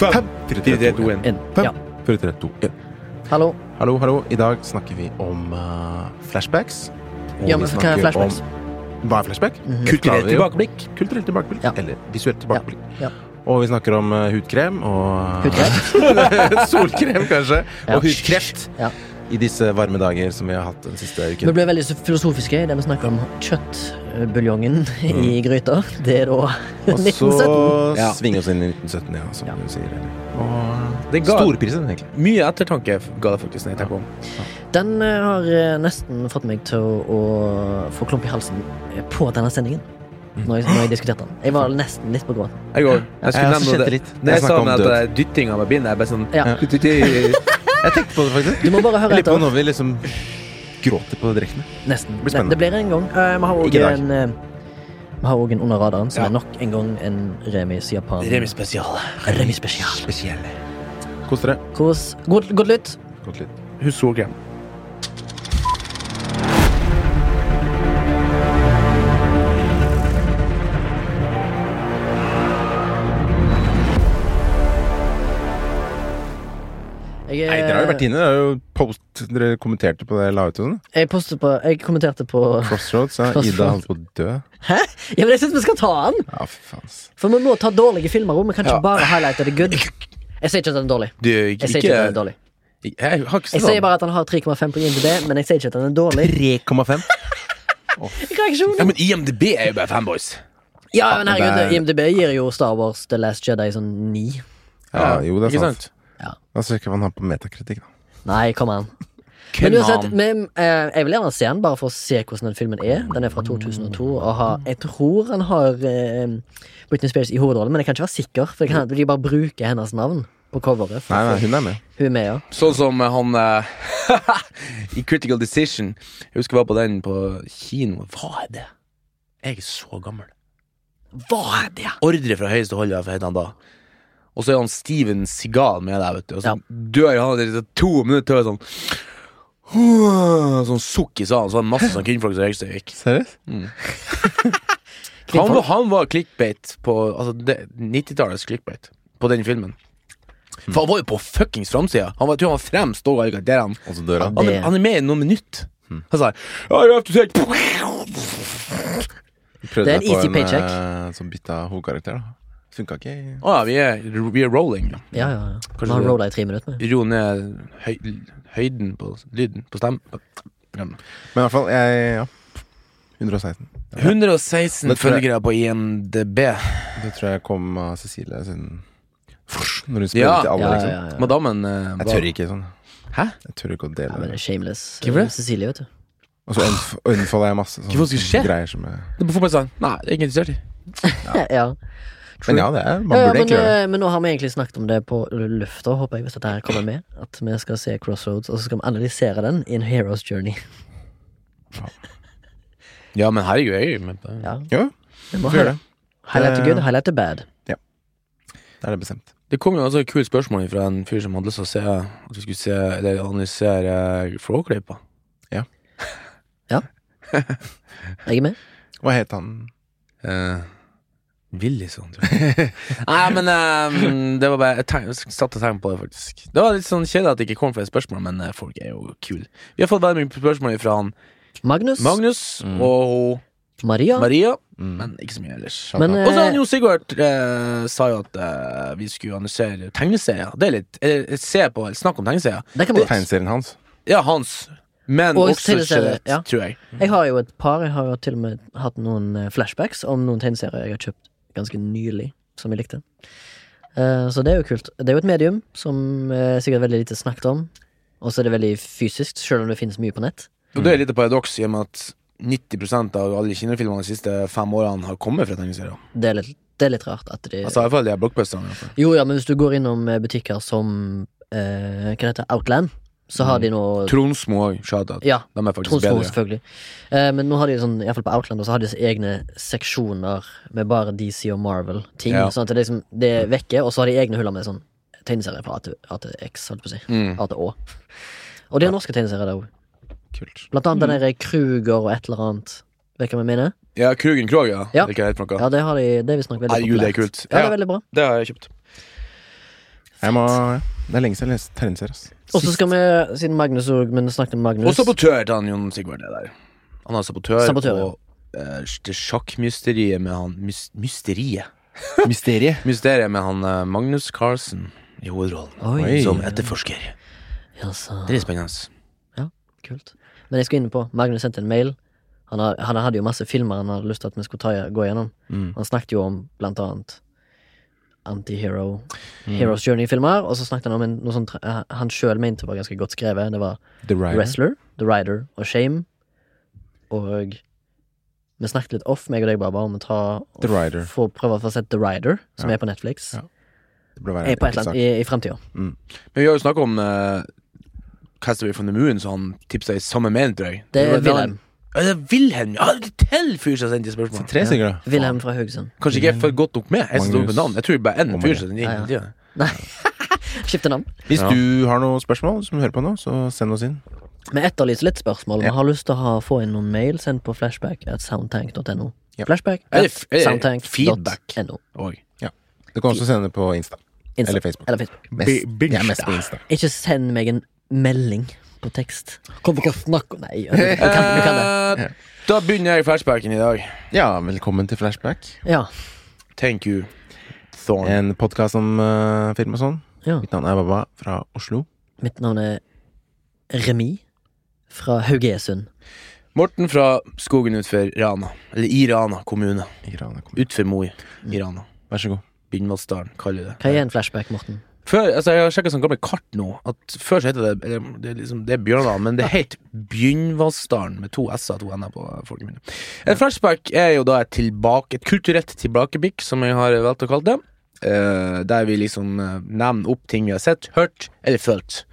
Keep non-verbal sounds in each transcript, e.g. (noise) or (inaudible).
Fem, fire, tre, to. Inn. Fem, Ja. fire, tre, to, en. Hallo. Hallo, hallo. I dag snakker vi om uh, flashbacks. Og Ja, men hva er snakker flashbacks? Om, hva er flashback? Mm -hmm. Kulturelt tilbakeblikk. Kulturelt tilbakeblikk. Ja. Eller visuelt tilbakeblikk. Ja. Og vi snakker om uh, hudkrem og Hudkrem? (laughs) Solkrem, kanskje. Ja. Og hudkreft. Ja. I disse varme dager som vi har hatt den siste uken. Vi ble veldig filosofiske filosofiske det vi snakker om kjøttbuljongen i gryta. Det er da Og (laughs) så 1917. Ja. svinge oss inn i 1917, ja, som Ja. du sier. Og Det ga storprisen, egentlig. mye ettertanke, ga det faktisk, når jeg tenker om. Den eh, har eh, nesten fått meg til å, å få klump i halsen eh, på denne sendingen. Når jeg, når jeg diskuterte den. Jeg var nesten litt på gråten. Jeg òg. Jeg skulle nevne det. Når jeg Jeg sa om at det er dyttinga med bindet, jeg bare sånn Ja. Jeg tenkte på det, faktisk. Du må bare høre etter. når vi liksom gråter på direkten. Nesten. Det blir spennende. Det blir en gang. Eh, Vi har òg en eh, Vi har også en under radaren, som Ja. er nok en gang en Remis Japan. Remis spesial. Remis spesial. Kos dere. Kos. Godt, godt lytt. Godt lytt. Husk solkrem. Har jo vært inne. Det er jo post dere kommenterte på det jeg la ut sånn. jeg, på, jeg kommenterte på Crossroads. Ja. Crossroads. Ida holdt på å dø. Ja, men jeg syns vi skal ta den! Ja, for, faen. For vi må ta dårlige filmer òg. Vi kan ikke Ja. bare highlighte det good. Jeg sier ikke at den er dårlig. Du, Jeg ikke, sier ikke at den er dårlig Jeg har ikke Jeg sier bare at han har 3,5 på IMDb, men jeg sier ikke at den er dårlig. 3,5. oh. (laughs) Ja, men IMDb er jo bare fanboys. Ja, men herregud, er- IMDb gir jo Star Wars The Last Jedi sånn 9. Ja, jo, det er sant. Ja. Da søker hva han har på metakritikk, da. Nei, kom an. (laughs) Men uansett, men, eh, jeg vil gjerne se den bare for å se hvordan den filmen er. Den er fra 2002, og har, jeg tror han har eh, Britney Spears i hovedrollen, men jeg kan ikke være sikker, for det kan hende de bare bruker hennes navn på coveret. For, Nei, nei, hun er med. hun er med, ja. Sånn som han eh, (laughs) i Critical Decision. Jeg husker jeg var på den på kino. Hva er det? Jeg er så gammel. Hva er det? Ordre fra høyeste hold, hva het han da? Og så er han Steven Seagal med der, vet du. Og så Ja. dør han etter to minutter. Sånn Sånn sukk i salen. Så var det masse sånn kvinnfolk som røykte gikk. Seriøst? (laughs) Han, var- han var clickbait på Altså 90-tallets clickbait på den filmen. For han var jo på fuckings framsida. Han var, tror han var fremst og der han Og så dør han. han, han er med i noen minutter. Han sa Det er en easy paycheck. eh, som bytta hovedkarakter, da. Funka ikke. Å oh, ja, vi er, vi er rolling. Ja, ja, ja. Kanskje har det. rolla i tre minutter. med. Ro ned høy, høyden på lyden på stemmen. Men i hvert fall, jeg Ja. 116. 116 Det jeg- følgere på IMDb. Det tror jeg kom av Cecilie sin Når hun spiller Ja. til alle, Ja, liksom. ja, ja. Madammen eh, Jeg tør ikke sånn. Hæ? Jeg tør ikke å dele Ja, men det det. er shameless. Hvorfor det? eh, Cecilie, vet du. Og så unfolder jeg masse Hvorfor skal det skje? greier som jeg Det er på fotballstadion. Nei, det er ikke interessert i. (laughs) ja. Men ja, det er Man Ja, ja, burde men, egentlig gjøre det. eh, men nå har vi egentlig snakket om det på lufta, håper jeg, hvis dette her kommer med. At vi skal se Crossroads, og så skal vi analysere den i en Heroes Journey. Ja, men herregud, jeg men, det. Ja, Ja, vi må gjøre det. Highlight the good, highlight the bad. Ja. Da er det bestemt. Det kom jo altså et kult spørsmål fra en fyr som hadde lyst til å se At vi skulle se Eller analysere Flåklypa. (laughs) Jeg er med. Hva het han? Uh, Willison, tror jeg. (laughs) Nei, men um, det var bare Jeg satte tenkte på det, faktisk. Det var litt sånn kjedelig at det ikke kom flere spørsmål, men uh, folk er jo kule. Vi har fått veldig mye spørsmål fra han Magnus. Magnus Mm. og Maria. Maria, Mm. men ikke så mye ellers. Men, Og så eh, han Jo Sigurd eh, sa jo at eh, vi skulle analysere tegneserier. Det er litt eh, Se på, Snakk om tegneserier. det kan. Tegneserien hans. Ja, hans. Men Og også skjelett, ja. tror jeg. Jeg har jo et par. Jeg har jo til og med hatt noen eh, flashbacks om noen tegneserier jeg har kjøpt ganske nylig, som jeg likte. Eh, så det er jo kult. Det er jo et medium som er sikkert veldig lite snakket om. Og så er det veldig fysisk, selv om det finnes mye på nett. Og det er litt av paradoks i og med at 90% av alle kinofilmene de siste fem årene har kommet fra tegneserier. Det det er litt rart at de Altså i hvert fall de er blockbusterne. i hvert fall. Jo, ja, men hvis du går innom eh, butikker som eh, Hva heter det? Outland, så har de nå Tronsmo òg, shout-out. Ja, De er faktisk Tronsmo, bedre. selvfølgelig. Eh, men nå har de sånn, iallfall på Outland, og så har de egne seksjoner med bare DC og Marvel-ting. Ja. Sånn at det, liksom, det er vekke, og så har de egne huller med sånn tegneserier fra A til X, holdt på å si. Mm. A til Å. Og det er norske tegneserier der òg. Kult. Blant annet den der Kruger og et eller annet. Vet du hva jeg mener? Ja, Krugen Krog, ja. Ja. Det er ikke helt noe. Ja, det har de Det er visstnok veldig Herregud, det er populært. kult. Ja, det Ja. er veldig bra. Det har jeg kjøpt. Jeg må, det er lenge siden jeg har lest tegneserier. ass. Og så skal vi, siden Magnus og men snakket om Magnus Og sabotør til han Jon Sigvard. er der. Han har sabotør, Sabotør, ja. og eh, det sjakkmysteriet med han mys, Mysteriet. (laughs) Mysteriet. Mysteriet med han eh, Magnus Carlsen i hovedrollen. Oi. Som etterforsker. Jaså. Det er litt spennende. Kult. Men jeg skal inn på Magnus sendte en mail. Han, har, han hadde jo masse filmer han hadde lyst til at vi skulle ta, gå gjennom. Mm. Han snakket jo om blant annet Antihero Heroes Journey-filmer, og så snakket han om en, noe sånt eh, han sjøl mente var ganske godt skrevet. Det var The Rider. Wrestler, The Rider og Shame. Og vi snakket litt off, meg og deg, bare om å ta The Rider. få prøve å få sett The Rider, som Ja. er på Netflix. Ja. Være på et eller annet i, i framtida. Men vi har jo snakka om uh, Castaway from the Moon, så han tipsa i samme mening, tror jeg. Det er Wilhelm. Ja, Wilhelm! Ja, det er til fyr som sendte spørsmål. Tre stykker, da. Wilhelm fra Haugesund. Kanskje ikke jeg er for godt nok med. Jeg står med navn. Jeg tror bare én fyr som sendte inn. Ja, Nei, (laughs) skifte navn. Hvis du har noen spørsmål som du hører på nå, så send oss inn. Vi etterlyser litt spørsmål. Vi Ja. har lyst til å ha, få inn noen mail. Send på flashback at soundtank.no. Flashback at soundtank.no. Ja. Du kan også sende det på Insta. Insta. Eller Facebook. Eller Facebook. Mest, jeg er mest på Insta. Ikke send meg en melding på tekst. Kom, vi kan snakke om Nei, vi kan, vi kan det. Eh, Da begynner jeg flashbacken i dag. Ja, velkommen til Flashback. Ja. Thank you, Thorn. En podkast om uh, film og sånn. ja. Mitt navn er Baba fra Oslo. Mitt navn er Remi fra Haugesund. Morten fra skogen utfor Rana. Eller i Rana kommune. i Rana kommune. Utfor Moi i Rana. Vær så god. Bindvalsdalen, kaller vi det. Hva er en flashback, Morten? Før, altså Jeg har sjekka sånn gamle kart nå. At Før så het det det, Det liksom Det er Bjørndalen, men det het Bjynvassdalen med to s-er og to n-er på folkemunne. En flashback er jo da et tilbake Et kulturelt tilbakeblikk, som jeg har valgt å kalle det. Eh, der vi liksom uh, nevner opp ting vi har sett, hørt eller følt.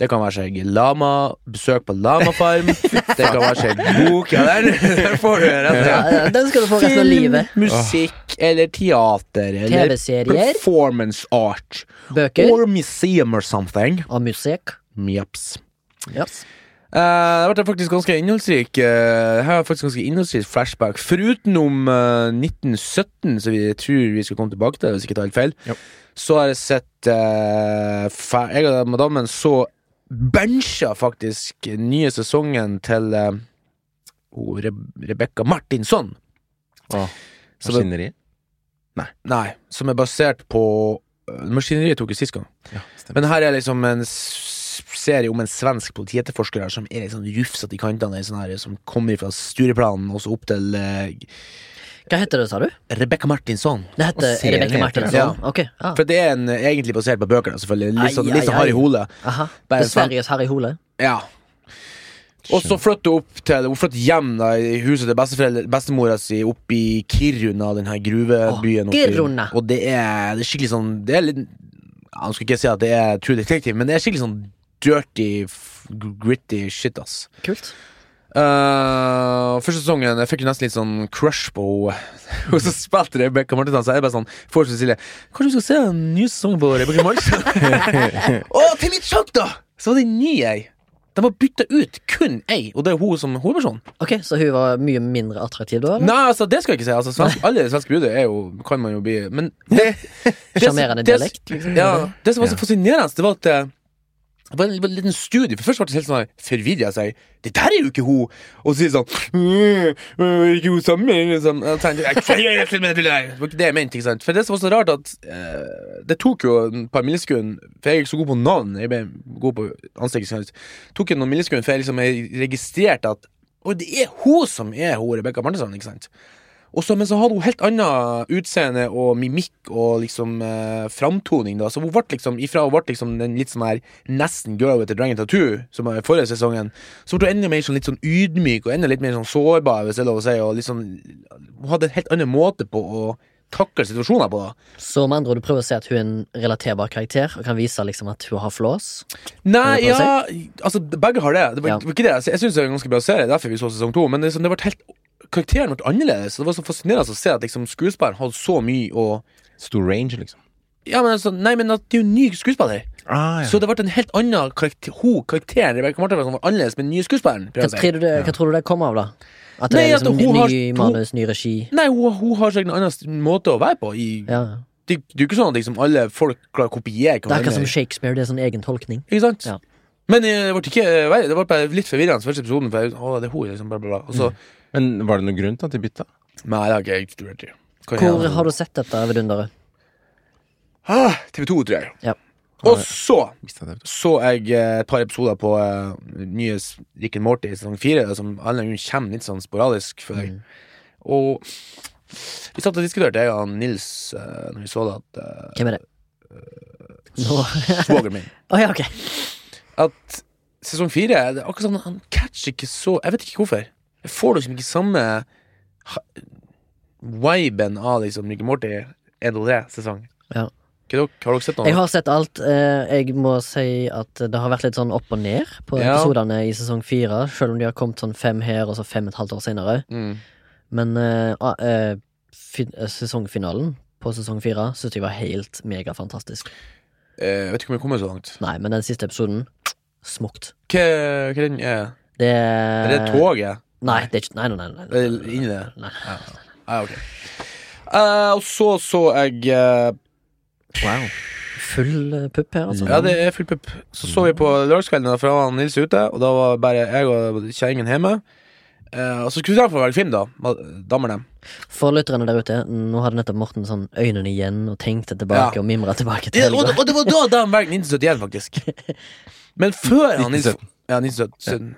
Det kan være seg lama, besøk på lamafarm. (laughs) det kan være seg bok Ja, der, der får du rett. Ja, ja, den skal du få resten av livet. musikk eller teater eller TV-serier. performance art. Bøker Or museum or something. og musikk. Mjeps. Ja. Eh, det har vært faktisk ganske innholdsrik uh, Her er faktisk ganske innholdsrik flashback. Forutenom uh, 1917, som vi tror vi skal komme tilbake til, hvis ikke tar helt feil, Jo. så har jeg sett uh, Jeg og madammen så bencha faktisk nye sesongen til uh, Re Rebekka Martinsson. Åh, er, Maskineri. nei, som er basert på uh, Maskineriet tok jo sist gang. Ja. Men her er liksom en serie om en svensk politietterforsker her som er litt sånn rufsete i kantene, sånn her, som kommer fra Stureplanen og så opp til uh, Hva heter det, sa du? Rebekka Martinsson. Det heter Rebekka Martinsson? Ja. Martinsson? Ah. For det er en, eh, egentlig basert på bøker, selvfølgelig. Litt sånn, Ai, litt sånn ai, Harry. Hole. Aha. Det er Sveriges Harry Hole. Ja. Og så flytter hun opp til Hun flytter hjem da i huset til bestemora si opp i Kiruna, den her gruvebyen. Kiruna. Og det er, det er skikkelig sånn Det er litt jeg skal ikke si at det er True Detective, men det er skikkelig sånn dirty, gritty shit, ass. Kult. Uh, første sesongen Jeg fikk jo nesten litt sånn crush på henne. (laughs) Og så spilte Rebekka Martinsen, så jeg bare sånn foreslo Cecilie Kanskje vi skal se en ny sesong på Rebekka Martinsen? (laughs) og til mitt sjokk, da! Så var det en ny ei. De har bytta ut kun ei, og det er hun som hovedperson. Ok, Så hun var mye mindre attraktiv da? eller? Nei, altså, det skal jeg ikke si. Altså, svensk, alle svenske bruder er jo Kan man jo bli Men (laughs) Sjarmerende dialekt? Liksom. Ja, det som var så fascinerende, det var at eh, det var en, en liten studie. For Først ble jeg helt sånn forvirra. Jeg 'Det der er jo ikke hun!' Og så sier sånn «Øh, øh, Ikke hun samme liksom. Jeg tenkte, «Jeg- jeg- jeg- jeg- jeg- Det var ikke det jeg mente. ikke sant For det som var så rart, at eh, det tok jo et par millisekunder For jeg er ikke så god på navn. Jeg ble god på ansikt. tok jo noen millisekunder før jeg liksom jeg registrerte at Og det er hun som er hun Rebekka Martinsson. ikke sant og så, men så hadde hun helt annet utseende og mimikk og liksom eh, framtoning. da Så hun ble liksom ifra hun ble liksom den litt sånn her nesten girl with a dragon tattoo, som var forrige sesongen, så ble hun enda mer sånn litt sånn ydmyk og enda litt mer sånn sårbar, hvis det er lov å si. Og sånn, hun hadde en helt annen måte på å takle situasjoner på. da Så med andre ord, du prøver å si at hun er en relaterbar karakter, og kan vise liksom at hun har flås? Nei, ja si? Altså, begge har det. Det var, Ja. ikke det. Jeg syns det er en ganske bra serie, derfor vi så sesong to. Men det, sånn, det ble helt karakteren ble annerledes. Det var så fascinerende å se at liksom, skuespilleren hadde så mye å Stor range, liksom. Ja, men altså, nei, men at det er jo en ny skuespiller. Ah, ja. Så det ble en helt annen karakter ho, karakteren Rebecca Martin var annerledes med den nye skuespilleren. Hva, si. tror du det, hva tror du det kommer av, da? At det Nei, er at liksom hun ny, har- manus, ny regi? Nei, hun, hun har sikkert en annen måte å være på. I, Ja. det, det er jo ikke sånn at liksom alle folk klarer å kopiere Det er ikke som. Shakespeare, det er sånn egen tolkning. Ikke sant? Ja. Men eh, det ble ikke. Det ble litt forvirrende første episoden. For jeg, å, det er hun, liksom, bla, bla, bla. Og så Men var det noen grunn til at de bytta? Nei, det har ikke jeg studert i. Hvor har du sett dette vidunderet? Ah, TV 2, tror jeg. Ja. Og så så jeg eh, et par episoder på uh, nye Rick and Morty sesong fire, som alle kommer litt sånn sporadisk for Mm. Og vi satt og diskuterte, jeg og Nils, uh, når vi så det, at uh, Hvem er det? Uh, svogeren min (laughs) oh, ja, okay. At sesong fire det er akkurat sånn Han catcher ikke så Jeg vet ikke hvorfor. Jeg får liksom ikke samme viben av liksom Ricky Morty 1 og 3 sesong. Ja. Har dere sett noe? Jeg har sett alt. Eh, Jeg må si at det har vært litt sånn opp og ned på Ja. episodene i sesong fire. Selv om de har kommet sånn fem her og så fem et halvt år senere. Mm. Men uh, eh, sesongfinalen på sesong fire syns jeg var helt megafantastisk. Eh, vet ikke om jeg kommer så langt. Nei, men den siste episoden smukt. Hva, hva den er Det Er det toget? Nei, det er ikke Nei, nei, nei. nei, nei, inni det? nei. Ja, ok. Eh, og så så jeg eh, Wow. Full eh, pupp her, altså. Ja, det er full pupp. Så så vi på lørdagskvelden, da, for da var Nils ute, og da var bare jeg og kjerringen hjemme. Eh, og så skulle vi dra for å velge film, da. Dammerne For lytterne der ute, nå hadde nettopp Morten sånn øynene igjen og tenkte tilbake Ja. og mimra tilbake til Ja, og, helga. og det var da de valgte 1971, faktisk. (laughs) Men før han Nils 1917. Ja, 1917.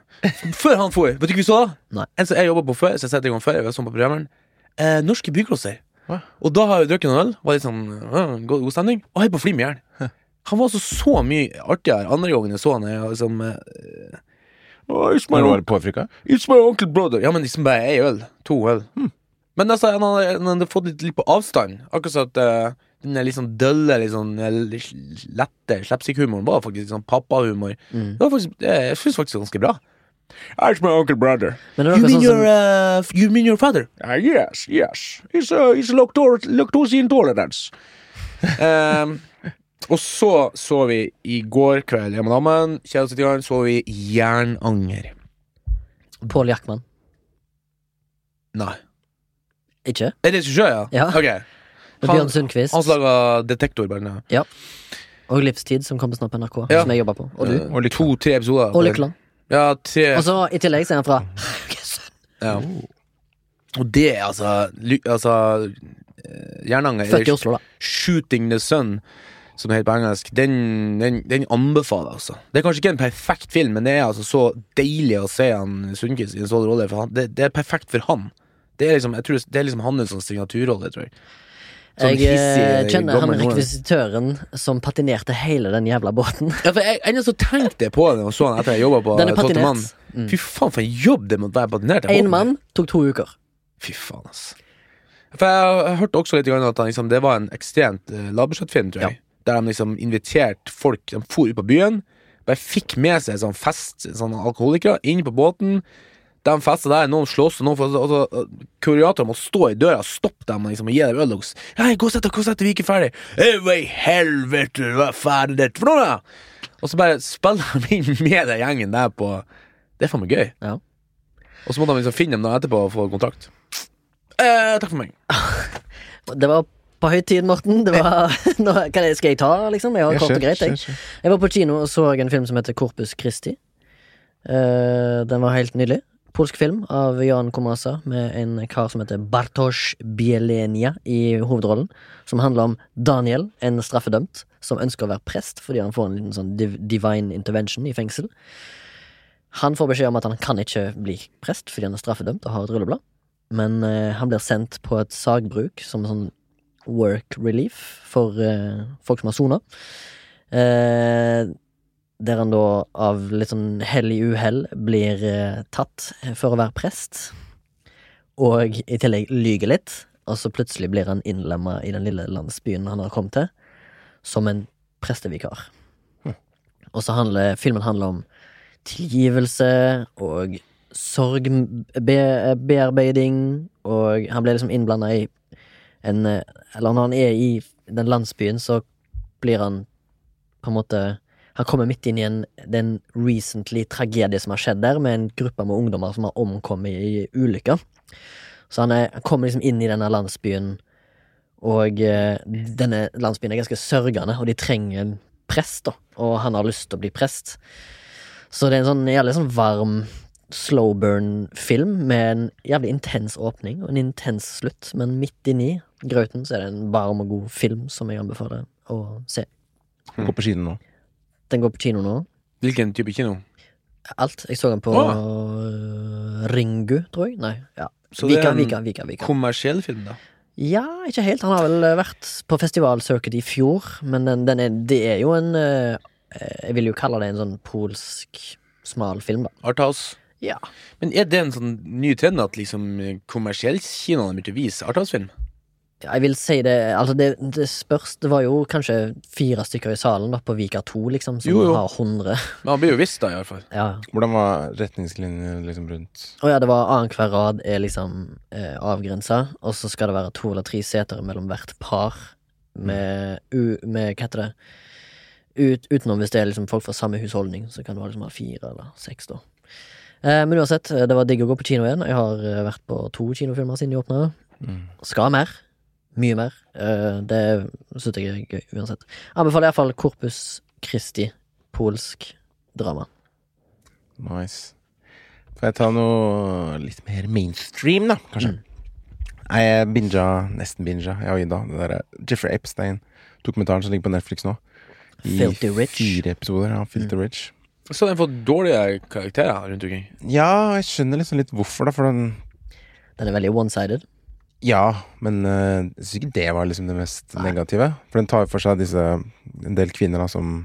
Før han for, vet du ikke vi så da? Nei. En som jeg jobba på før, så jeg setter i gang før. Jeg var sånn på programmeren. Eh, norske byklosser. Hva? Og da har jeg drukket noen øl, var litt sånn øh, god, god stemning, og jeg på i hjel. Han var altså så mye artigere andre gangen jeg så han. Jeg, liksom, eh, oh, it's, my Når du var påfrika? it's my uncle brother. Ja, men liksom bare ei øl. To øl. Men altså, han hadde, han hadde fått litt, litt på avstand. Akkurat sånn at eh, den litt sånn dølle, litt sånn lette slapstick-humoren var faktisk litt sånn pappahumor. Mm. Det var faktisk, jeg faktisk ganske bra. That's my uncle brother. Er You mean, sånn your, uh, you mean your father? Uh, yes, yes. He's, uh, he's lactose, lactose intolerance. (laughs) um, og så så vi i går kveld hjemme med damen, kjæresten så vi Jernanger. Pål Jackman. Nei. Ikke? Er det regissør, ja? Ja. Ok. Bjørn Sundquist. Han som laga Detektor, Ja. Og Livstid, som kommer snart på NRK. Ja. Som jeg jobber på. Og du. Og Lykkeland. To-tre episoder. Og Lykkeland. Ja, tre. Og så i tillegg så er han fra ja. Og det, altså, ly, altså eh, Jernanger Født i Oslo, da. Shooting the Sun, som det heter på engelsk, den, den, den anbefaler jeg, altså. Det er kanskje ikke en perfekt film, men det er altså så deilig å se han Sundquist i en sånn rolle, for han, det, det er perfekt for han. Det er liksom, jeg tror det er liksom hans signaturrolle, tror jeg. Sånn Jeg eh, kjenner han rekvisitøren som patinerte hele den jævla båten. Ja, for jeg jeg så tenkte jeg på det og så han etter jeg jobba på (laughs) Den er Tolvte mann. Mm. Fy faen, for en jobb det måtte være patinert. Jeg Én mann tok to uker. Fy faen, ass. For jeg har hørt også litt at han, liksom, det var en ekstremt uh, lavbudsjettfilm, tror jeg. Der de liksom inviterte folk De for ut på byen, bare fikk med seg sånn fest, sånn alkoholikere, inn på båten. De fester der, noen slåss, og noen får altså, så, må stå i døra og stoppe dem liksom, og gi dem øl. Hei, gå og sett deg, gå og sett deg, vi er ikke ferdig. Hva i helvete, hva faen er dette for noe? Og så bare spiller de inn med den gjengen der på Det er faen meg gøy. Ja. Og så må de liksom finne dem da etterpå og få kontrakt. Eh, takk for meg. (laughs) Det var på høy tid, Morten. Det var, (laughs) nå, skal jeg ta, liksom? Jeg har kort og greit. Jeg. jeg var på kino og så en film som heter Corpus Christi. Uh, den var helt nydelig. Polsk film av Jan Komasa med en kar som heter Bartosz Bielenia i hovedrollen. Som handler om Daniel, en straffedømt, som ønsker å være prest fordi han får en liten sånn div divine intervention i fengsel. Han får beskjed om at han kan ikke bli prest fordi han er straffedømt og har et rulleblad. Men eh, han blir sendt på et sagbruk som sånn work relief for eh, folk som har sona. Eh, der han da av litt sånn hell i uhell blir eh, tatt for å være prest. Og i tillegg lyger litt, og så plutselig blir han innlemma i den lille landsbyen han har kommet til, som en prestevikar. Og så handler filmen handler om tilgivelse og sorgbearbeiding, og han blir liksom innblanda i en eh, Eller når han er i den landsbyen, så blir han på en måte Han kommer midt inn i en, den recently tragedie som har skjedd der, med en gruppe med ungdommer som har omkommet i ulykker. Så han, er, han kommer liksom inn i denne landsbyen, og eh, denne landsbyen er ganske sørgende, og de trenger en prest, da. Og han har lyst til å bli prest. Så det er en sånn jævlig sånn varm slow burn-film med en jævlig intens åpning og en intens slutt, men midt inni grauten så er det en varm og god film som jeg anbefaler å se. Gå på kino nå. Den går på kino nå. Hvilken type kino? Alt. Jeg så den på øh, Ringu, tror jeg. Nei, ja. Så det er en Vika, Vika, Vika. kommersiell film, da? Ja, ikke helt. Han har vel øh, vært på festivalsøket i fjor, men den, den er, det er jo en øh, Jeg vil jo kalle det en sånn polsk smal film, da. Arthouse. Ja. Men er det en sånn ny trend at liksom kommersiellkinoene begynte å vise Arthouse-film? Jeg vil si det Altså, det, det spørs. Det var jo kanskje fire stykker i salen da på Vika 2, liksom, som Jo, jo. har 100. Men han blir jo visst, da, i hvert fall. Ja. Hvordan var retningslinjene liksom rundt Å ja, det var annenhver rad er liksom eh, avgrensa, og så skal det være to eller tre seter mellom hvert par med, u, med Hva heter det? Ut, utenom hvis det er liksom folk fra samme husholdning, så kan du ha liksom ha fire eller seks, da. Eh, men uansett, det var digg å gå på kino igjen. Jeg har eh, vært på to kinofilmer siden de åpna. mm. Skal mer. Mye mer. Eh, det syns jeg er gøy uansett. Anbefaler iallfall Corpus Christi, polsk drama. Nice. Får jeg ta noe litt mer mainstream, da, kanskje? Nei, jeg binga, nesten binga, jeg og Ida, det derre Jeffrey Epstein-dokumentaren som ligger på Netflix nå. I Filthy Rich. fire episoder. Ja, Filthy Rich. Så den får dårlige karakterer rundt omkring. Ja, jeg skjønner liksom litt hvorfor, da, for den Den er veldig one-sided. Ja, men uh, jeg syns ikke det var liksom det mest negative. For den tar jo for seg disse en del kvinner da som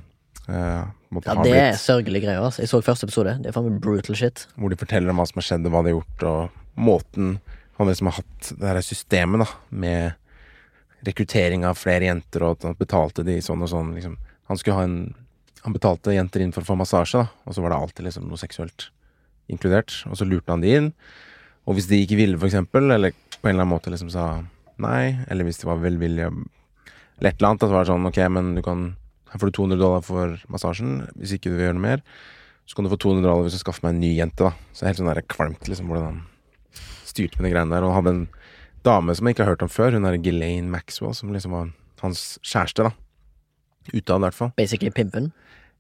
uh, måtte Ja, ha det er blitt sørgelige greier. Altså. Jeg så første episode. Det er faen meg brutal shit. Hvor de forteller om hva som har skjedd, og hva de har gjort, og måten han liksom har hatt det her systemet, da, med rekruttering av flere jenter, og at han betalte de sånn og sånn, liksom. Han skulle ha en Han betalte jenter inn for å få massasje, da, og så var det alltid liksom noe seksuelt inkludert, og så lurte han de inn. Og hvis de ikke ville, for eksempel, eller på en eller annen måte liksom sa nei, eller hvis de var velvillige eller et eller annet, at det var sånn ok, men du kan her får du 200 dollar for massasjen. Hvis ikke du vil gjøre noe mer, så kan du få 200 dollar hvis du skaffer meg en ny jente. da Så helt sånn der kvalmt liksom hvordan han styrte med de greiene der. Og hadde en dame som jeg ikke har hørt om før, hun er Ghislaine Maxwell, som liksom var hans kjæreste. da Utad, i hvert fall. Basically pimpen.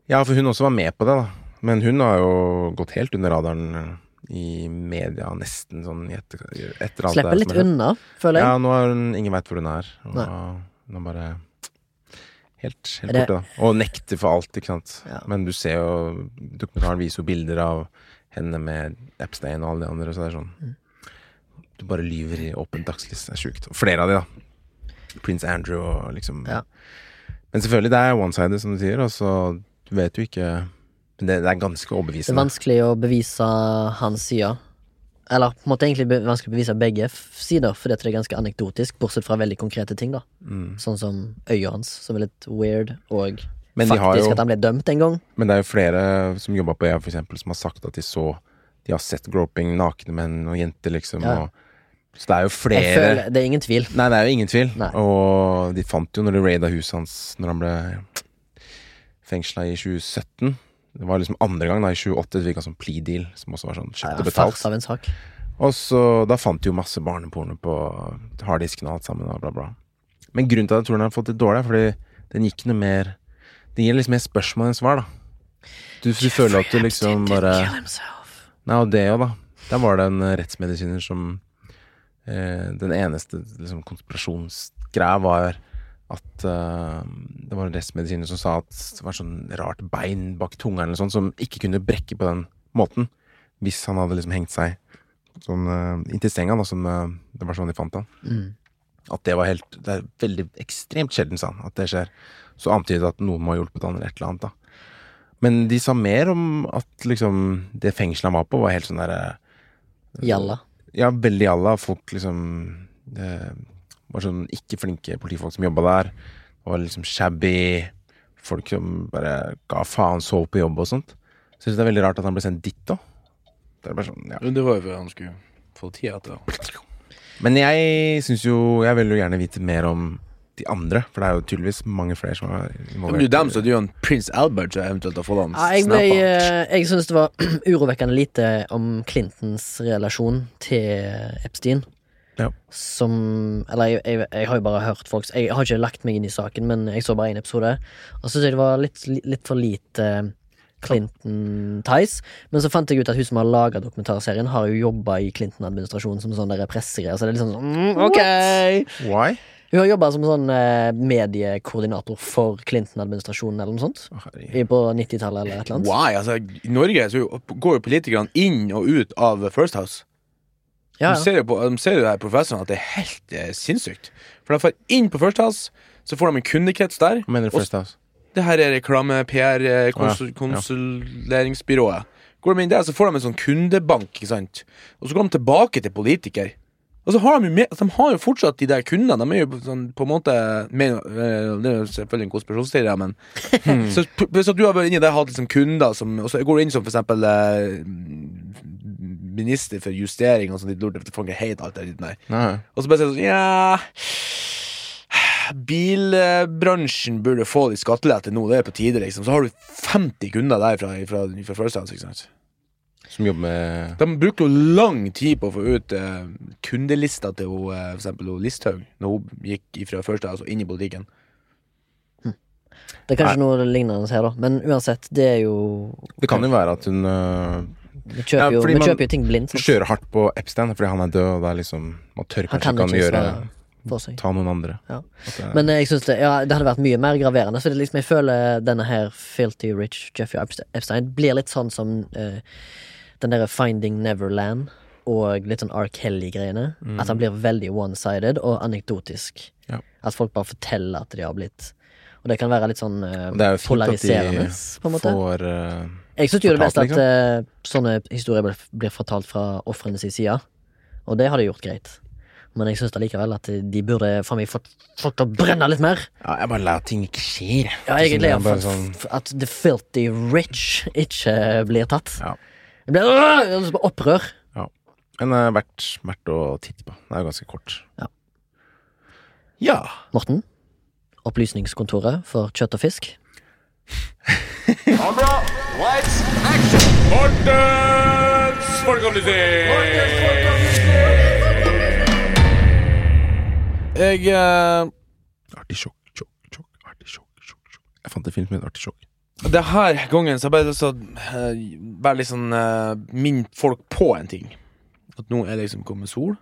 Ja, for hun også var med på det, da. Men hun har jo gått helt under radaren eh, i media, nesten sånn i etter, etter alt Slipper litt unna, føler jeg. Ja, nå er hun Ingen veit hvor hun er. Og Nei. er bare helt, helt borte, da. Og nekter for alt, ikke sant. Ja. Men du ser jo Dokumentaren viser jo bilder av henne med Epstein og alle de andre, og så det er sånn Mm. Du bare lyver i åpent dagslys. Det er sjukt. Og flere av de, da. Prins Andrew og liksom Ja. Men selvfølgelig, det er one-sided, som du sier, og så vet du ikke Men det, det er ganske overbevisende. Det er vanskelig å bevise hans side. Eller på en måte egentlig vanskelig å bevise begge sider, fordi det er ganske anekdotisk, bortsett fra veldig konkrete ting, da. Mm. Sånn som øya hans, som er litt weird, og faktisk jo at han ble dømt en gang. Men det er jo flere som jobber på EA, for eksempel, som har sagt at de så De har sett groping, nakne menn og jenter, liksom. Ja. Og, så det er jo flere føler, det er ingen tvil. Nei, det er jo ingen tvil. Nei. Og de fant jo når de raida huset hans når han ble fengsla i 2017. Det var liksom andre gang, da, i 2008, det en sånn plea deal, som også var sånn kjøpt og betalt. Fars av en sak. Og så, da fant de jo masse barneporno på harddisken og alt sammen, og bla, bla. Men grunnen til at jeg tror den har fått litt dårlig, er fordi den gikk noe mer Den gir liksom mer spørsmål enn svar, da. Du, du føler at du liksom bare. Nei, og det òg, da. Der var det en eh, rettsmedisiner som eh, Den eneste liksom, konspirasjonsgreia var at uh, det var en rettsmedisiner som sa at det var sånn rart bein bak tunga eller noe sånt, som ikke kunne brekke på den måten. Hvis han hadde liksom hengt seg sånn uh, inntil senga, da, som uh, Det var sånn de fant han. Mm. At det var helt Det er veldig ekstremt sjelden, sa han, at det skjer. Så antydet at noen må ha hjulpet han eller et eller annet, da. Men de sa mer om at liksom det fengselet han var på, var helt sånn derre Jalla. Ja, veldig jalla. Folk liksom Var sånn ikke flinke politifolk som jobba der. Det var liksom shabby. Folk som bare ga faen, sov på jobb og sånt. Så jeg synes det er veldig rart at han ble sendt dit da. Det er bare sånn, ja. Det var jo for han skulle få tida til Men jeg syns jo Jeg vil jo gjerne vite mer om de andre, for det er jo tydeligvis mange flere som har Men involvert. du dem, så er det jo en prins Albert som eventuelt har fått han Ja, jeg ble, eh, jeg syns det var (clears throat) urovekkende lite om Clintons relasjon til Epstein. Ja. Som Eller jeg, jeg, jeg har jo bare hørt folk Jeg har ikke lagt meg inn i saken, men jeg så bare én episode. Og så syntes jeg det var litt, litt for lite Clinton-ties. Men så fant jeg ut at hun som har laga dokumentarserien, har jo jobba i Clinton-administrasjonen som sånn pressegreier. Så det er litt sånn mm, ok Why? Hun har jobba som sånn eh, mediekoordinator for Clinton-administrasjonen eller noe sånt. Oh. På 90-tallet eller et eller annet. Why? Altså, I Norge så går jo politikerne inn og ut av First House. Ja, De ser jo på de ser jo det her professorene at det er helt eh, sinnssykt. For de får inn på First House, så får de en kundekrets der. Hva mener du First House? Det her er reklame, PR, eh, ja. Går de inn der, så får de en sånn kundebank, ikke sant. Og så går de tilbake til politiker. Og så har de jo med, de har jo fortsatt de der kundene. De er jo sånn på en måte med, eh, Det er jo selvfølgelig en konspirasjonsteori, men (laughs) så, Hvis du har vært inni der hatt liksom kunder som Og så går du inn som for eksempel eh, minister for justering og sånn litt lort. Det ikke helt alt det der. Nei. Og så bare sier jeg sånn Ja Bilbransjen burde få litt skattelette nå, det er på tide, liksom. Så har du 50 kunder der fra, fra, fra First ikke sant. Som jobber med De brukte jo lang tid på å få ut uh, kundelista til hun, eh, for eksempel hun Listhaug, når hun gikk fra First House og inn i politikken. Det er kanskje noe lignende her, da. Men uansett, det er jo Det kan jo være at hun øh, Vi kjøper, Ja, jo, vi man- kjøper jo ting blindt. Man kjører hardt på Epstein fordi han er død, og det er liksom Man tør kanskje kan ikke gjøre. Ta noen andre. Ja. Men jeg synes det, ja, det hadde vært mye mer graverende. Så det liksom, jeg føler denne her filthy rich Jeffrey Epstein blir litt sånn som uh, den derre Finding Neverland og litt sånn R. Kelly-greiene. At han blir veldig one-sided og anekdotisk. Ja. At folk bare forteller at de har blitt Og det kan være litt sånn eh, Og det er jo fint at de på en måte. får øh, Jeg syns jo det best at liksom. sånne historier blir, blir fortalt fra ofrene sin side. Og det har de gjort greit. Men jeg syns likevel at de burde faen meg fått folk til å brenne litt mer. Ja, jeg bare lar ting ikke skje. Ja, egentlig er for, sånn at the filthy rich ikke blir tatt. Ja. Det blir øh, er opprør. Men det er verdt, verdt å titte på. Det er ganske kort. Ja. Morten, Opplysningskontoret for kjøtt og fisk. (laughs) Kamera, lights, action! Mortens folkeopplysning! Jeg eh, Artisjokk, tjokk, tjokk, artisjokk, tjokk, tjokk. Jeg fant en film som heter Artisjokk. Det her gangen så bare lyst til å eh, litt sånn uh, Minne folk på en ting. At nå er det liksom kommet sol.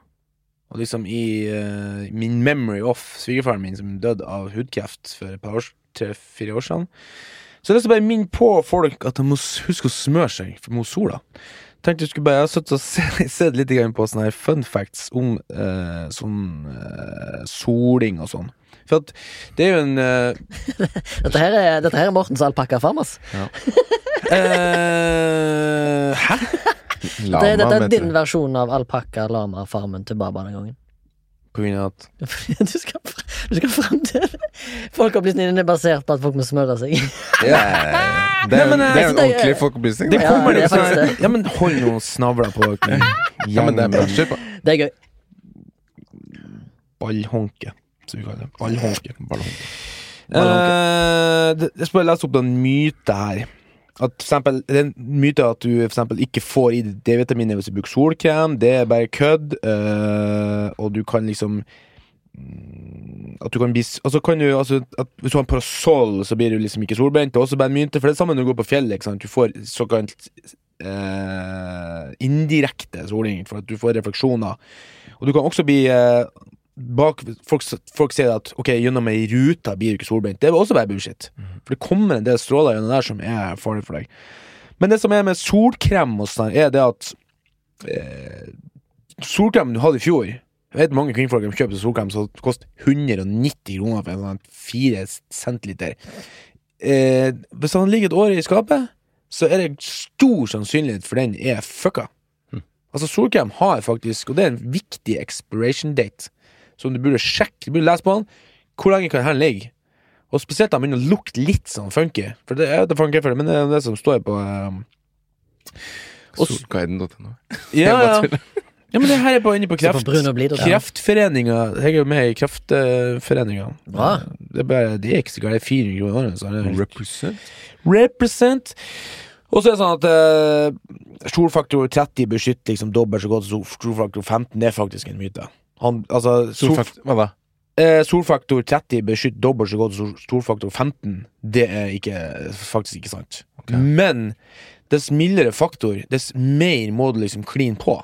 Og liksom i uh, min memory of svigerfaren min som døde av hudkreft for et par år, tre-fire år siden. Så jeg har lyst til å bare minne på folk at de må huske å smøre seg mot sola. Tenkte jeg skulle bare Jeg har sittet og se- (laughs) sett litt på sånne her fun facts om eh, sånn eh, soling og sånn. For at det er jo en eh, (laughs) Dette her er, dette her er Mortens alpakka farmas. Eh, hæ? Lama, Det, dette er din versjon av alpakka-lama-farmen til Baba den gangen. På grunn av at Du skal, du skal frem til Folkeopplysningen er basert på at folk må smøre seg. Det er, det er, men, det er eh, en det- ordentlig folkeopplysning. Det kommer Ja, det er faktisk det. Ja, men hold noen snavler på dere. Ja, men det er bra. Kjør på. Det er gøy. Ballhonke som vi kaller det. Ballhånke. Ballonk. Eh, det- jeg skal bare lese opp en myte her. At for eksempel, det er en myte at du for eksempel ikke får i D-vitaminer hvis du bruker solkrem. Det er bare kødd. Øh, og du kan liksom mm, At du kan bli Altså kan du altså, at Hvis du har en parasoll, så blir du liksom ikke solbrent. Det er også bare en myte, for det er det samme når du går på fjellet. Du får såkalt eh, indirekte soling, for at du får refleksjoner. Og du kan også bli eh, bak, folk, folk sier at ok, gjennom ei rute blir du ikke solbrent. Det er også bare bullshit. For det kommer en del stråler gjennom der som er farlig for deg. Men det som er med solkrem, og sånn, er det at eh, Solkremen du hadde i fjor Jeg vet mange kvinnfolk som kjøper solkrem som koster 190 kroner for en sånn 4 centiliter. Eh, hvis han ligger et år i skapet, så er det stor sannsynlighet for den er fucka. Altså Solkrem har faktisk, og det er en viktig expiration date, som du burde sjekke. Du burde lese på den. Hvor lenge kan den ligge? Og spesielt da han begynner å lukte litt sånn funky. For det er det funky for det, men det er det som står på um, Solguiden.no. Ja, (laughs) ja. Ja, men det her er bare inne på kreft. Kreftforeninga. Jeg er jo med i Kreftforeninga. Det er, bare, de er ikke så gale. Det er 400 kroner året. så er det- Represent. Represent. Og så er det sånn at uh, solfaktor 30 beskytter liksom dobbelt så godt som solfaktor 15. Det er faktisk en myte. Han, altså, sol, Solfakt... Hva da? eh, solfaktor 30 beskytter dobbelt så godt som solfaktor 15. Det er ikke, faktisk ikke sant. Okay. Men dess mildere faktor, dess mer må du liksom kline på.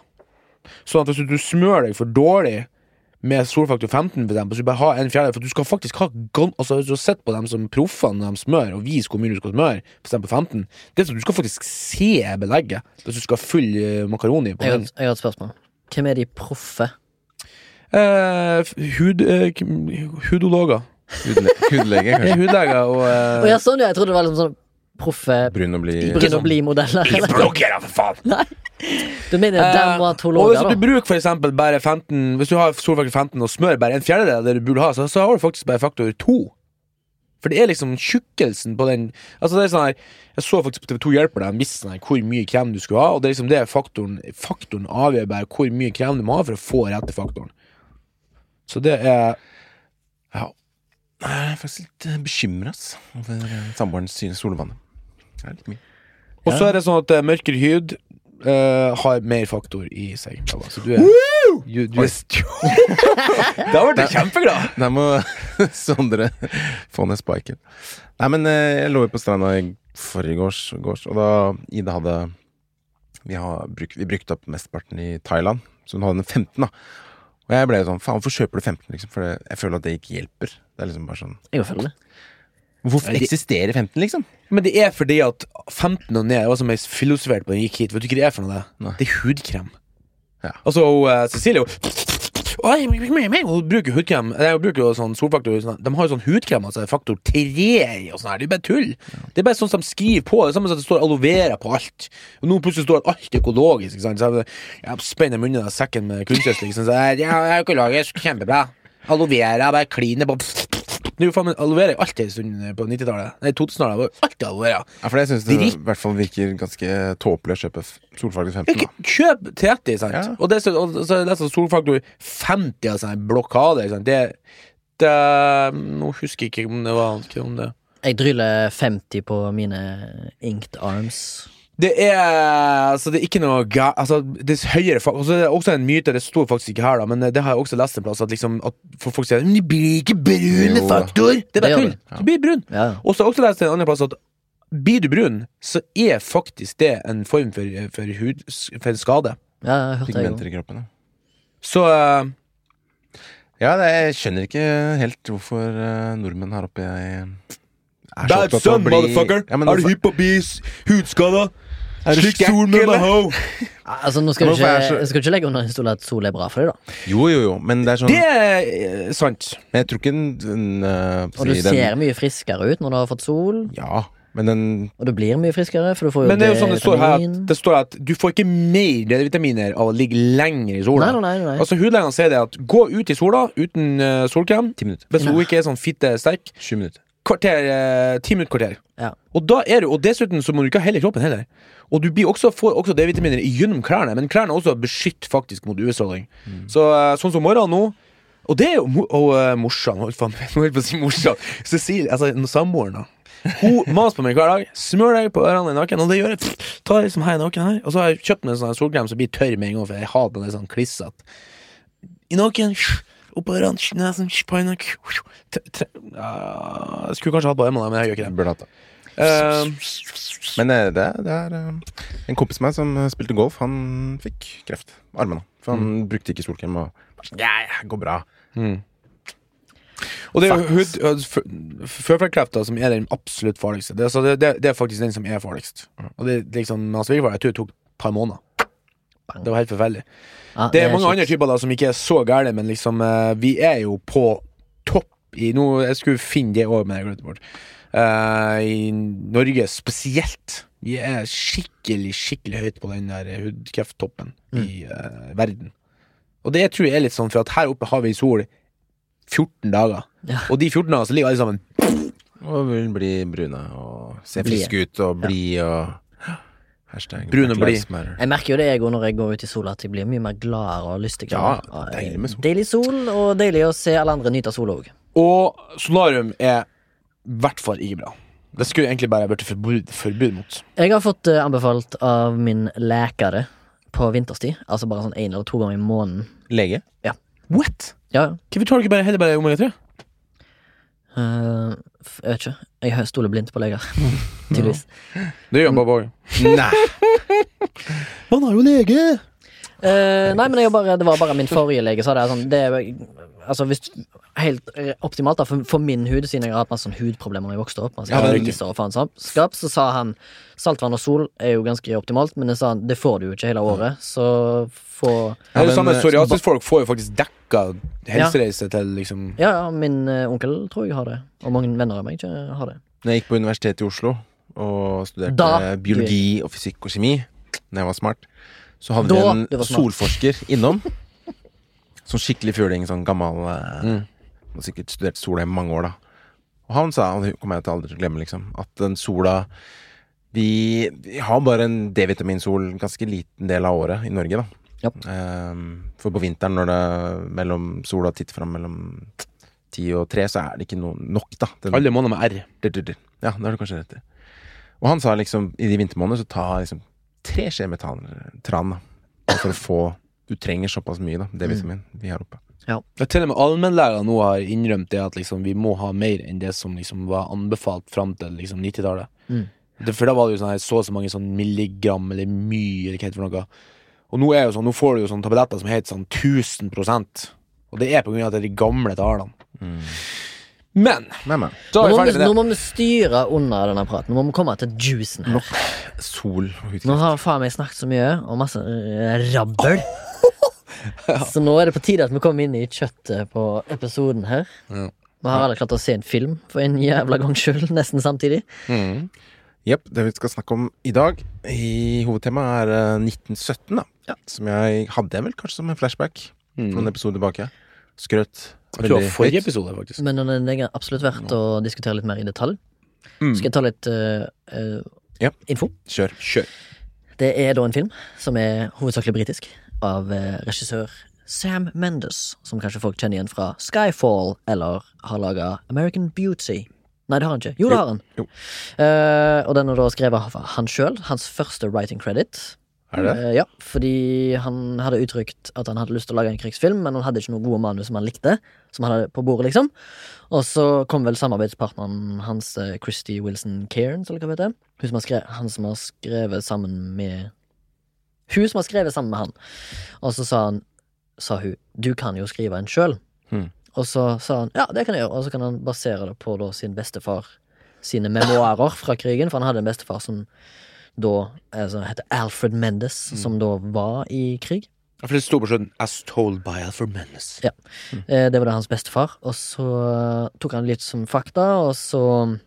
Sånn at hvis du smører deg for dårlig med solfaktor 15, for eksempel, så du bare ha en fjerdedel For du skal faktisk ha Altså Hvis du har sett på dem som proffene de smør, og viser hvor mye du skal smøre, for eksempel 15 Det er sånn, Du skal faktisk se belegget hvis du skal fylle eh, makaroni på Jeg har, jeg har et spørsmål. Hvem er de proffe? Eh, hud, eh, hudologer. Hudle hudlege, Det Ja, hudleger og eh, Og ja, sånn, ja. Jeg trodde det var liksom sånn proffe Brun og blid. Brun sånn. blid-modeller. Bloggere, for faen! Du mener Eh, og dermatologer, hvis du da? bruker for eksempel bare 15 Hvis du har solfaktor 15 og smør bare en fjerdedel av det du burde ha, så, så har du faktisk bare faktor 2. For det er liksom tjukkelsen på den Altså det er sånn her Jeg så faktisk på TV2 Hjelper deg en viss sånn her hvor mye krem du skulle ha, og det er liksom det faktoren Faktoren avgjør bare hvor mye krem du må ha for å få rette faktoren. Så det er Ja. Jeg er faktisk litt bekymra over eh, samboerens syn i solvannet. Det er litt mye. Og så er det sånn at eh, mørkere hud eh, har mer faktor i seg. Så du er, du, du er (laughs) Da ble jeg kjempeglad! (laughs) Der må (laughs) Sondre få ned spiken. Nei, men eh, jeg lå jo på stranda i forgårs, gårs, og da Ida hadde Vi, har bruk, vi brukte opp mesteparten i Thailand, så hun hadde den 15, da. Og jeg ble sånn Faen, hvorfor kjøper du 15, liksom? For jeg føler at det ikke hjelper. Det er liksom bare sånn Jeg føler det. Hvorfor eksisterer 15, liksom? Men det er fordi at 15 og ned var som jeg filosoferte på da jeg gikk hit. Vet du ikke det er for noe? Det, Det er hudkrem. Ja. Altså, og, uh, Cecilie Oi, bruker hudkrem Jeg bruker jo sånn solfaktor sånn, De har jo sånn hudkrem, altså faktor 3 i og sånn her. Det er bare tull. Det er bare sånn som de skriver på. Det er samme som at det står aloe vera på alt. Og nå plutselig står det alt økologisk. Ikke sant? Så jeg, jeg spenner munnen av sekken med kunstgjødsel. Liksom. Så jeg, økologisk, kjempebra. Aloe vera, bare kline på Det er jo faen meg aloe vera alltid en stund på 90-tallet. Nei, 2000-tallet var jo alltid aloe. Ja, for jeg syns det Dritt. i hvert fall virker ganske tåpelig å kjøpe solfaktor 15. Ikke, kjøp 30, sant? Ja. Og det er og så er det sånn solfaktor 50 av sånn blokade. Sant? Det, det Nå husker jeg ikke om det var ikke om det. Jeg dryller 50 på mine inked arms. Det er altså det er ikke noe ga, altså, Det er høyere altså, Det er også en myte, det står faktisk ikke her, da men det har jeg også lest en plass, at liksom At folk sier Men de blir ikke brune Jo. faktor! Det er bare tull! Ja. Du blir brun. Ja. Og så har jeg også lest en annen plass at blir du brun, så er faktisk det en form for, for, hud, for en skade. ja, jeg hørte det. Pigmenter i kroppen. Ja. Så uh, Ja, det, jeg skjønner ikke helt hvorfor uh, nordmenn her oppe er så Bad son, bli- motherfucker! Ja, er du hypp på å bli hudskada? Er du med eller? Ja, (laughs) Altså, nå skal du er ikke, så- jeg skal ikke legge under en stol at sol er bra for deg, da. Jo, jo, jo, men det er sånn Det er eh, sant. Men jeg tror ikke den, den eh, Og du den, ser mye friskere ut når du har fått sol, Ja, men den og du blir mye friskere, for du får jo Men det er jo sånn det står her at, det står at du får ikke mer D-vitaminer av å ligge lenger i sola. Nei, nei, nei, nei. Altså Hudlegene sier det at gå ut i sola uten eh, solkrem. Ti minutter. Hvis hun ikke er sånn fitte sterk. Sju minutter. Kvarter, eh, ti minutter kvarter. Ja. Og da er du, og dessuten så må du ikke ha hele kroppen heller. Og du blir også, får også D-vitaminer gjennom klærne, men klærne også beskytter faktisk mot UV-stråling. Så eh, sånn som morgenen nå Og det er jo og, uh, morsan. Holdt faen, nå holdt på å si morsan. Cecilie, altså samboeren, da. Hun maser på meg hver dag. Smør deg på ørene naken. Og det gjør jeg. Ta liksom her naken her. Og så har jeg kjøpt meg en sånn solkrem som blir tørr med en gang, for jeg hater det sånn klissete. I naken. Oppå ørene, nesen, sånn, Jeg skulle kanskje hatt bare med deg, men jeg gjør ikke det. Burde hatt det. Uh, Men eh, det, det er uh, en kompis av meg som eh, spilte golf. Han fikk kreft. Armene. For han brukte ikke solkrem. Og sånn, ja, ja, går bra. Og det er jo hud, altså, f- føflekkreft da, som er den absolutt farligste. Det, altså, det, det, det er faktisk den som er farligst. Og det, liksom, hans svigerfar, jeg tror det tok et par måneder. Det var helt forferdelig. Ja, Det er mange kjipt. andre typer da som ikke er så gærne, men liksom eh, vi er jo på topp i nå, Jeg skulle finne det òg, men jeg glemte det bort. Uh, I Norge spesielt. Vi er skikkelig, skikkelig høyt på den der hudkrefttoppen i uh, verden. Og det tror jeg er litt sånn, for at her oppe har vi sol 14 dager. Ja. Og de 14 dagene så ligger alle sammen Og vil bli brune og se friske ut og blide og Hashtag Brune blid. Jeg merker jo det jeg òg når jeg går ut i sola, at jeg blir mye mer gladere og lystigere. Ja, deilig med sol. Deilig sol, og deilig å se alle andre nyte sola òg. Og solarium er i hvert fall ikke bra. Det skulle egentlig bare vært forbud, forbud mot. Jeg har fått eh, anbefalt av min lekare på vinterstid, altså bare sånn én eller to ganger i måneden. Lege? Ja. What? Ja, Hvorfor tar du ikke bare heller bare omega-3? eh, jeg vet ikke. Jeg stoler blindt på leger, (laughs) tydeligvis. Det gjør han bare òg. Nei! (laughs) Man har jo lege! Uh, nei, men jeg bare, det var bare min forrige lege sa det. Sånn, det altså, hvis, helt eh, optimalt da, for, for min hud, siden jeg har hatt masse sånn hudproblemer da jeg vokste opp. Man Ja, er iser og faenskap. Så sa han saltvann og sol er jo ganske optimalt, men det, sa han, det får du jo ikke hele året. Så få Ja, det men, samme psoriasis Folk får jo faktisk dekka helsereise til liksom Ja, ja, min eh, onkel tror jeg har det. Og mange venner av meg ikke har det. Når jeg gikk på Universitetet i Oslo og studerte Da- biologi og fysikk og kjemi, Når jeg var smart, så hadde Da vi en var smart. solforsker innom. (laughs) Sånn skikkelig fjuling, sånn gammel eh, Mm. Han har sikkert studert sola i mange år, da. Og han sa, og det kommer jeg til aldri til å glemme, liksom, at den sola vi, vi har bare en D-vitaminsol ganske liten del av året i Norge, da. Ja. Ehm, for på vinteren, når det mellom sola titter fram mellom ti og tre, så er det ikke noe nok, da. Den, Alle måneder med R. Dyr, dyr. Ja, det har du kanskje rett i. Og han sa liksom i de vintermånedene så ta liksom tre skjeer med tran, da. For å få Du trenger såpass mye, da, D-vitamin, vi har oppe. Ja til og med allmennleger nå har innrømt det at liksom, vi må ha mer enn det som liksom, var anbefalt fram til liksom, 90-tallet. Mm. For da var det jo sånn her, så og så mange sånn milligram eller mye, eller hva heter for noe. Og nå er jo sånn, nå får du jo sånne tabletter som heter sånn 1000% Og det er på grunn av at det er de gamle tallene. Men Men, men. da Nå er må, vi, med nå må vi styre under denne praten. Nå må vi komme til juicen her. Sol. Nå har faen meg snakket så mye og masse eh, rabbel. (laughs) Så nå er det på tide at vi kommer inn i kjøttet på episoden her. Ja. Vi har alle klart å se en film for en jævla gangs skyld, (laughs) nesten samtidig. Mm. Jepp. Det vi skal snakke om i dag, i hovedtemaet, er eh, 1917, da. Ja. Som jeg hadde jeg vel kanskje som en flashback for noen Mm. episoder tilbake. Skrøt veldig høyt. episode, faktisk. Men den er absolutt verdt å diskutere litt mer i detalj. Mm. Skal jeg ta litt uh, eh, Ja. info? Kjør. Kjør. Det er da en film som er hovedsakelig britisk, av uh, regissør Sam Mendes, som kanskje folk kjenner igjen fra Skyfall, eller har laga American Beauty. Nei, det har han ikke. Jo, det har han. jo. Eh, og den er da skrevet av han sjøl. Hans første writing credit. Er det? Eh, ja, fordi han hadde uttrykt at han hadde lyst til å lage en krigsfilm, men han hadde ikke noe gode manus som han likte, som han hadde på bordet, liksom. Og så kom vel samarbeidspartneren hans, eh, Christy Wilson Cairns, eller hva det heter. Hun som har skrevet, han som har skrevet sammen med Hun som har skrevet sammen med han. Og så sa han Sa hun Du kan jo skrive en sjøl. Hmm. Og så sa han ja, det kan jeg gjøre, og så kan han basere det på da sin bestefar sine memoarer fra krigen, for han hadde en bestefar som da altså, heter Alfred Mendes, som da var i krig. For det sto på slutten 'As told by Alfred Mendes'. Ja. Eh, det var da hans bestefar. Og så tok han litt som fakta, og så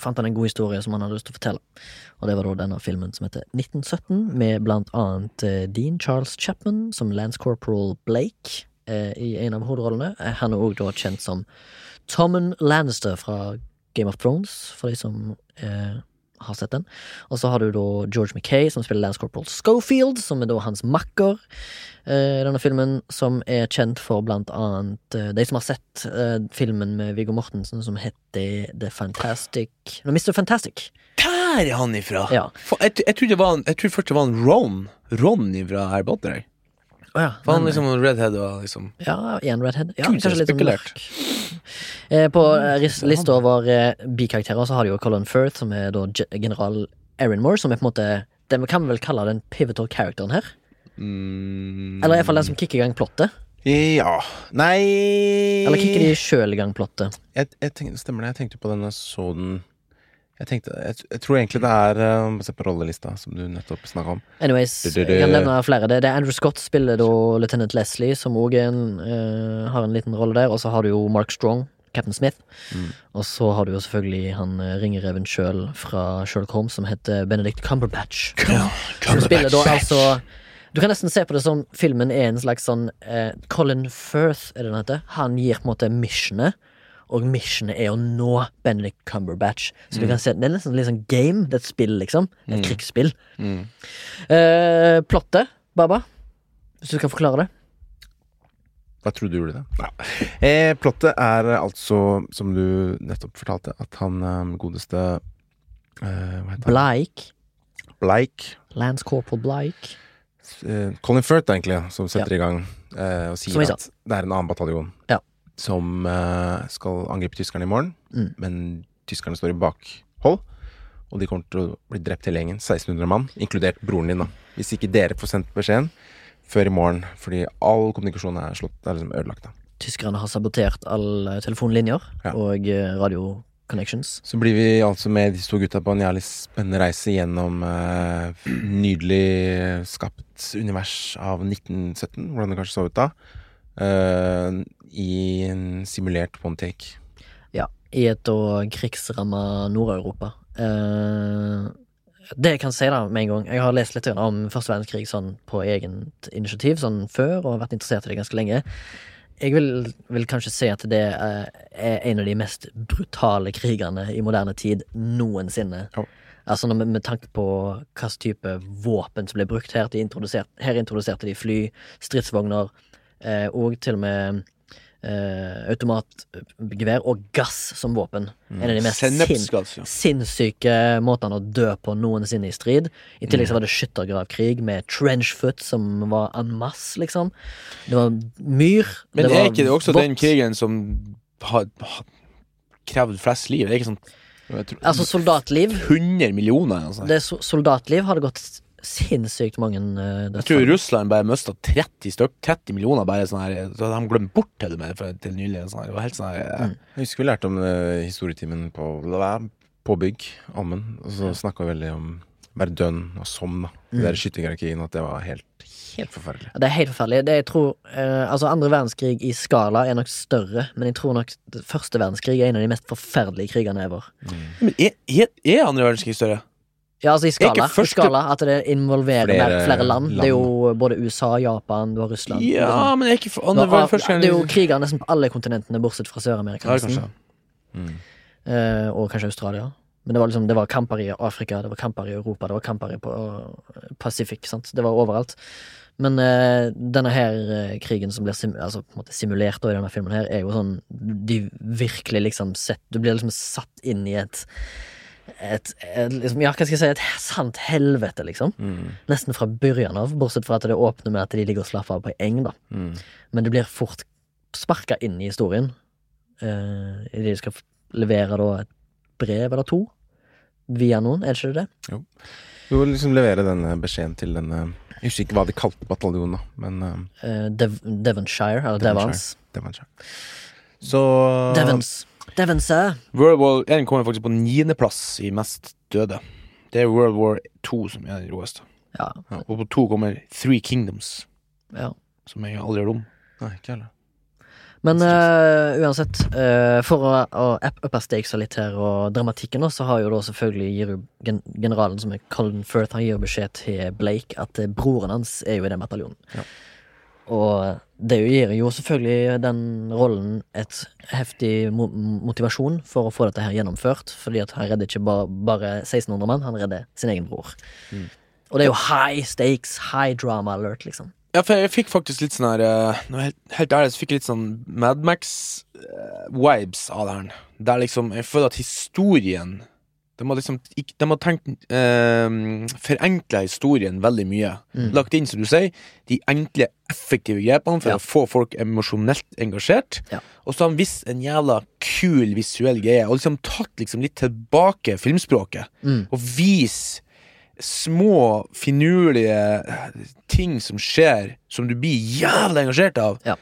fant han en god historie som han hadde lyst til å fortelle. Og det var da denne filmen som heter 1917, med blant annet eh, Dean Charles Chapman som Lance Corporal Blake eh, i en av hovedrollene. Eh, Han er òg da kjent som Tommen Lannister fra Game of Thrones, for de som eh, har sett den. Og så har du da George Mackay, som spiller Lance Corporal Schofield, som er da hans makker eh, i denne filmen, som er kjent for blant annet eh, de som har sett eh, filmen med Viggo Mortensen som heter The Fantastic No, Mr. Fantastic. Der er han ifra! Ja. For, jeg, jeg, trodde det var jeg trodde først det var en Ron. Ron ifra Harry Potter. Jeg. Å ja. For han liksom redhead og liksom Ja, igjen Redhead. Ja, så kanskje litt sånn spekulert. Eh, på eh, lista over eh, bikarakterer så har de jo Colin Firth, som er da general Erin Moore, som er på en måte Den kan vi vel kalle den pivotal characteren her. mm, Eller iallfall den som kicker i gang plottet. Ja Nei Eller kicker de sjøl i gang plottet. jeg, jeg tenkte, Stemmer det. Jeg tenkte på denne så den jeg, tenkte, jeg, jeg tror egentlig det er uh, Se på rollelista, som du nettopp snakka om. Anyways, Du, du, jeg kan nevne flere. Det, det er Andrew Scott spiller da Lieutenant Leslie, som òg uh, har en liten rolle der. Og så har du jo Mark Strong, Captain Smith. Mm. Og så har du jo selvfølgelig han uh, ringereven sjøl fra Sherlock Holmes, som heter Benedict Cumberbatch. Som spiller da altså Du kan nesten se på det som filmen er en slags sånn eh, Colin Firth, er det den heter. Han gir på en måte missionet. Og missionet er å nå Benedict Cumberbatch. Så Mm. du kan se, Det er nesten litt sånn game. Det er et spill, liksom. Et krigsspill. Mm. Eh, plottet, Baba, hvis du skal forklare det. Hva trodde du gjorde det? Ja. Eh, plottet er altså, som du nettopp fortalte, at han eh, godeste eh, han? Blake. Lance Corporal Blike. Eh, Colin Firth, egentlig, som setter i gang eh, og sier at det er en annen bataljon Ja. Som eh, skal angripe tyskerne i morgen, Mm. men tyskerne står i bakhold. Og de kommer til å bli drept hele gjengen. 1600 mann, inkludert broren din. da Hvis ikke dere får sendt beskjeden før i morgen, fordi all kommunikasjon er, slått, er liksom ødelagt. da Tyskerne har sabotert alle telefonlinjer Ja. og eh, radio connections. Så blir vi altså med disse to gutta på en jævlig spennende reise gjennom eh, nydelig skapt univers av 1917, hvordan det kanskje så ut da. Eh, I en simulert one. Ja, i et da krigsramma Nord-Europa. Uh, det jeg kan si da med en gang Jeg har lest litt om første verdenskrig sånn på eget initiativ sånn før, og vært interessert i det ganske lenge. Jeg vil, vil kanskje si at det eh, er en av de mest brutale krigene i moderne tid noensinne. Ja. Altså med, med tanke på hvilken type våpen som ble brukt her. De introdusert, her introduserte de fly, stridsvogner, og til og med eh, automatgevær og gass som våpen. En av de mest sin, sinnssyke måtene å dø på noensinne i strid. I tillegg så var det skyttergravkrig med trenchfoot som var en masse, liksom. Det var myr. Men det er ikke det også vått. den krigen som har, har krevd flest liv? Det er ikke sånn tror, Altså soldatliv. 100 millioner? Altså. Det so soldatliv hadde gått sinnssykt mange uh, Jeg tror Russland bare mista 30 stykk 30 millioner bare sånn her Så de glemt bort til det med til nylig. Sånn her. Det var helt sånn her Mm. jeg husker vi lærte om uh, historietimen på på bygg, Ammen. Og så snakka vi veldig om Verdun og Somme, Mm. der skytterhierarkiene, at det var helt, helt forferdelig. Det er helt forferdelig. Det jeg tror, eh, altså Andre verdenskrig i skala er nok større, men jeg tror nok første verdenskrig er en av de mest forferdelige krigene ever. Men er, er, er andre verdenskrig større? Ja, altså i skala. I skala At det involverer Flere flere, flere land. Det er jo både USA, Japan, du har Russland. Ja, men er ikke for har- verdenskrig det er jo kriger nesten på alle kontinentene, bortsett fra Sør-Amerika. Ja, Mm. Eh, og kanskje Australia. Men det var liksom Det var kamper i Afrika, det var kamper i Europa, det var kamper i på eh, Pacific. sant? Det var overalt. Men uh, denne her uh, krigen som blir sim altså, simulert i denne filmen, her er jo sånn De virkelig liksom sett Du blir liksom satt inn i et et, et liksom, Ja, hva skal jeg si? Et sant helvete, liksom. Mm. Nesten fra begynnelsen av, bortsett fra at det åpner med at de ligger og slapper av på ei eng, da. Mm. Men det blir fort sparka inn i historien. Uh, Idet de skal levere da et brev eller to via noen, er det ikke det? Du må liksom levere denne beskjeden til denne Jeg husker ikke hva de kalte bataljonen, da, men eh, Eh, Dev Devonshire, eller Devonshire. Devons. Devonshire. Så Devons. Devons, eh. World War 1 kommer faktisk på niendeplass i mest døde. Det er World War 2 som er den råeste. Ja. Og på to kommer Three Kingdoms, ja. som jeg aldri har hørt om. Nei, ikke heller. Men eh, uansett, eh, for å, å up- uppe stakesa litt her, og dramatikken, da, så har jo da selvfølgelig gir jo gen generalen, som er Colin Firth, han gir jo beskjed til Blake at eh, broren hans er jo i den bataljonen. Ja. Og det gir jo selvfølgelig den rollen et heftig mo motivasjon for å få dette her gjennomført, fordi at han redder ikke ba bare 1600 mann, han redder sin egen bror. Mm. Og det er jo high stakes, high drama alert, liksom. Ja, for jeg fikk faktisk litt sånn her eh, helt, helt ærlig, så fikk jeg litt sånn Mad Max-vibes av det her. Der liksom Jeg føler at historien De har liksom De har tenkt eh, Forenkla historien veldig mye. Mm. Lagt inn, som du sier, de enkle, effektive grepene for Ja. å få folk emosjonelt engasjert. Ja. Og så har han visst en jævla kul visuell greie, og liksom tatt liksom litt tilbake filmspråket. Mm. Og vis små, finurlige ting som skjer, som du blir jævlig engasjert av. Ja.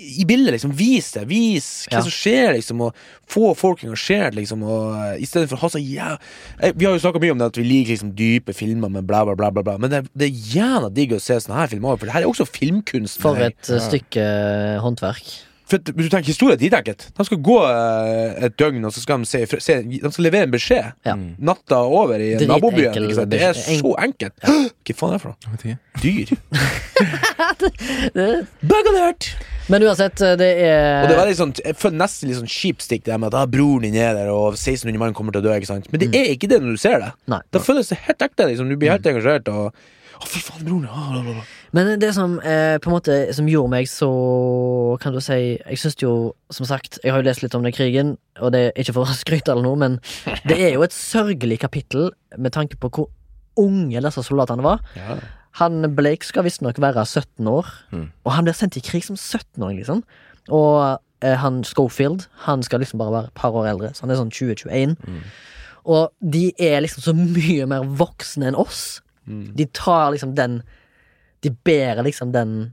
I bildet, liksom. Vis det. Vis hva Ja. som skjer, liksom. Og få folk engasjert, liksom. Og uh, I stedet for å ha så jæv... Eh, Vi har jo snakka mye om det at vi liker liksom dype filmer med bla, bla, bla. bla, bla. Men det, det er jævla digg å se sånne her filmer, for det her er også filmkunst. For et ja. stykke eh, håndverk. For at, du tenker historie er dritenkelt. De skal gå eh, et døgn, og så skal de se, se De skal levere en beskjed. Ja. Natta over i nabobyen. ikke? Det er så enkelt. Hva faen er det for noe? Dyr. (laughs) (laughs) Bug alert! Men uansett, eh, det er Og det var litt sånn, Jeg føler nesten litt sånn kjipt stikk det med at ah, broren din er der, og 1600 mann kommer til å dø. ikke sant? Men det er ikke det når du ser det. Nei. Da føles det helt ekte. liksom Du blir helt engasjert. og Å, fy faen, broren ah, la, la. Men det som eh, på en måte Som gjorde meg så Kan du si Jeg syns jo, som sagt Jeg har jo lest litt om den krigen, og det er ikke for å skryte eller noe, men det er jo et sørgelig kapittel med tanke på hvor unge disse soldatene var. Ja. Han Blake skal visstnok være 17 år, Mm. og han blir sendt i krig som 17-åring, liksom. Og eh, han Schofield, han skal liksom bare være et par år eldre, så han er sånn 2021. Mm. Og de er liksom så mye mer voksne enn oss. Mm. De tar liksom den De bærer liksom den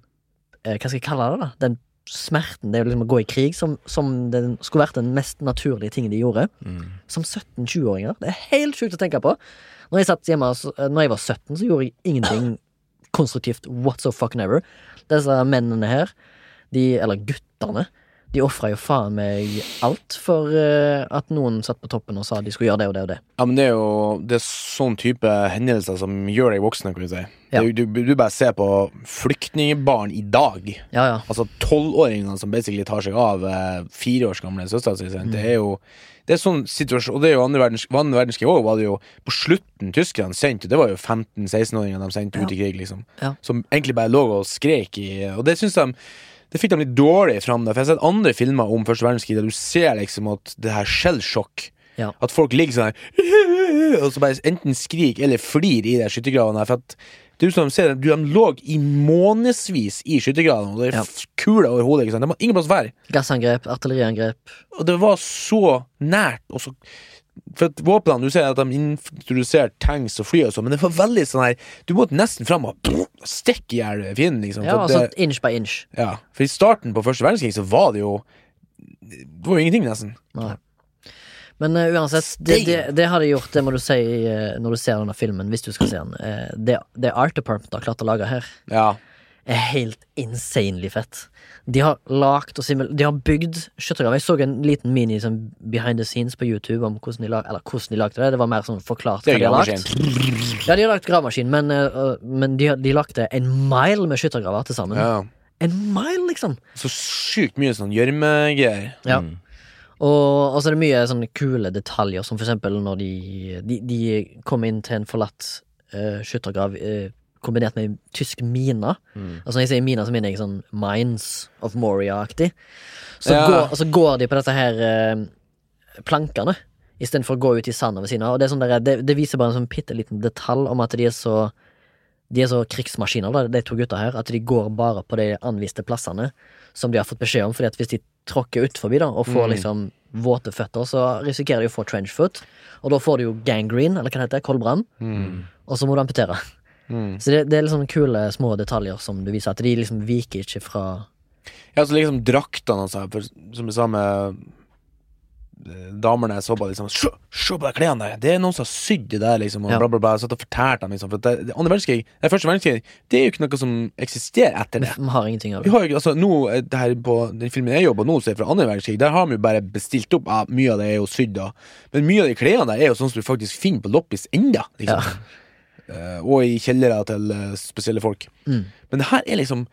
eh, Hva skal jeg kalle det, da? Den smerten det er liksom å gå i krig, som, som den skulle vært den mest naturlige tingen de gjorde. Mm. Som 17-20-åringer. Det er helt sjukt å tenke på. Når jeg satt hjemme eh, Når jeg var 17, så gjorde jeg ingenting konstruktivt what so fucking ever. Disse mennene her, de, eller guttene, de ofra jo faen meg alt for eh, at noen satt på toppen og sa de skulle gjøre det og det og det. Ja, men det er jo Det er sånn type hendelser som gjør deg voksen, kan du si. Ja. Du, du, du bare ser på flyktningbarn i dag. Ja, ja. Altså tolvåringene som basically tar seg av eh, fire års gamle søstera si. Det er jo det er sånn situasjon Og det er jo andre verdens, andre verdenskrig òg, var det jo på slutten tyskerne sendte Det var jo 15-16-åringer de sendte ut i krig, liksom. Ja. Som egentlig bare lå og skrek i Og det syns de det fikk de litt dårlig fram. da, For jeg har sett andre filmer om første verdenskrig der du ser liksom at det her skjellsjokk Ja. At folk ligger sånn her (laughs) Og så bare enten skriker eller flir i de skyttergravene. For at er som ser, du, De lå i månedsvis i skyttergravene, og det er Ja. kuler over hodet. ikke sant? Det var ingen plass å være. Gassangrep, artilleriangrep. Og det var så nært. Og så, for at våpnene, Du ser at de introduserer tanks og fly, og så, men det var veldig sånn her Du måtte nesten fram og stikke i hjel fienden. Liksom, Ja, altså det, inch by inch. ja, for i starten på første verdenskrig så var det jo Det var jo ingenting, nesten. Nei. Men uh, uansett, det, det, det har de gjort, det må du si uh, når du ser denne filmen, hvis du skal se den. Uh, det, det Art Department har klart å lage her, Ja. er helt insanely fett. De har lagt og simul De har bygd skyttergraver. Jeg så en liten mini sånn, behind the scenes på YouTube om hvordan de, lag, eller hvordan de lagde det. Det var mer sånn forklart hva de har lagt. Ja, de har lagt gravemaskin, men, men de, de lagde en mile med skyttergraver til sammen. ja. En mile, liksom! Så sjukt mye sånn gjørmegreier. Ja. Mm. Og, og så er det mye sånne kule detaljer, som for eksempel når de, de, de kommer inn til en forlatt uh, skyttergrav uh, kombinert med tysk mine. Mm. Altså Når jeg sier mine, så mener jeg sånn Mines of Moria-aktig. Så, Ja. går, så går de på disse her uh, plankene istedenfor å gå ut i sanda ved siden av. Og det, sånn der, det, det viser bare en sånn bitte liten detalj om at de er så De er så krigsmaskiner, da, de to gutta her, at de går bare på de anviste plassene som de har fått beskjed om. Fordi at hvis de tråkker utfor da, og får Mm. liksom våte føtter, så risikerer de å få trench foot. Og da får du jo gangrene, eller hva det heter, koldbrann. Mm. Og så må du amputere. Mm. Så det, det er liksom kule små detaljer som du viser, at de liksom viker ikke fra Ja, så liksom draktene og sånn, for som jeg sa med eh, damene jeg så på, liksom Se, på de klærne der! Det er noen som har sydd det der, liksom, og Ja. bla, bla, bla. Jeg satt og fortalte dem, liksom. For det, det, andre verdenskrig, det første verdenskrig, det er jo ikke noe som eksisterer etter det. Vi har ingenting av det. Vi har jo altså nå, eh, det her på den filmen jeg jobber nå, som er fra andre verdenskrig, der har vi jo bare bestilt opp ja, Mye av det er jo sydd, da. Men mye av de klærne der er jo sånn som du faktisk finner på loppis enda. Liksom. Eh, og i kjellere til uh, spesielle folk. Mm. Men det her er liksom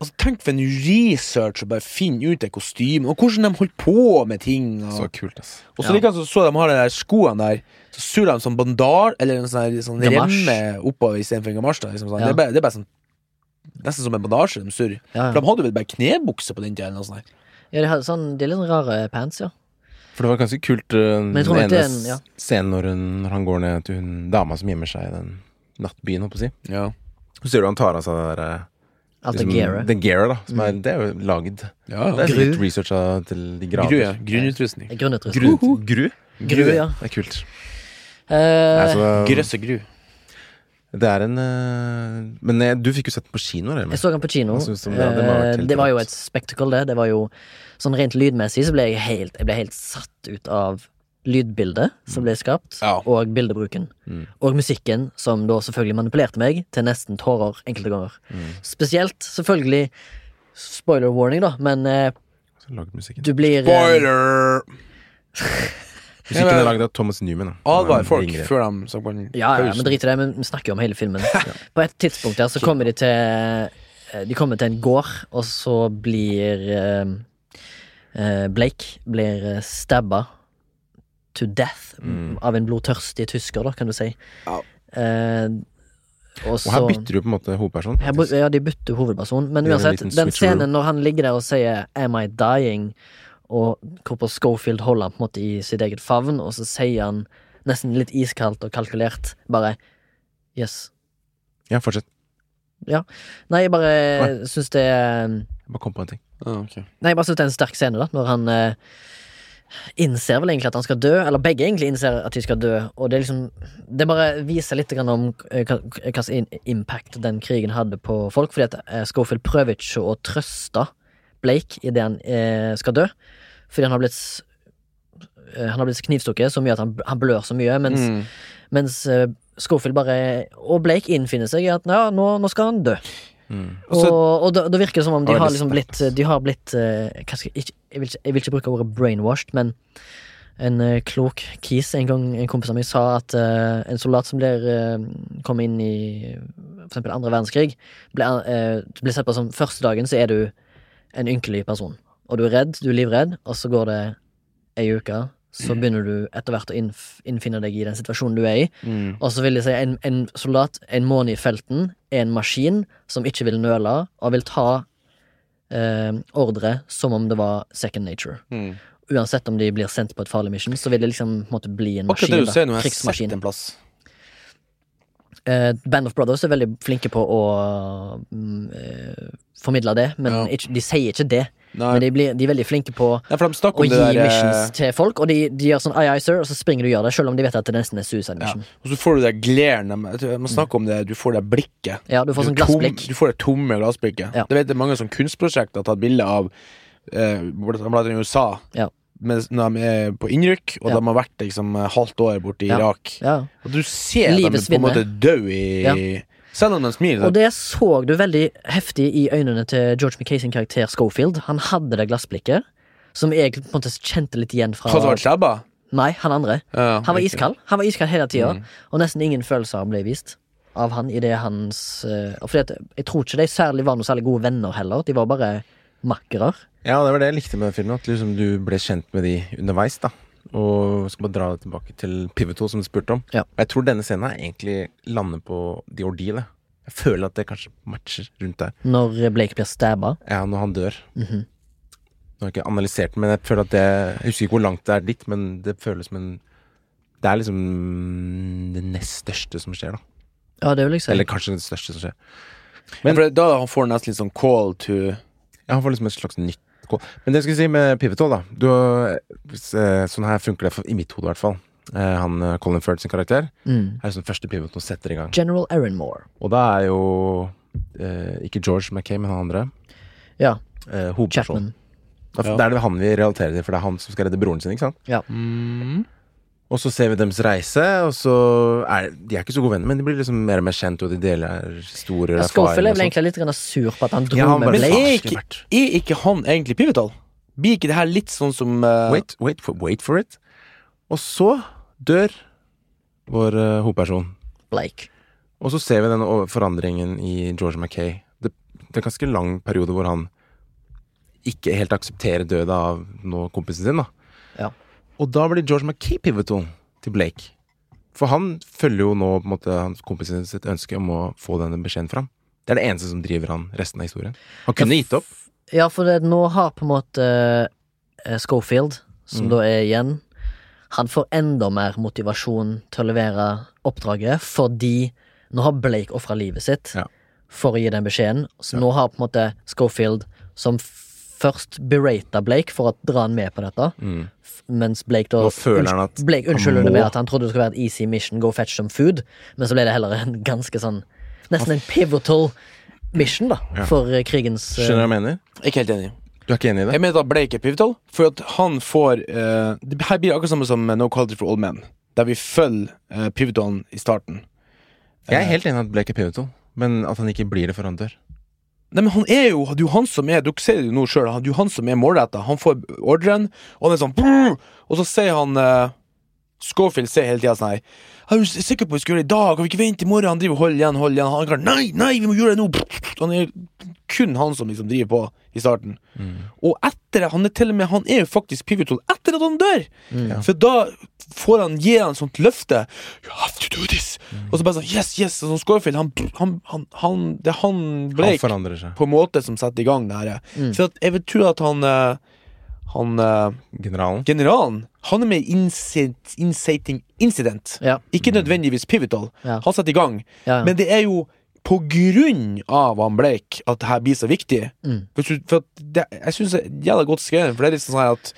Altså Tenk for en research å bare finne ut det kostymet, og hvordan de holdt på med ting. Og Så kult, ass. og så Ja. likeens så, så de har de der skoene der, så surrer de sånn bandar, eller en sånn, sånn remme oppover istedenfor en gamasj. Liksom, sånn. Ja. det, er bare, det er bare sånn Nesten som en bandasje de surrer. Ja, For de hadde vel bare knebukse på den tida. eller noe sånt ja, de, hadde sånn, de er litt sånn rare pants, ja. For det var ganske kult uh, den ene en- ja. scenen når, hun, når han går ned til hun dama som gjemmer seg i den nattbyen, holdt på å si. Ja. Så ser du han tar av seg det der eh, Alt det liksom, Gera Det gearet, da. Som er, Mm. det er jo lagd. Ja, Det er Gru. sikkert researcha til de Gru, ja. Grunnutrustning. Grunnutrustning. Gru? Gru? Gru, ja. Det er kult. Eh, Altså, Grøsse gru. det er en uh, Men jeg, du fikk jo sett den på kino, eller? jeg så den på kino. Hva ja, det? Eh, helt det var jo et spectacle, det. Det var jo Sånn rent lydmessig så ble jeg helt Jeg ble helt satt ut av lydbildet som ble skapt, Ja. og bildebruken. Mm. Og musikken, som da selvfølgelig manipulerte meg til nesten tårer enkelte ganger. Mm. Spesielt, selvfølgelig Spoiler warning, da, men eh, du blir eh, Spoiler! (laughs) Musikken er lagd av Thomas Newman. Advar folk ringer. før de så på den Ja, ja, men drit i det, men vi snakker jo om hele filmen. (laughs) På et tidspunkt der så kommer de til eh, De kommer til en gård, og så blir eh, eh, Blake blir stabba to death Mm. av en blodtørstig tysker, da, kan du si. Ja. Eh, og Og her bytter du på en måte hovedperson. her Ja, de bytter hovedperson, men uansett, den switcheroo. scenen når han ligger der og sier 'Am I dying?' og hvorpå Schofield holder han på en måte i sitt eget favn, og så sier han nesten litt iskaldt og kalkulert bare 'Yes'. Ja, fortsett. Nei, jeg bare syns det Jeg bare kom på en ting. Ah, okay. Nei, jeg bare synes det er en sterk scene, da, når han eh, innser vel egentlig at han skal dø, eller begge egentlig innser at de skal dø, og det liksom Det bare viser litt grann om hvilken hva slags impact den krigen hadde på folk, fordi at eh, Schofield prøver ikke å trøste Blake idet han eh, skal dø, fordi han har blitt eh, han har blitt knivstukket så mye at han, han blør så mye, mens, Mm. mens eh, Schofield bare Og Blake innfinner seg i at ja, nå, nå skal han dø. Mm. Og Og, og da, da virker det som om de har liksom blitt De har blitt eh, ikke, jeg, vil ikke, jeg vil ikke bruke ordet brainwashed, men en uh, klok kis en gang en kompis av meg sa at uh, en soldat som blir uh, kom inn i for eksempel andre verdenskrig, ble, ble sett på som første dagen så er du en ynkelig person. Og du er redd, du er livredd, og så går det ei uke, så begynner du etter hvert å innf innfinne deg i den situasjonen du er i. Mm. Og så vil jeg si en, en soldat en måned i felten er en maskin som ikke vil nøle, og vil ta eh, ordre som om det var second nature. Mm. Uansett om de blir sendt på et farlig mission, så vil det liksom måtte bli en Akkurat maskin. det du sier nå, har jeg Krigsmaskin. sett en plass. Eh, Band of Brothers er veldig flinke på å mm, eh, formidle det, men Ja. ikke, de sier ikke det. Nei, Men de, blir, de er veldig flinke på Nei de å gi der eh, missions til folk, og de, de gjør sånn aye aye sir, og så springer du og gjør det, selv om de vet at det nesten er suicide ja. mission. Og så får du det glærne Man snakker om det, du får det blikket. Ja, du får sånn tom- glassblikk. Du får det tomme glassblikket. Ja. Det vet jeg mange sånn kunstprosjekter har tatt bilde av eh, blant annet i USA. Ja. Mens når de er på innrykk, og Ja. de har vært liksom halvt år borte i Ja. Irak. Ja. Og du ser dem Livets på en måte dø i. Selv om de smiler. Og det så du veldig heftig i øynene til George McKay sin karakter Schofield. Han hadde det glassblikket, som jeg på en måte kjente litt igjen fra Han som var stabba? Nei, han andre. Han var iskald. Han var iskald hele tida, Mm. og nesten ingen følelser ble vist av han i det hans eh, og fordi at Jeg tror ikke de særlig var noe særlig gode venner heller. De var bare makkere. Ja, det var det jeg likte med den filmen. At liksom du ble kjent med de underveis. da Og skal bare dra det tilbake til Pivotal, som du spurte om. Ja. Og Jeg tror denne scenen egentlig lander på The Ordeal. jeg. Jeg føler at det kanskje matcher rundt der. Når Blake blir stabba. Ja, når han dør. Mhm. Nå har jeg ikke analysert den, men jeg føler at det Jeg husker ikke hvor langt det er dit, men det føles som en Det er liksom det nest største som skjer, da. Ja, det vil jeg si. Eller kanskje det største som skjer. Men for da han får nesten litt sånn call to Ja, han får liksom et slags nytt kål. Men det jeg skulle si med Pivotal, da du, eh, Sånn her funker det for, i mitt hode, i hvert fall. Eh, han eh, Colin Firth sin karakter mm. er sånn første pivot som setter i gang. General Aaron Moore. Og da er jo eh, ikke George Mackay, men han andre. Ja. Eh, hovedpersonen. Chapman. Da, Ja. Det er det han vi relaterer til, for det er han som skal redde broren sin. ikke sant? mm. Og så ser vi deres reise, og så er de er ikke så gode venner, men de blir liksom mer og mer kjent, og de deler historier Ja, og Schofield er vel erfaringer. egentlig litt sur på at han dro Ja, han med Men Blake. er ikke, er ikke han egentlig pivotal? Blir ikke det her litt sånn som uh... Wait, wait, for, wait for it. Og så dør vår uh, hovedperson. Blake. Og så ser vi den forandringen i George Mackay. Det, det er en ganske lang periode hvor han ikke helt aksepterer døden av nå kompisen sin. da Ja. Og da blir George McKay-pivotal til Blake. For han følger jo nå på en måte hans kompisen sitt ønske om å få denne beskjeden fram. Det er det eneste som driver han resten av historien. Han kunne gitt opp. Ja, for det, nå har på en måte uh, Schofield, som Mm. da er igjen, han får enda mer motivasjon til å levere oppdraget, fordi nå har Blake ofra livet sitt Ja. for å gi den beskjeden. Så Ja. nå har på en måte Schofield, som først berata Blake for å dra han med på dette, Mm. mens Blake da Nå føler han at Blake unnskylder det med at han trodde det skulle være et easy mission, go fetch some food, men så ble det heller en ganske sånn Nesten en pivotal mission, da, Ja. for eh, krigens eh, Skjønner du hva jeg mener? Ikke helt enig. Du er ikke enig i det? Jeg mener at Blake er pivotal, for at han får uh, Det her blir akkurat samme som No Quality for Old Men, der vi følger uh, pivotalen i starten. Jeg er helt enig i at Blake er pivotal, men at han ikke blir det før han dør. Nei, men han er jo det er jo han som er Dere ser det jo nå sjøl. Det er jo han som er målretta. Han får ordren, og han er sånn Og så sier han eh, Schofield sier hele tida sånn her Er du sikker på vi skal gjøre det i dag? Kan vi ikke vente i morgen? Han driver og holder igjen, holder igjen. Han er nei, nei, vi må gjøre det nå! Han er kun han som liksom driver på i starten. Og etter det, han er til og med Han er jo faktisk pivotal etter at han dør! For da får han gi han sånt løfte. You have to do this! Og så bare sånn Yes, yes! Og sånn Schofield, han, han, han, han Det er han Han Blake seg. på en måte som setter i gang det her. For at jeg vil tro at han eh, Han uh, Generalen. generalen Han er med i incit, inciting incident. Ja. Ikke nødvendigvis pivotal. Ja. Han setter i gang. Ja. Men det er jo på grunn av han Blake at det her blir så viktig. Mm. For, for det, jeg syns det er jævla godt skrevet, for det er litt sånn at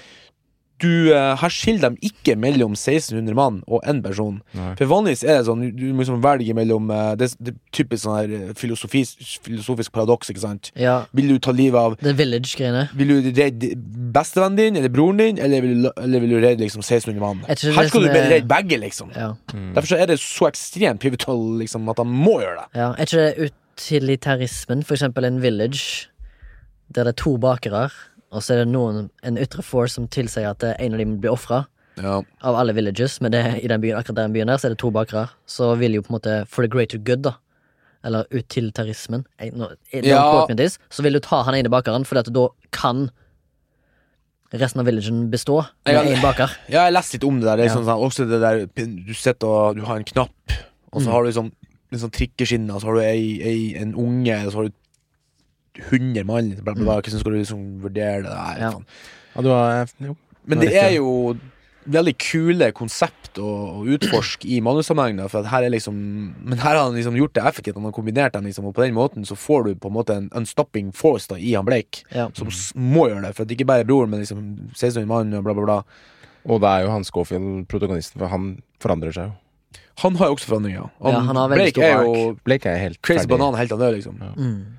du, eh, her skiller de ikke mellom 1600 mann og én person. Nei. For vanligvis er det sånn du, må liksom velge mellom eh, Det, det er typisk sånn her eh, filosofisk paradoks, ikke sant? ja. Vil du ta livet av The Village-greiene. vil du redde bestevennen din eller broren din, eller vil eller vil du redde liksom 1600 mann? Er det Her skal du er- redde begge, liksom. Ja. Derfor så er det så ekstremt pivotal liksom, at han må gjøre det. ja. Er ikke det utilitarismen? For eksempel en village der det er to bakere, og så er det noen, en ytre force som tilsier at eh, en av dem blir ofra. Ja. Av alle villages, men det, i den byen, akkurat den byen der Så er det to bakere. Så vil jo på en måte For the greater good, da. Eller utilitarismen. eh, Ja. Så vil du ta han ene bakeren, Fordi at da kan resten av villagen bestå med én baker. ja, jeg har lest litt om det der. Det Ja. sånn, sånn, også det der Du sitter og du har en knapp, og så Mm. har du liksom en sånn trikkeskinne, og så har du ei, ei, en unge, og så har du 100 mann. Bla, bla, bla. Hvordan skal du liksom vurdere det der? Mm. Ja. Ja, du har Jo. Men Det er jo veldig kule konsept å, å utforske i manussammenheng. da, For at her er liksom Men her har han liksom gjort det effektivt. Han har kombinert dem, liksom, og på den måten så får du på en måte en unstopping force da i han Blake. Ja. Som må gjøre det. For at ikke bare broren, men liksom 16 mann og bla, bla, bla. Og det er jo han Schofield, protagonisten, for han forandrer seg jo. Han har jo også forandringer. Ja, han har veldig Blake er jo Blake er helt crazy ferdig. banan helt det, liksom. Mm.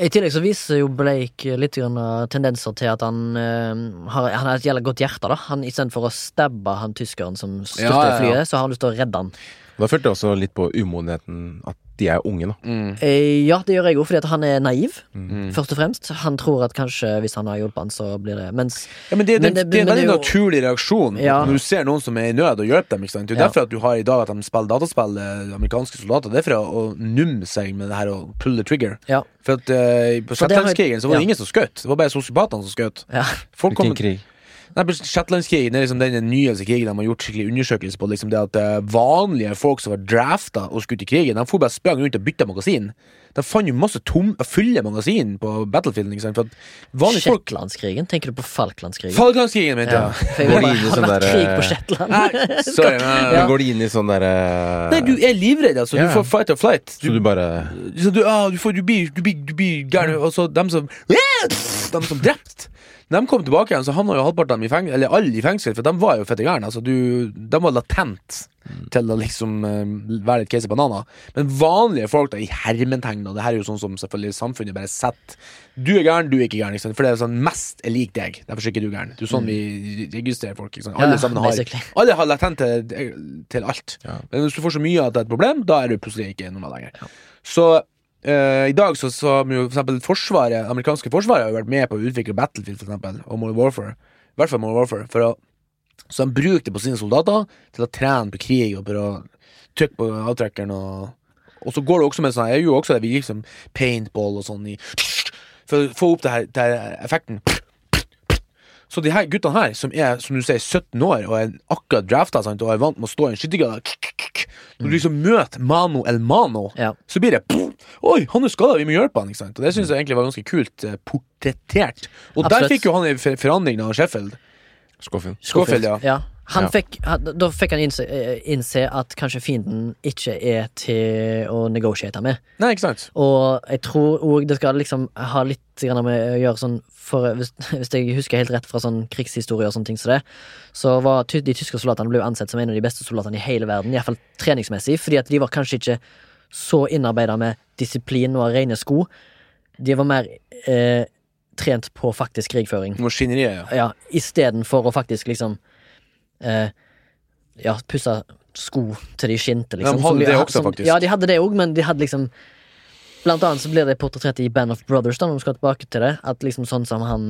I tillegg så viser jo Blake litt grann tendenser til at han uh, har, Han har et jævlig godt hjerte. da Han Istedenfor å stabbe han tyskeren som styrter Ja, ja, ja. flyet, så har han lyst til å redde han. Da følte jeg også litt på umodenheten at de er unge, da. Mm. Eh, ja, det gjør jeg òg, fordi at han er naiv, Mm. først og fremst. Han tror at kanskje hvis han har hjulpet han, så blir det Mens Ja, men det, det, Men det, det- er en veldig det naturlig reaksjon Ja. når du ser noen som er i nød, og hjelper dem. Ikke sant? Det er Ja. derfor at du har i dag at de spiller dataspill, eh, amerikanske soldater. Det er for å, å numme seg med det her å pull the trigger. Ja. For at uh, På Shetlandskrigen så var det ja. ingen som skjøt. Det var bare sosiopatene som skjøt. ja. Folk kom, Hvilken krig? Nei, Shetlandskrigen er liksom den nyeste krigen de har gjort skikkelig undersøkelse på. Liksom det at eh, Vanlige folk som var drafta og skulle i krigen, De for bare sprang rundt og bytta magasin. De fant jo masse tom, fulle magasin på battlefielden. Ikke sant? For at Shetlandskrigen? Tenker du på Falklandskrigen? Falklandskrigen, mente Ja. jeg. For jeg Går vil inn i har sånn vært der, krig eh, på Shetland? Nei, (laughs) sorry, men Men går de inn i sånn derre Nei, du er livredd, altså. Ja. Du får fight or flight. Så du bare Så du, ah, du, får, du blir, du blir, blir gæren. Og så dem som De som drept Når de kom tilbake igjen, så havna jo halvparten av dem i fengsel, eller alle i fengsel, for de var jo fette gærne. Altså, du- de var latent til å liksom eh, være litt case bananer. Men vanlige folk, da, i hermetegn, og det her er jo sånn som selvfølgelig samfunnet bare setter Du er gæren, du er ikke gæren. liksom. For det er sånn mest er lik deg. Derfor er ikke du gæren. Det er sånn vi registrerer folk. Sant? Alle Ja, sammen har basically. Alle har latent til, til alt. Ja. Men hvis du får så mye at det er et problem, da er du plutselig ikke normal lenger. Så eh, i dag så, så har jo for eksempel Forsvaret, amerikanske forsvaret har jo vært med på å utvikle Battlefield for eksempel, og Modern Warfare. I hvert fall Modern Warfare. For å, så de bruker det på sine soldater til å trene på krig og for å trykke på avtrekkeren. Og, og så går det også med sånn Jeg gjør jo også det vi liksom paintball og sånn i For å få opp det her, det her effekten. Så de her guttene her, som er som du sier 17 år og er akkurat drafta sant, og er vant med å stå i en skyttergrad Når du liksom møter mano el mano, Ja. så blir det Oi, han er skada, vi må hjelpe han. Ikke sant? Og Det syns jeg egentlig var ganske kult eh, portrettert. Og der fikk jo han en for- forandring av Sheffield. Schofield. Schofield, ja. Han Ja. Fikk, da fikk han innse, eh, innse at kanskje fienden ikke er til å negotiate med. Nei, ikke sant? Og jeg tror òg det skal liksom ha litt med å gjøre sånn For hvis, hvis jeg husker helt rett fra sånn krigshistorie og sånne ting som det, så var de tyske soldatene ble ansett som en av de beste soldatene i hele verden, iallfall treningsmessig, fordi at de var kanskje ikke så innarbeida med disiplin og rene sko. De var mer eh, trent på faktisk krigføring. Maskineriet, ja. Ja, istedenfor å faktisk liksom eh, Ja, pussa sko til de skinte, liksom. De hadde det også, også, faktisk. Ja, de hadde det òg, men de hadde liksom Blant annet så blir det portrettert i Band of Brothers, da, når vi skal tilbake til det, at liksom sånn som han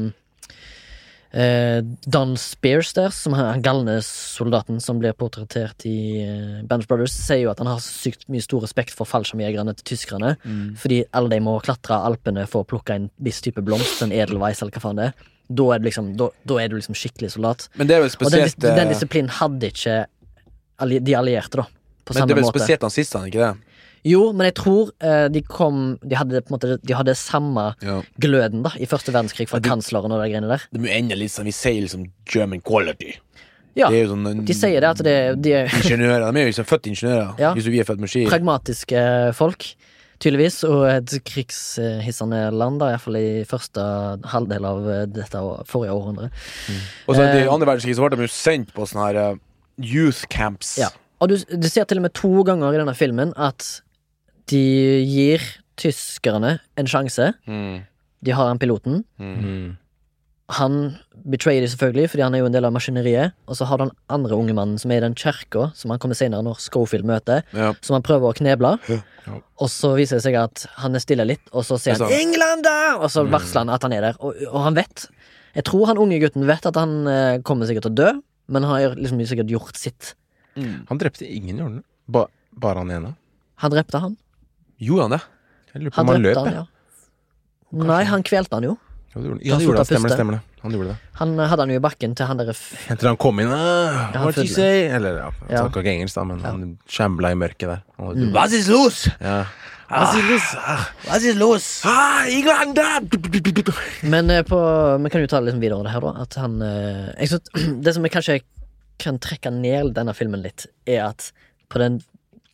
eh, Don Spears der, som er han galne soldaten som blir portrettert i eh, Band of Brothers, sier jo at han har sykt mye stor respekt for fallskjermjegerne til tyskerne. Fordi alle de må klatre Alpene for å plukke en viss type blomst, en edelweiss eller hva faen det er. Da er liksom, da, da er du liksom skikkelig soldat. Men det er vel Og den, spesielt eh, den disiplinen hadde ikke de allierte, da. På Men det er vel måte. spesielt nazistene, ikke det? Jo, men jeg tror uh, de kom De hadde på en måte De hadde samme Ja. gløden da i første verdenskrig fra Ja, kansleren og de greiene der. Det må ende litt sånn Vi sier liksom German quality. Ja, sånn de sier det at det, de er Ingeniører. De er jo liksom født ingeniører. Ja. Hvis vi er født med ski. pragmatiske folk, tydeligvis, og et krigshissende land, da, iallfall i første halvdel av eh, dette forrige århundre. Og så i Eh, andre verdenskrig så ble de jo sendt på sånne her eh, youth camps. Ja. Og du, du ser til og med to ganger i denne filmen at de gir tyskerne en sjanse. Mm. De har han piloten. Mm. Han betrayer dem selvfølgelig, fordi han er jo en del av maskineriet. Og så har du den andre unge mannen som er i den kirka, som han kommer senere når Schofield møter, Ja. som han prøver å kneble. Ja. Og så viser det seg at han er stille litt, og så sier er han. 'England! Og så varsler han at han er der. Og, og han vet Jeg tror han unge gutten vet at han eh, kommer sikkert til å dø, men han har liksom sikkert gjort sitt. Mm. Han drepte ingen, gjorde han? Ba, bare han ene? Han drepte han. Gjorde han det? Jeg lurer på Han om han løp, han, jeg. ja. Nei, han kvelte han jo. Ja, det gjorde han. Ja, det gjorde han. Stemmer det. stemmer det Han gjorde det. Han eh, hadde han jo i bakken til han derre f- Jeg tror han kom inn uh, Ja, What did you full. say? Eller ja, han Ja. snakka ikke engelsk, da, men han shambla i mørket der. Og, Mm. Was ist los? ja. Was ist los? Was ist los? Ah, England! da! Men eh, på, vi kan jo ta det liksom videre det her, da. At han eh, jeg synes, (clears throat) Det som jeg kanskje kan trekke ned denne filmen litt, er at på den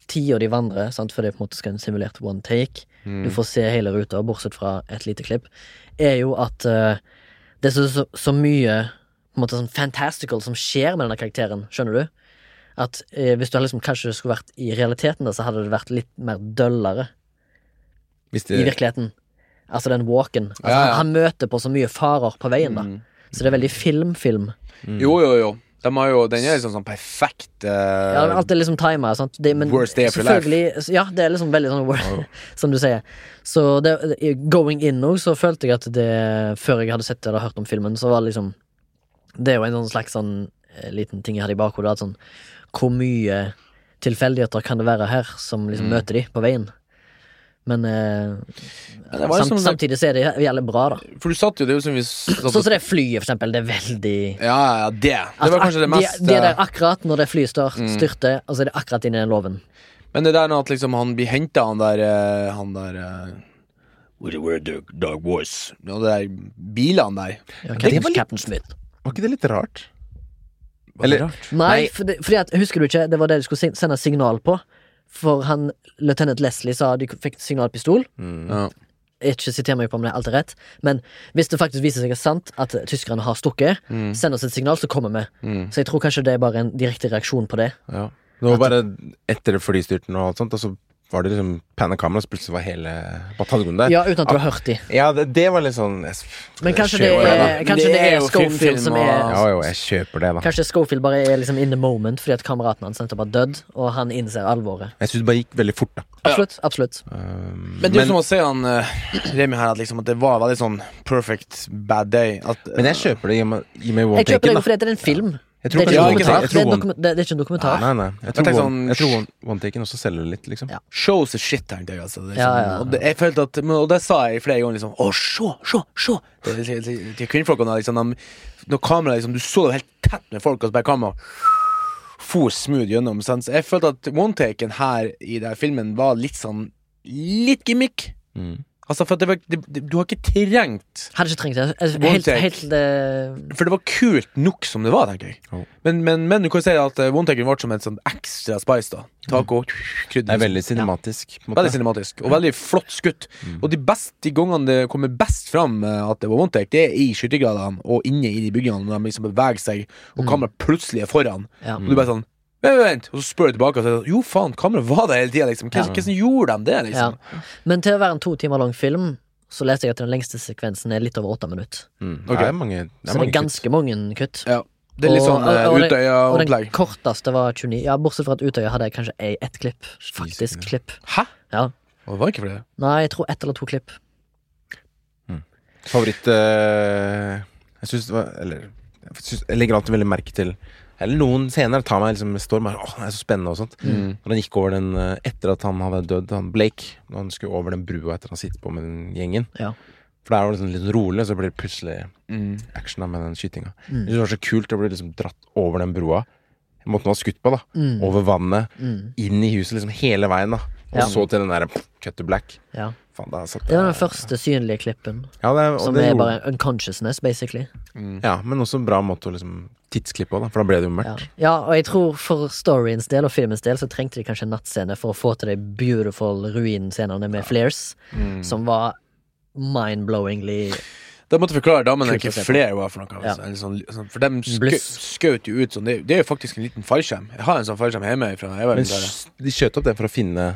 tida de vandrer, sant, for det er på en måte skal en simulert one take, du får se hele ruta, bortsett fra et lite klipp, er jo at uh, det er så, så, mye måte sånn fantastical som skjer med denne karakteren, skjønner du? At uh, hvis du liksom kanskje skulle vært i realiteten, da, så hadde det vært litt mer døllere Hvis i virkeligheten. Altså den walken. Altså, Ja, ja. Han, han møter på så mye farer på veien, da. Mm. Så det er veldig film-film. Jo, jo, jo. De har jo, den er liksom sånn perfekt uh, Ja, alt er liksom tima. Sant? Det, men Worst day of your life. Ja, det er liksom veldig sånn oh. (laughs) Som du sier. Så det, going in òg, så følte jeg at det Før jeg hadde sett eller hørt om filmen, så var det liksom Det er jo en sånn slags sånn eh, liten ting jeg hadde i bakhodet. At sånn Hvor mye tilfeldigheter kan det være her, som liksom Mm. møter de på veien? Men eh, Men samt, liksom- samtidig så er det jævlig bra, da. For du satt jo, det er jo som vi satt Sånn som det flyet, for eksempel. Det er veldig Ja, ja, det. Det var kanskje det mest Det de er eh, der akkurat når det flyet står, Mm. styrter, og så er det akkurat inn i den loven. Men det der med at liksom han blir henta, han der eh, Han der eh, Where, where the dog was Og det der bilene der. Ja, det Captain, var litt- Captain Smith. var ikke det litt rart? Det Eller- rart? Nei, Nei. For det, fordi at, husker du ikke, det var det du skulle sende signal på. For han, løytnant Leslie sa de fikk signalpistol. Mm. Ja. Ikke siter meg på om det er alltid rett, men hvis det faktisk viser seg er sant at tyskerne har stukket, Mm. send oss et signal, så kommer vi. Mm. Så jeg tror kanskje det er bare en direkte reaksjon på det. Ja. Det var bare etter flystyrten og alt sånt, og så var det liksom panna kamera, så plutselig var hele bataljonen der. Ja, uten at du har hørt de. Ja, det, det var litt sånn jeg, Men kanskje det er, kanskje Det det er er Schofield som er Ja, jo, jeg kjøper det, da. Kanskje Schofield bare er liksom in the moment fordi at kameraten hans nettopp har dødd, og han innser alvoret. Jeg syns det bare gikk veldig fort, da. Absolutt. absolutt Um, Men det er jo som å se han uh, Remi her, at, liksom, at det var veldig sånn perfect bad day. At, men jeg kjøper det i og med- i og med one Jeg kjøper det jo fordi det er en film. Jeg Det er ikke. Jeg Det er, tror det det er ikke en dokumentar. nei, nei. Jeg Jeg tror, jeg, one, sånn- jeg tror one, one taken også selger det litt, liksom. Ja. Shows the shit, tenkte jeg. Altså. Det sånn, Ja, ja. Og, det, jeg følte at, og det sa jeg flere ganger. Liksom, Å, se, se, se! Det til- kvinnfolkene. Liksom, de, når kameraet liksom, Du så det helt tett med folk, og så bare kameraet for smooth gjennom. sant? Så jeg følte at one-taken her i den filmen var litt sånn Litt gimmick. Mm. Altså, for det var, det, det, Du har ikke trengt Hadde ikke trengt det. Altså, Helt, helt uh... For det var kult nok som det var, tenker jeg. Oh. Men, men, men du kan si at uh, one-taken ble som en sånn ekstra spice. da Taco, krydder. Det er veldig cinematisk. Ja. Veldig cinematisk, og veldig flott skutt. Og de, best, de gangene det kommer best fram uh, at det var one-take, det er i skyttergradene og inne i de bygningene, når de liksom beveger seg, og kameraet plutselig er foran. ja. Og du bare sånn Vent, vent. Og så spør du tilbake, og så Jo, faen, kameraet var der hele tida, liksom. Hva, Ja. hva som gjorde de det, liksom? ja. Men til å være en to timer lang film, så leste jeg at den lengste sekvensen er litt over åtte minutter. Mm. Okay. Det er mange, det Så det er ganske mange kutt. Ja. Det er litt sånn Utøya-opplegg. og den korteste var 29. Ja, Bortsett fra at Utøya hadde jeg kanskje ei- ett klipp. Faktisk klipp. Hæ? Ja. Og Det var ikke for det. Nei, jeg tror ett eller to klipp. Favoritt øh, Jeg syns det var Eller jeg, synes, jeg legger alltid veldig merke til Eller noen scener tar meg liksom med storm. Åh, det er så spennende og sånt. Mm. Når han gikk over den eh, etter at han hadde dødd, han Blake, når han skulle over den brua etter han sitter på med den gjengen. Ja. For der var det sånn litt rolig, så blir det plutselig Mm. action med den skytinga. Mm. Det var så kult å bli liksom dratt over den brua. Måten han var skutt på, da. Mm. Over vannet, Mm. inn i huset, liksom hele veien, da. Og Ja. så til den der cut to black. Ja. Faen, det, Det var den første synlige klippen, Ja, det, som det er gjorde- bare unconsciousness, basically. Mm. Ja, men også en bra måte å liksom tidsklippe på, for da ble det jo mørkt. ja, og jeg tror for storyens del og filmens del så trengte de kanskje en nattscene for å få til de beautiful ruinscenene med flares, Mm. som var mind-blowingly Da måtte forklare damene hva flere var for noe. Ja. Eller sånn, sånn, for de skjøt, jo ut sånn. Det, det er jo faktisk en liten fallskjerm. Jeg har en sånn fallskjerm hjemme. Fra, jeg var Men der. de skjøt opp det for å finne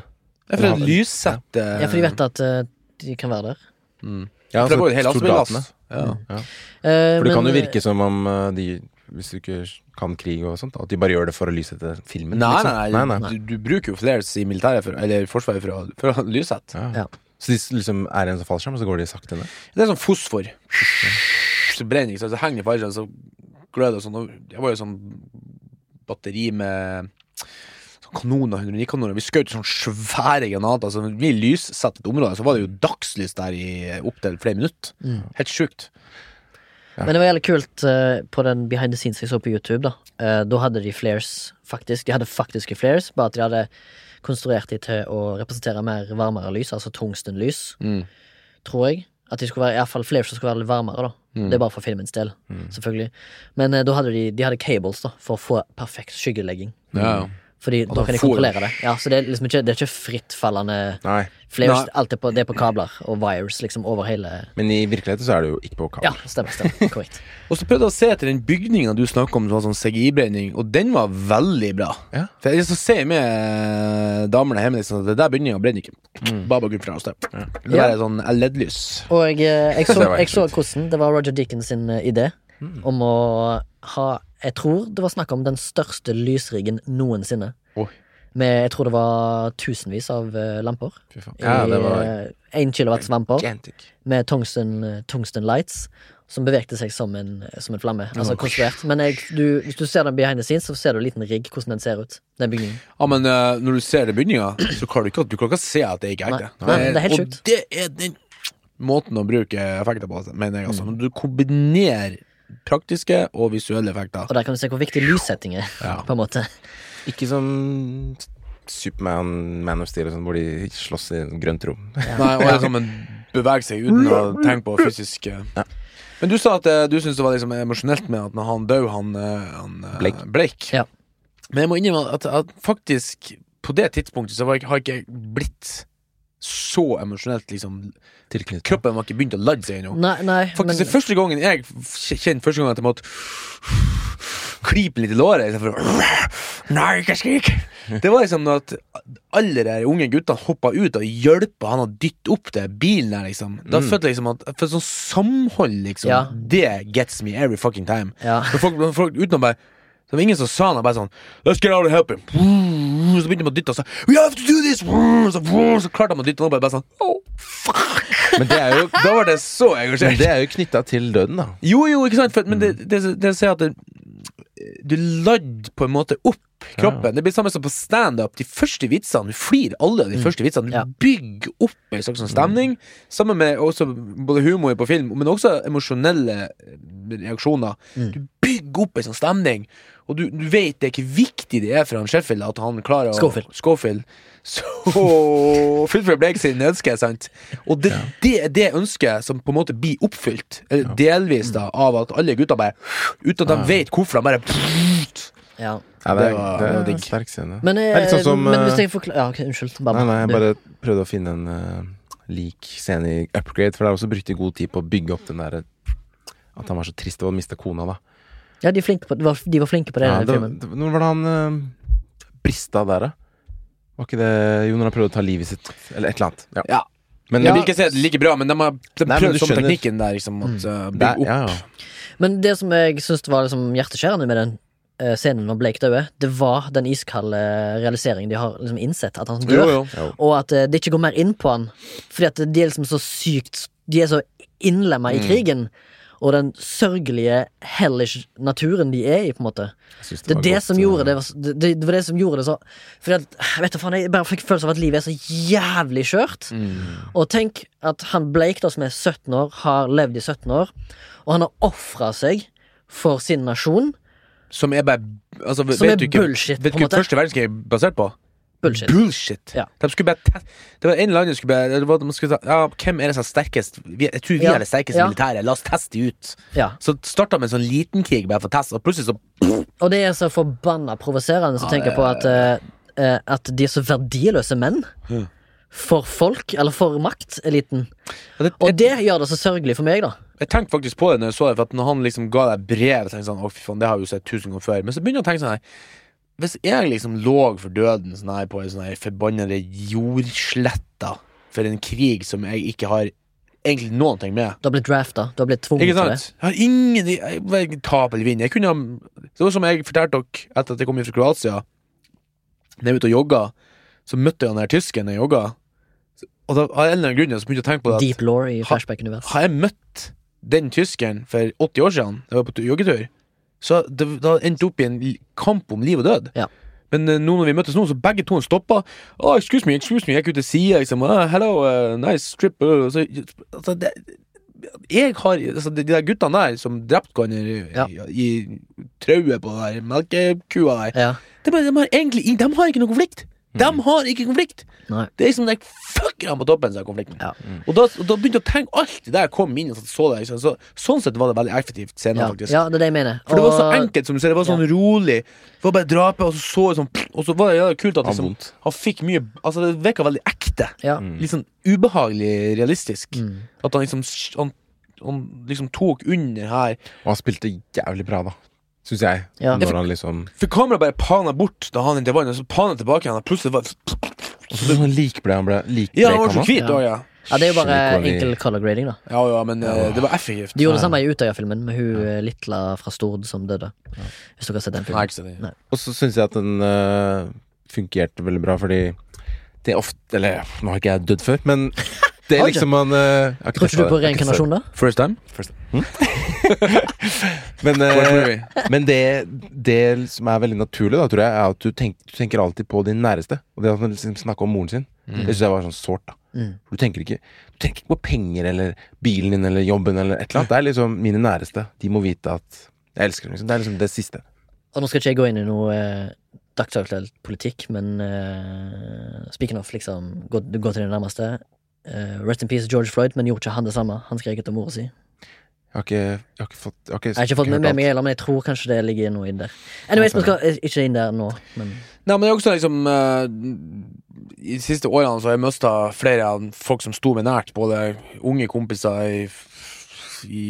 Det er et lyssette Ja, for de vet at eh, de kan være der. mm. Ja, For det var jo altså, hele soldatene. lastebillass. Ja. Ja. Eh, For det kan jo eh, virke som om eh, de Hvis du ikke kan krig og sånt, at de bare gjør det for å lyssette filmen. Nei, liksom. nei, nei. Du, du bruker jo flares i militæret, for, eller forsvaret, for å, for å lyssette. Ja. Ja. Så de liksom er i en sånn fallskjerm, og så går de sakte ned? Det er sånn fosfor. Så brenner ikke sant? Så henger det i fallskjermen, så gløder det sånn. og Jeg var jo sånn batteri med kanoner, 109-kanoner. Vi skjøt sånn svære granater. Så vi lyssatte et område, så var det jo dagslys der i opptil flere minutter. Mm. Helt sjukt. Ja. Men det var jævlig kult uh, på den behind the scenes jeg så på YouTube. Da uh, Da hadde de flares, faktisk. De hadde faktiske flares, bare at de hadde konstruert de til å representere mer varmere lys, altså tungstenlys, Mm. tror jeg. At de skulle være, i hvert fall flares som skulle være litt varmere, da. Mm. Det er bare for filmens del, selvfølgelig. Men uh, da hadde de, de hadde cables, da, for å få perfekt skyggelegging. Ja, ja. Fordi da kan de kontrollere det. Ja, Så det er liksom ikke, det er ikke frittfallende Nei. flares. Nei. Alt er på, det er på kabler og wires liksom over hele Men i virkeligheten så er det jo ikke på Ja, stemmer. stemmer, (laughs) Korrekt. Og så prøvde jeg å se etter den bygninga du snakka om, som var sånn CGI-brenning, og den var veldig bra. Ja. For jeg så ser med eh, damene hjemme liksom, at det der bygninga brenner ikke. Bare bak fra oss. Det Ja. der er sånn LED-lys. Og jeg, eh, jeg, så, (laughs) jeg så hvordan det var Roger Deakins sin eh, idé om å ha Jeg tror det var snakk om den største lysriggen noensinne. Oi. Med jeg tror det var tusenvis av eh, lamper. Fy faen. Ja, det var Én kilowatts lamper med tungsten, eh, tungsten lights. Som bevegte seg som en, som en flamme. Altså konstruert. Men jeg, du, hvis du ser den behind the scenes, så ser du en liten rigg, hvordan den ser ut. Den bygningen. Ja, men uh, når du ser den bygninga, så klarer du ikke, du klarer ikke å se at det ikke er ekte. Nei, nei, det er helt og sjukt. det er den måten å bruke effekter på, mener jeg. Altså. Når du kombinerer praktiske og visuelle effekter. Og der kan du se hvor viktig lyssetting er, Ja. på en måte. Ikke som Superman, Man of Steel sånn, hvor de slåss i et grønt rom. Nei, og (laughs) liksom beveger seg uten å tenke på fysisk. Ja. Men du sa at eh, du syntes det var liksom emosjonelt med at når han døde, han, eh, han eh, Blake. Blake. Ja. Men jeg må innrømme at, at faktisk på det tidspunktet så har jeg ikke blitt så emosjonelt, liksom. Tilknyttet. Kroppen var ikke begynt å ladde seg ennå. Nei, nei Faktisk det er første gangen jeg kjenner kjente første gangen at jeg måtte klype litt i låret istedenfor å Nei, ikke skrik! Det var liksom at alle de unge guttene hoppa ut og hjelpa han å dytte opp det bilen der, liksom. Da Mm. følte jeg liksom at For sånn samhold, liksom, Ja. det gets me every fucking time. Ja. For folk, folk utenom bare det var ingen som sa noe, bare sånn Let's get out and help him. Så begynte de å dytte, og sa We have to do this! Så, så klarte de å dytte, og bare sånn Oh, fuck! Men det er jo, Da var det så men engasjert. det er jo knytta til døden, da. Jo, jo, ikke sant? For, men det, det, det sier at det, du ladd på en måte opp kroppen. Det blir samme som på standup. De første vitsene, du flirer alle av de første vitsene. Du Ja. bygger opp en slags sånn stemning. Sammen med også både humor på film, men også emosjonelle reaksjoner. reaksjoner. Du bygger opp en sånn stemning, og du, du vet det er ikke viktig det er for han Sheffield at han klarer å Schofield. Schofield. Så (laughs) fullføre Blake sin ønske, sant? Og det, det er det ønsket som på en måte blir oppfylt, eller delvis, da, av at alle gutta bare Uten at de vet hvorfor, de bare Ja. Ja, det er, Det var- det det er en sterk scene. Men, det er sånn som men hvis eh, jeg forklarer Ja, okay, unnskyld. Bare, Nei, nei, jeg bare prøvde å finne en uh, lik scene i Upgrade, for der også brukte god tid på å bygge opp den der At han var så trist over å miste kona, da. Ja, de, flinke på, de, var, de var flinke på det i Ja, den det, filmen. det, når var det han uh, brista der, da? Var ikke det Jo, når han prøvde å ta livet sitt, eller et eller annet. Ja. Ja. Men Jeg vil ikke si det like bra, men de har de Nei, prøvd sånn teknikken der, liksom. At, uh, det, opp. ja, ja. Men det som jeg syns var liksom hjerteskjærende med den eh, scenen når Blake døde, det var den iskalde realiseringen de har liksom innsett, at han dør. Jo, jo. Og at det ikke går mer inn på han. Fordi at de er liksom så sykt De er så innlemma Mm. i krigen. Og den sørgelige, hellish naturen de er i, på en måte. Det, Det var det godt, som eh, gjorde det, det, det, det var det som gjorde det så Fordi at, vet du faen, jeg bare fikk følelsen av at livet er så jævlig skjørt. Og tenk at han Blake, da, som er 17 år, har levd i 17 år, og han har ofra seg for sin nasjon. Som er bare altså, Som vet er du ikke, bullshit, Vet på du en hva måte. første verdenskrig er basert på? Bullshit. Bullshit. Ja. De skulle bare Det var en eller annen som skulle bare det var, man skulle, ta- ja, Hvem er det som er sterkest? Vi, jeg tror vi Ja. er det sterkeste Ja. militæret. La oss teste de ut. Ja. Så starta med en sånn liten krig bare for å teste, og plutselig så Og det er så forbanna provoserende som tenker på at, eh, at de er så verdiløse menn. For folk, eller for makteliten. Ja, det- Og det gjør det så sørgelig for meg, da. Jeg tenkte faktisk på det når jeg så det, for at når han liksom ga deg brev, tenkte jeg sånn, å fy faen, det har jeg jo sett tusen ganger før. Men så begynner jeg å tenke sånn her Hvis jeg liksom lå for døden sånn her på ei sånn forbanna jordsletta for en krig som jeg ikke har egentlig noen ting med Du har blitt drafta. Du har blitt tvunget Ikke til det. Jeg har ingen jeg, jeg, tap eller vinn. Jeg kunne ha Det var som jeg fortalte dere etter at jeg kom fra Kroatia. Da jeg var ute og jogga, så møtte jeg han der tysken jeg jogga. Og da, av en eller annen grunn så begynte jeg å tenke på det at Deep law i flashback-univers. har jeg møtt den tyskeren for 80 år siden, jeg var på joggetur, så det, det endte opp i en kamp om liv og død. Ja. Men eh, nå når vi møttes nå, så begge to stoppa. Oh, excuse me, excuse me, jeg gikk ut til sida, liksom. Oh, hello, uh, nice trip. Så, altså, det, jeg har altså, De de der guttene der som drepte hverandre i, Ja. i, i trauet på der melkekua der, Ja. de, de, har egentlig De har ikke noe konflikt. De har ikke konflikt. Nei. Det er liksom de fuckerne på toppen som har konflikten. Ja. Og, da, og da begynte jeg å tenke alt det der kom inn og så det. Liksom. Så, sånn sett var det veldig effektivt scene, Ja. faktisk. ja, det er det jeg mener. For det var så Og- enkelt, som du ser. Det var sånn rolig. Det var bare drapet, og så så liksom sånn Og så var det ja, kult at liksom, han fikk mye Altså, det virka veldig ekte. Ja. Litt sånn ubehagelig realistisk. Mm. At han liksom han, han liksom tok under her. Og han spilte jævlig bra, da. Syns jeg. Ja. Når han liksom For kameraet bare pana bort da han endte vannet, så pana tilbake igjen, og plutselig var Og så sånn likblek han ble. lik Ja, han var så hvit Ja. òg, ja. ja, det er jo bare enkel color grading, da. Ja, ja, men ja. det var effektivt. De gjorde det samme i Utøya-filmen med hun ja. Litla fra Stord som døde. Hvis dere har sett den filmen. Nei. Og så syns jeg at den uh, fungerte veldig bra, fordi det er ofte Eller nå har ikke jeg dødd før, men det er liksom man uh, Tror ikke du på reinkarnasjon, da? First time? First (laughs) Men, Watch men, uh, men det, det som er veldig naturlig, da, tror jeg, er at du, tenk, du tenker alltid på din næreste. Og det at man liksom snakker om moren sin, det syns jeg var sånn sårt. da Mm. Du tenker ikke Du tenker ikke på penger eller bilen din eller jobben eller et eller annet. Det er liksom mine næreste. De må vite at jeg elsker dem. Liksom. Det er liksom det siste. Og nå skal ikke jeg gå inn i noe eh, dagsaktuell politikk, men eh, speaking of, liksom, gå, gå til det nærmeste. Eh, rest in peace George Floyd, men gjorde ikke han det samme? Han skrek etter mora si. Jeg har ikke, jeg har ikke fått Jeg har ikke, Jeg har ikke fått med, med meg heller, men jeg tror kanskje det ligger noe inn der. Anyways, vi skal eh, ikke inn der nå, men Nei, men det er også liksom uh, I de siste årene så har jeg mista flere av folk som sto meg nært. Både unge kompiser i, i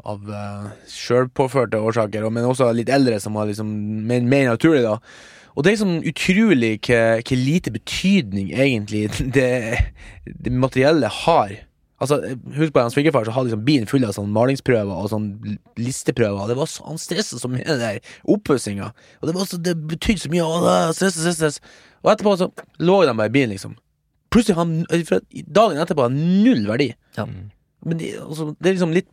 av uh, sjølpåførte årsaker, men også litt eldre som var liksom mer, mer naturlig, da. Og det er liksom utrolig hva lite betydning egentlig (laughs) det, det materielle har. Altså, Husk på hans svigerfar så hadde liksom bilen full av sånn malingsprøver og sånn listeprøver. Det var så, Han stressa så mye med den der oppussinga. Og det, så, det betydde så mye. Og stress, stress, stress. Og etterpå så lå de bare i bilen, liksom. Plutselig han Dagen etterpå har null verdi. Ja. Men det, altså, det er liksom litt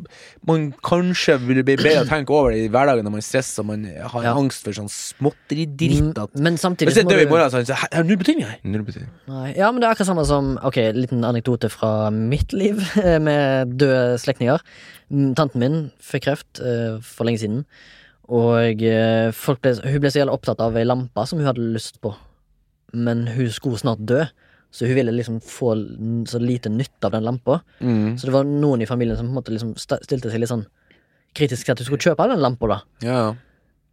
Man kanskje vil bli bedre å tenke over det i hverdagen når man stresser og man har Ja. angst for sånn småtteridritt. At Men samtidig Hvis jeg dør i morgen, så er det null betydning her. Null betydning. Nei, Ja, men det er akkurat samme som Ok, liten anekdote fra mitt liv (laughs) med døde slektninger. Mm, Tanten min fikk kreft uh, for lenge siden, og folk ble, hun ble så jævlig opptatt av ei lampe som hun hadde lyst på, men hun skulle snart dø, så hun ville liksom få så lite nytte av den lampa. Mm. Så det var noen i familien som på en måte liksom stilte seg litt sånn kritisk til at hun skulle kjøpe den lampa, da. Ja.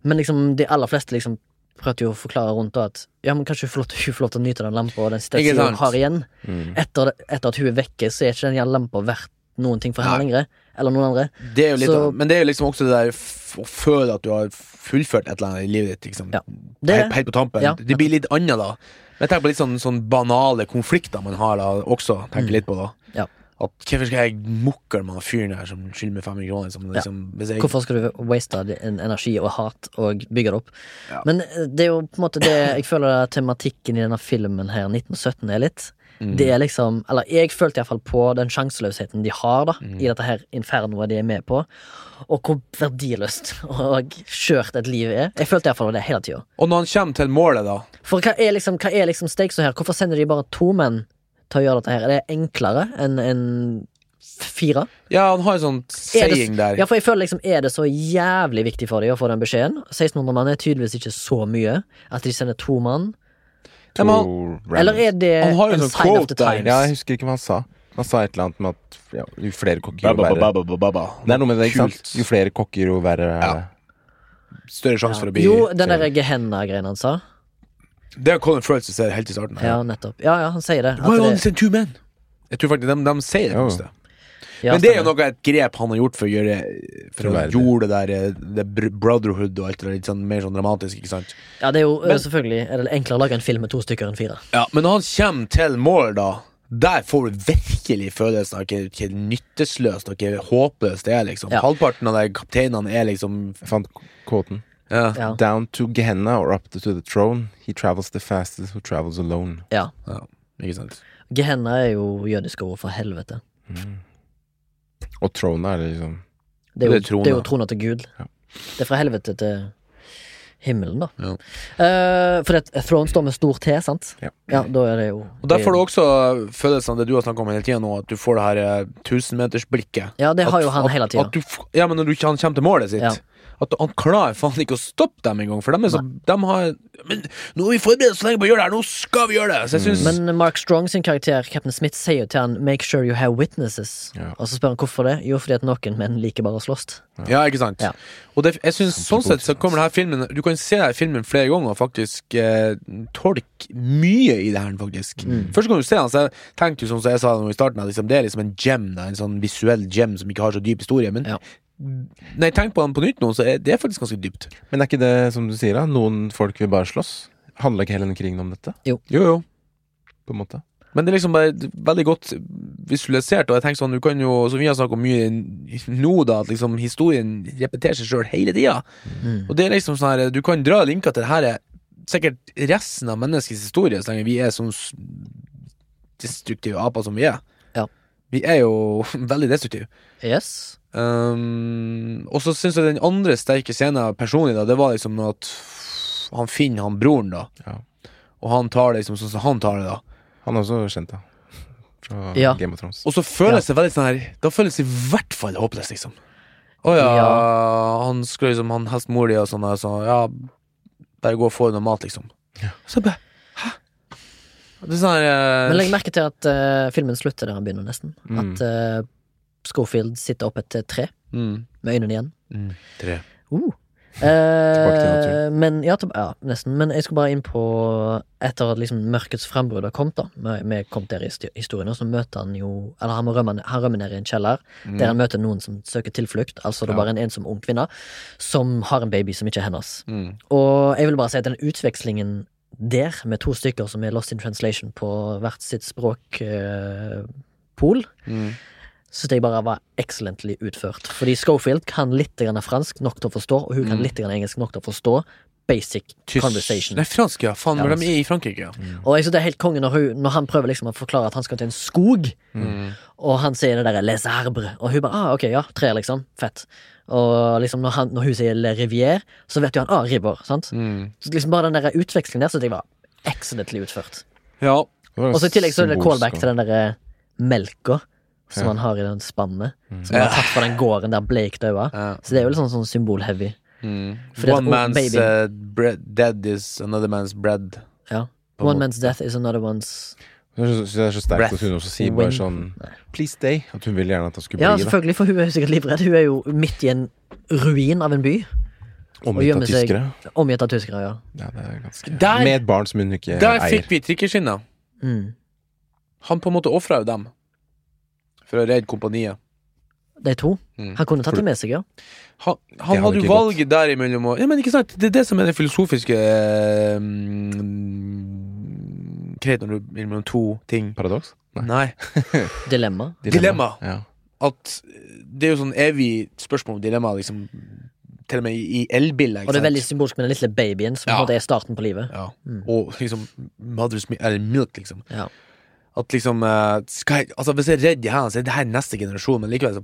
Men liksom de aller fleste liksom prøvde jo å forklare rundt da at ja, men kanskje hun får lov til, (laughs) å nyte den lampa og den Ikke hun har igjen. Mm. Etter, etter at hun er vekke, så er ikke den lampa verdt noen ting for henne Nei. lenger. Eller noen andre. Det er jo litt Så- av, men det er jo liksom også det der å føle at du har fullført et eller annet i livet ditt. Liksom. Ja. Det- helt, helt på tampen. ja. Det blir litt annet da. Men tenker på litt sånn, sånn banale konflikter man har da også. Tenker Mm. litt på da Ja. At Hvorfor skal jeg mukke med han fyren her som skylder meg 500 kroner? Liksom, liksom, hvis jeg, Hvorfor skal du waste en energi og hat og bygge det opp? Ja. Men eh, det er jo på en måte det jeg føler tematikken i denne filmen her, 1917, er litt. Det er liksom Eller jeg følte iallfall på den sjanseløsheten de har da i dette her infernoet de er med på, og hvor verdiløst og skjørt et liv er. Jeg følte iallfall det hele tida. Og når han kommer til målet, da For hva er liksom, hva er liksom stakesa her? Hvorfor sender de bare to menn til å gjøre dette her? Er det enklere enn en fire? Ja, han har en sånn saying det- der. Ja, for jeg føler liksom, er det så jævlig viktig for dem å få den beskjeden? 1600 mann er tydeligvis ikke så mye at de sender to mann. Ja, han- To Eller er det Han har jo en en sånn sign of the der. times? Ja, jeg husker ikke hva han sa. Han sa et eller annet med at ja, jo flere kokker, jo verre. Det er noe med det, ikke sant? Jo flere kokker, jo verre er Ja. Større sjanse for å bli Jo, den der Gehenna-greien han sa. Det er Colin Firth som ser helt i starten. Ja, nettopp. Ja, ja, han sier det. At Why only send two men? Jeg tror faktisk de, de sier det. Jo. Men det er jo noe et grep han har gjort for å gjøre For å gjøre det der eh, det brotherhood og alt det der litt sånn mer sånn dramatisk, ikke sant? Ja, det er jo Men- eh, selvfølgelig er det enklere å lage en film med to stykker enn fire. Ja, Men når han kommer til mål, da der får du virkelig følelsen av hvor hvor nytteløst og hvor håpløst det er. liksom Ja. Halvparten av de kapteinene er liksom Jeg fant kåten. ja. Ja. Down to Gehenna or up to the throne. He travels the fastest who travels alone. ja. Ikke sant? Gehenna er jo jødisk ord for helvete. Og trona er det liksom Det er jo, Det er det er jo trona til Gud. Ja. Det er fra helvete til himmelen, da. Ja. Uh, for det, throne står med stor T, sant? Ja. da er det jo Og Der får du også følelsen av det du har snakket om hele tida nå, at du får det her eh, tusenmetersblikket. Ja, det har At- jo han at- hele tida. Ja, men når du, han kommer til målet sitt Ja. At han klarer faen ikke å stoppe dem engang, for de er så De har Men nå har vi forberedt oss så lenge på å gjøre det her, nå skal vi gjøre det! Så jeg synes Men Mark Strong sin karakter, Captain Smith, sier jo til han 'make sure you have witnesses'. Ja. Og så spør han hvorfor det. Jo, fordi at noen menn liker bare å slåss. Ja, ikke sant? Ja. Og det, jeg synes sånn sett så kommer denne filmen Du kan se denne filmen flere ganger og faktisk eh, tolke mye i det her, faktisk. Mm. Først kan du se den, så jeg tenkte jo som jeg sa i starten, at liksom, det er liksom en gem, da, en sånn visuell gem som ikke har så dyp historie. Men Ja. Når tenk på den på nytt nå, så er det faktisk ganske dypt. Men er ikke det som du sier, da? Noen folk vil bare slåss? Handler ikke hele den krigen om dette? Jo, jo. jo. På en måte? Men det er liksom bare veldig godt visualisert, og jeg tenker sånn, du kan jo, som vi har snakket om mye nå, da, at liksom historien repeterer seg sjøl hele tida. Mm. Og det er liksom sånn her, du kan dra linker til det her er sikkert resten av menneskets historie, så lenge vi er sånn destruktive aper som vi er. Ja. Vi er jo (laughs) veldig destruktive. Yes. Um, og så syns jeg den andre sterke scenen personlig, da, det var liksom at han finner han broren, da. Ja. Og han tar det liksom sånn som han tar det, da. Han er også kjent, da. Fra Ja. Game of Thrones. Og så føles det veldig sånn her Da føles det i hvert fall håpløst, liksom. Å ja, han skulle liksom Han helst mor di og sånn, og så ja Bare gå og få noe mat, liksom. Ja. Så bare Hæ? Det er sånn her uh, Men legg merke til at uh, filmen slutter der han begynner, nesten. Mm. At eh, Schofield sitter opp et tre mm, med øynene igjen. mm, Tre. Uh. Eh, men ja, ja, nesten. Men jeg skal bare inn på Etter at liksom mørkets frembrudd har kommet, da Vi kom er der i historien, og så møter han jo Eller han, rømme, han rømmer ned i en kjeller, der han møter noen som søker tilflukt. Altså det er Ja. bare en ensom ung kvinne som har en baby som ikke er hennes. Mm. Og jeg vil bare si at den utvekslingen der, med to stykker som er lost in translation på hvert sitt språkpol, pol Mm. Syns jeg bare var excellently utført. Fordi Schofield kan litt grann fransk nok til å forstå, og hun kan Mm. litt grann engelsk nok til å forstå basic Tysk conversation. Nei, fransk, ja. Faen, Ja, de er i Frankrike, ja. Og jeg synes det er helt konge når, hun, når han prøver liksom å forklare at han skal til en skog, Mm. og han sier det derre les arbres, og hun bare ah, ok, ja, tre, liksom. Fett. Og liksom når, han, når hun sier le rivière, så vet jo han ah, river, sant. Mm. Så liksom bare den der utvekslingen der synes jeg var excellently utført. Ja. Og så i tillegg så er det callback til den derre melka som Ja. han har i den spannet. Mm. Som han har tatt fra den gården der Blake daua. ja. Så det er jo litt sånn, sånn symbol-heavy. Mm. One man's bread, dead is another man's bread. Ja. One måte. man's death is another one's breath det er så sterkt Breath. at hun også sier Wing. bare sånn Please stay. At hun vil gjerne at han skulle Ja, bli, Ja, selvfølgelig, for hun er jo sikkert livredd. Hun er jo midt i en ruin av en by. Omgitt av tyskere. Omgitt av tyskere, ja. Ja, det er ganske Der- Med et barn som hun ikke Der eier. fikk vi trikkeskinna. Mm. Han på en måte ofra jo dem for å redde kompaniet. De to. Mm. Han kunne tatt dem med seg, ja. Han, han hadde jo valget gått. valget derimellom og Ja, men ikke sant, det er det som er det filosofiske eh, Greit når du mellom to ting. Paradoks? Nei. Nei. (laughs) Dilemma. Dilemma. Ja. At det er jo sånn evig spørsmål om dilemma, liksom. Til og med i elbiler. Og det er veldig symbolsk med den lille babyen, som på Ja. en måte er starten på livet. Ja. Mm. Og liksom Mother's milk, liksom. Ja. At liksom eh, jeg, Altså Hvis jeg er redd i hendene, så er det her neste generasjon, men likevel så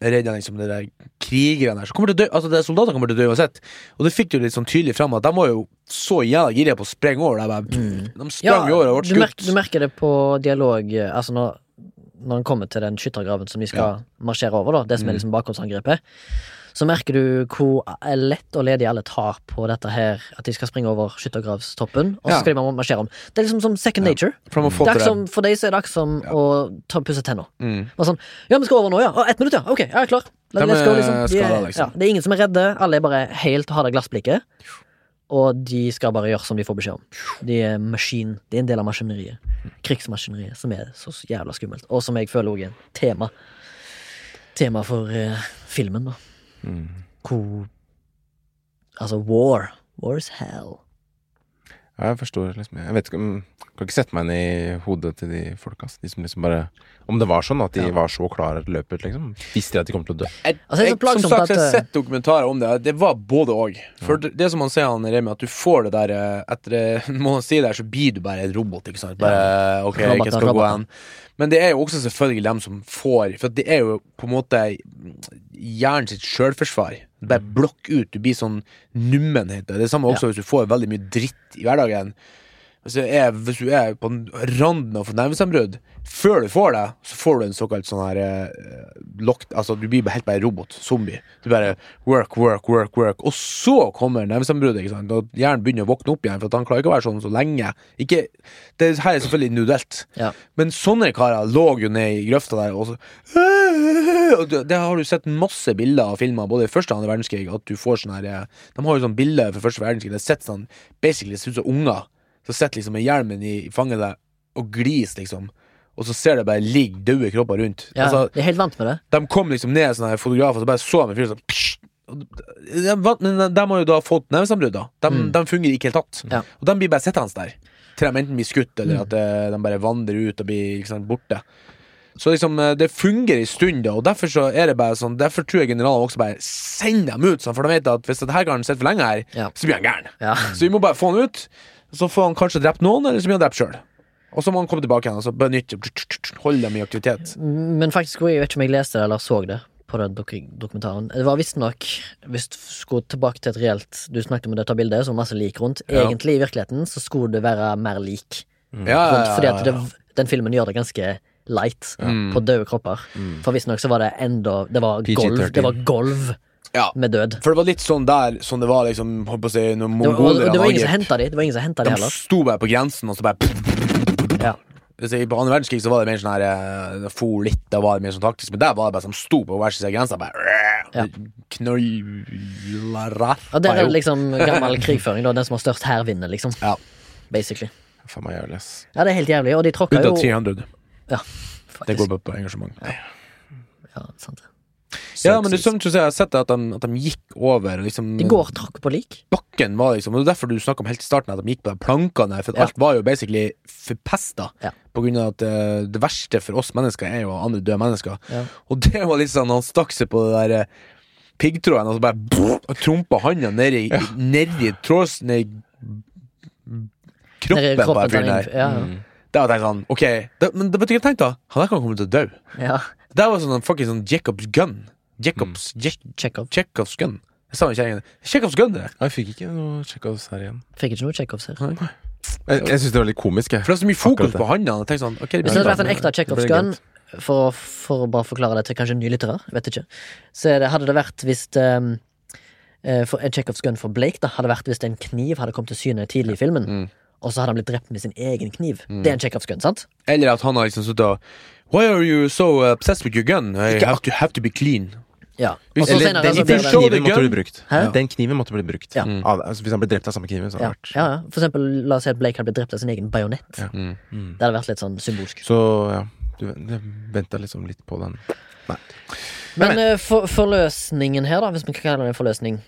er jeg redd liksom det der krigerne der. Så kommer til å dø Altså de Soldatene kommer til å dø uansett. Og det fikk du litt sånn tydelig fram, at de var jo så jævla gira på å sprenge over. De, bare, de sprang jo over og du, ble skutt. du merker det på dialog eh, Altså når Når han kommer til den skyttergraven som de skal marsjere over, da det som er Mm. liksom bakholdsangrepet, så merker du hvor lett og ledig alle tar på dette her, at de skal springe over skyttergravstoppen, og så skal de marsjere om. Det er liksom som second nature. For de Det er som, for deg så er det akkurat som å ta pusse tenner. Mm. Sånn, ja, vi skal over nå, ja. Å, ett minutt, ja. Ok, jeg er klar. De Let's go, er liksom. De er, liksom. ja, det er ingen som er redde. Alle er bare helt har det glassblikket. Og de skal bare gjøre som de får beskjed om. De er maskin. det er en del av maskineriet. Krigsmaskineriet, som er så jævla skummelt. Og som jeg føler også er tema. Tema for eh, filmen, da. Mm. Hvor Altså, war. War is hell. Ja, jeg forstår liksom Jeg vet ikke om Kan ikke sette meg inn i hodet til de folka. De som liksom bare Om det var sånn at de Ja. var så klare til løpet, liksom. Visste de at de kom til å dø. Jeg, Altså, jeg, som sagt, jeg har eh, sett dokumentarer om det. Det var både og. For det, det som han sier, han Remi, at du får det der eh, Etter eh, en måned tid der, så blir du bare en robot. Ikke sant? Bare OK, ikke skal gå hen. Men det er jo også selvfølgelig dem som får For det er jo på en måte hjernen sitt sjølforsvar. Bare blokk ut. Du blir sånn nummen, heter det. Det samme også hvis du får veldig mye dritt i hverdagen. Hvis du er, hvis du er på randen av nervesammenbrudd, før du får det, så får du en såkalt sånn her eh, lock, Altså, du blir helt bare robot. Zombie. Du bare work, work, work, work. Og så kommer nervesambruddet. ikke sant? Hjernen begynner å våkne opp igjen, for at han klarer ikke å være sånn så lenge. Ikke, det her er selvfølgelig individuelt. Ja. Men sånne karer lå jo ned i grøfta der, og så (laughs) det, har du sett masse bilder av filmer, både i første og andre verdenskrig, at du får sånn her eh, De har jo sånn bilde fra første verdenskrig, det sitter sett sånn basically ser ut som unger som sitter liksom med hjelmen i fanget der og gliser, liksom. Og så ser du bare ligge døde kropper rundt. Ja, Altså, de er helt vant med det. de kom liksom ned sånne fotografer, og så bare så de en fyr sånn de, men de, de har jo da fått nevesambrudd, da. De, Mm. de fungerer ikke helt tatt. Ja. Og de blir bare sittende der. Til de enten blir skutt, eller Mm. at eh, de bare vandrer ut og blir liksom, borte. Så liksom, eh, det fungerer i stund, da, og derfor så er det bare sånn Derfor tror jeg generalene også bare sender dem ut, sånn, for de vet at hvis denne karen sitter sitte for lenge her, Ja. så blir han gæren. Ja. Så vi må bare få han ut, så får han kanskje drept noen, eller så blir han drept sjøl. Og så må han komme tilbake igjen og så benytte Holde dem i aktivitet. Men faktisk, jeg vet ikke om jeg leste det eller så det på den dok dokumentaren. Det var visstnok, hvis du skulle tilbake til et reelt Du snakket om å ta bilde, så var masse lik rundt. Ja. Egentlig, i virkeligheten, så skulle det være mer lik Ja, ja, ja, Fordi at det, den filmen gjør det ganske light Mm. på døde kropper. For visstnok så var det enda Det var golv, det var golv Ja. med død. For det var litt sånn der Som det var liksom Holdt på å si Når Det mongolerne det var ingen som henta de. Det var ingen som hentet de De sto bare på grensen, og så bare Ja. På andre verdenskrig så var det mer sånn her eh, Det for litt, da var det mer sånn taktisk, men der var det bare som sto på hver sin grense. Bare Ja. Knøllere Og det er liksom gammel krigføring, da. Den som har størst hær, vinner, liksom. Ja. Basically. Faen meg jævlig, ass. Ja, det er helt jævlig. Og de tråkka Ut av 300. Ja, Det går på engasjement. Ja, sant. det. Ja, men det er sånn som jeg har sett at de, at de gikk over. Liksom, De går tråkk på lik. Bakken var liksom Og det er derfor du snakka om helt i starten, at de gikk på de plankene der. For Ja. alt var jo basically forpesta. Ja. På grunn av at uh, det verste for oss mennesker er jo andre døde mennesker. Ja. Og det var litt sånn Han stakk seg på det der uh, piggtråden og så bare brrr, og trompa handa nedi ja. nedi tråds... Nedi kroppen, Nedi på kroppen den fyren der. Ja, Mm. Da var jeg sånn Ok, det, men det betyr ikke tenk da Han der kan komme til å dø. ja. Det var sånn fucking sånn Jacobs gun. Jacobs Jack, Chekhov. Chekhovs gun. Jeg sa jo kjerringa Chekhovs gun, det. Jeg fikk ikke noe Chekhovs her igjen. Fikk ikke noe Chekhovs her. Jeg, jeg syns det var litt komisk, jeg. For det er så mye fokus Akkurat på handa. Sånn okay, det Hvis det hadde vært en ekte Chekhovs gun, for, for å bare forklare det til kanskje nye lyttere, vet ikke, så det, hadde det vært hvis um, eh, for En Chekhovs gun for Blake da hadde vært hvis en kniv hadde kommet til syne tidlig i filmen, Mm. og så hadde han blitt drept med sin egen kniv. Det er en Chekhovs gun, sant? Eller at han har liksom sittet og Why are you so obsessed with your gun? I have to, have to be clean. Ja. Hvis- Og Eller, senere den, den kniven måtte bli brukt. Hæ? Den kniven måtte bli brukt. Ja. Mm. Altså, hvis han ble drept av samme kniven, så hadde det vært ja, ja. For eksempel, la oss si at Blake hadde blitt drept av sin egen bajonett. Ja. Mm. Mm. Det hadde vært litt sånn symbolsk. Så ja, du venta liksom litt på den Men Men for, forløsningen her, da, hvis vi kan kalle det en forløsning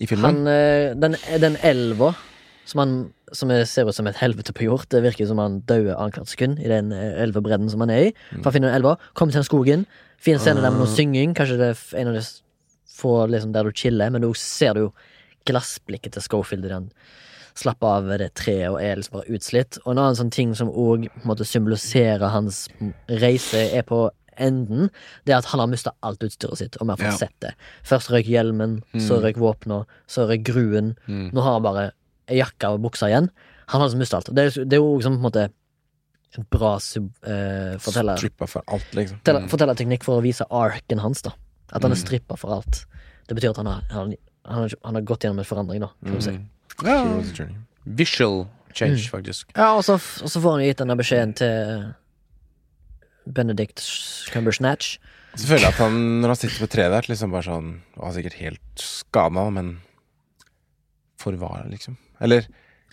i filmen. Han, eh, den, den elva som, han, som er, ser ut som et helvete på jord. Det virker som han dauer annethvert sekund i den eh, elvebredden som han er i. For han finner den elva, kommer til den skogen, fin scene der med noe synging. Kanskje det er en av de få liksom, der du chiller, men du ser du jo glassblikket til Schofield i den slappe av ved det treet og er liksom bare utslitt. Og en annen sånn ting som òg symboliserer hans reise, er på enden, det er at han har mista alt utstyret sitt, og vi har fått sett det. Først røyk hjelmen, så røyk våpna, så røyk gruen. Nå har han bare ei jakke og buksa igjen. Han har liksom mista alt. Det er, det er jo liksom på en måte en bra sub, eh, forteller, Strippa for alt, liksom. forteller, fortellerteknikk for å vise arken hans, da. At han er strippa for alt. Det betyr at han har, han, han, har, han har gått gjennom en forandring, da. Kan du si. Ja, visual change, faktisk. Ja, og så, og så får han gitt denne beskjeden til Benedict Cumbersnatch. Så føler jeg at han, når han sitter på treet der, liksom bare sånn Han er sikkert helt skada, men for hva, liksom? Eller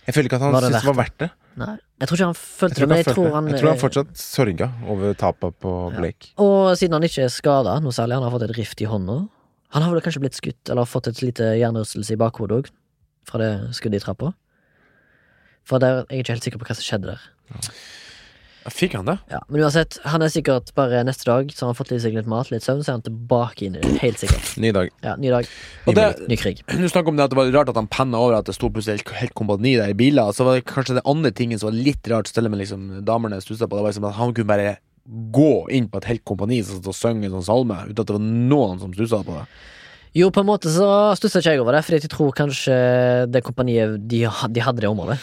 Jeg føler ikke at han syntes det var verdt det. Nei, jeg tror ikke han følte det, men jeg tror han, jeg tror han eh, fortsatt sørga over tapet på Blake. Og siden han ikke er skada noe særlig, han har fått et rift i hånda Han har vel kanskje blitt skutt, eller fått et lite hjernerystelse i bakhodet òg, fra det skuddet i trappa. For der, jeg er ikke helt sikker på hva som skjedde der. Fikk han det? Ja, Men uansett, han er sikkert bare neste dag, så har han fått i litt mat, litt søvn, så er han tilbake inn i det. Helt sikkert. Ny dag. Ja, ny dag, Og det, ny krig. Du snakker om det at det var rart at han penna over at det sto plutselig helt, helt kompani der i biler. Så var det kanskje det andre tingen som var litt rart, stelle med liksom damene stussa på. Det var liksom at han kunne bare gå inn på et helt kompani som satt og sang en sånn salme, uten at det var noen som stussa på det. Jo, på en måte så stussa ikke jeg over det, fordi jeg tror kanskje det kompaniet de, de hadde det området.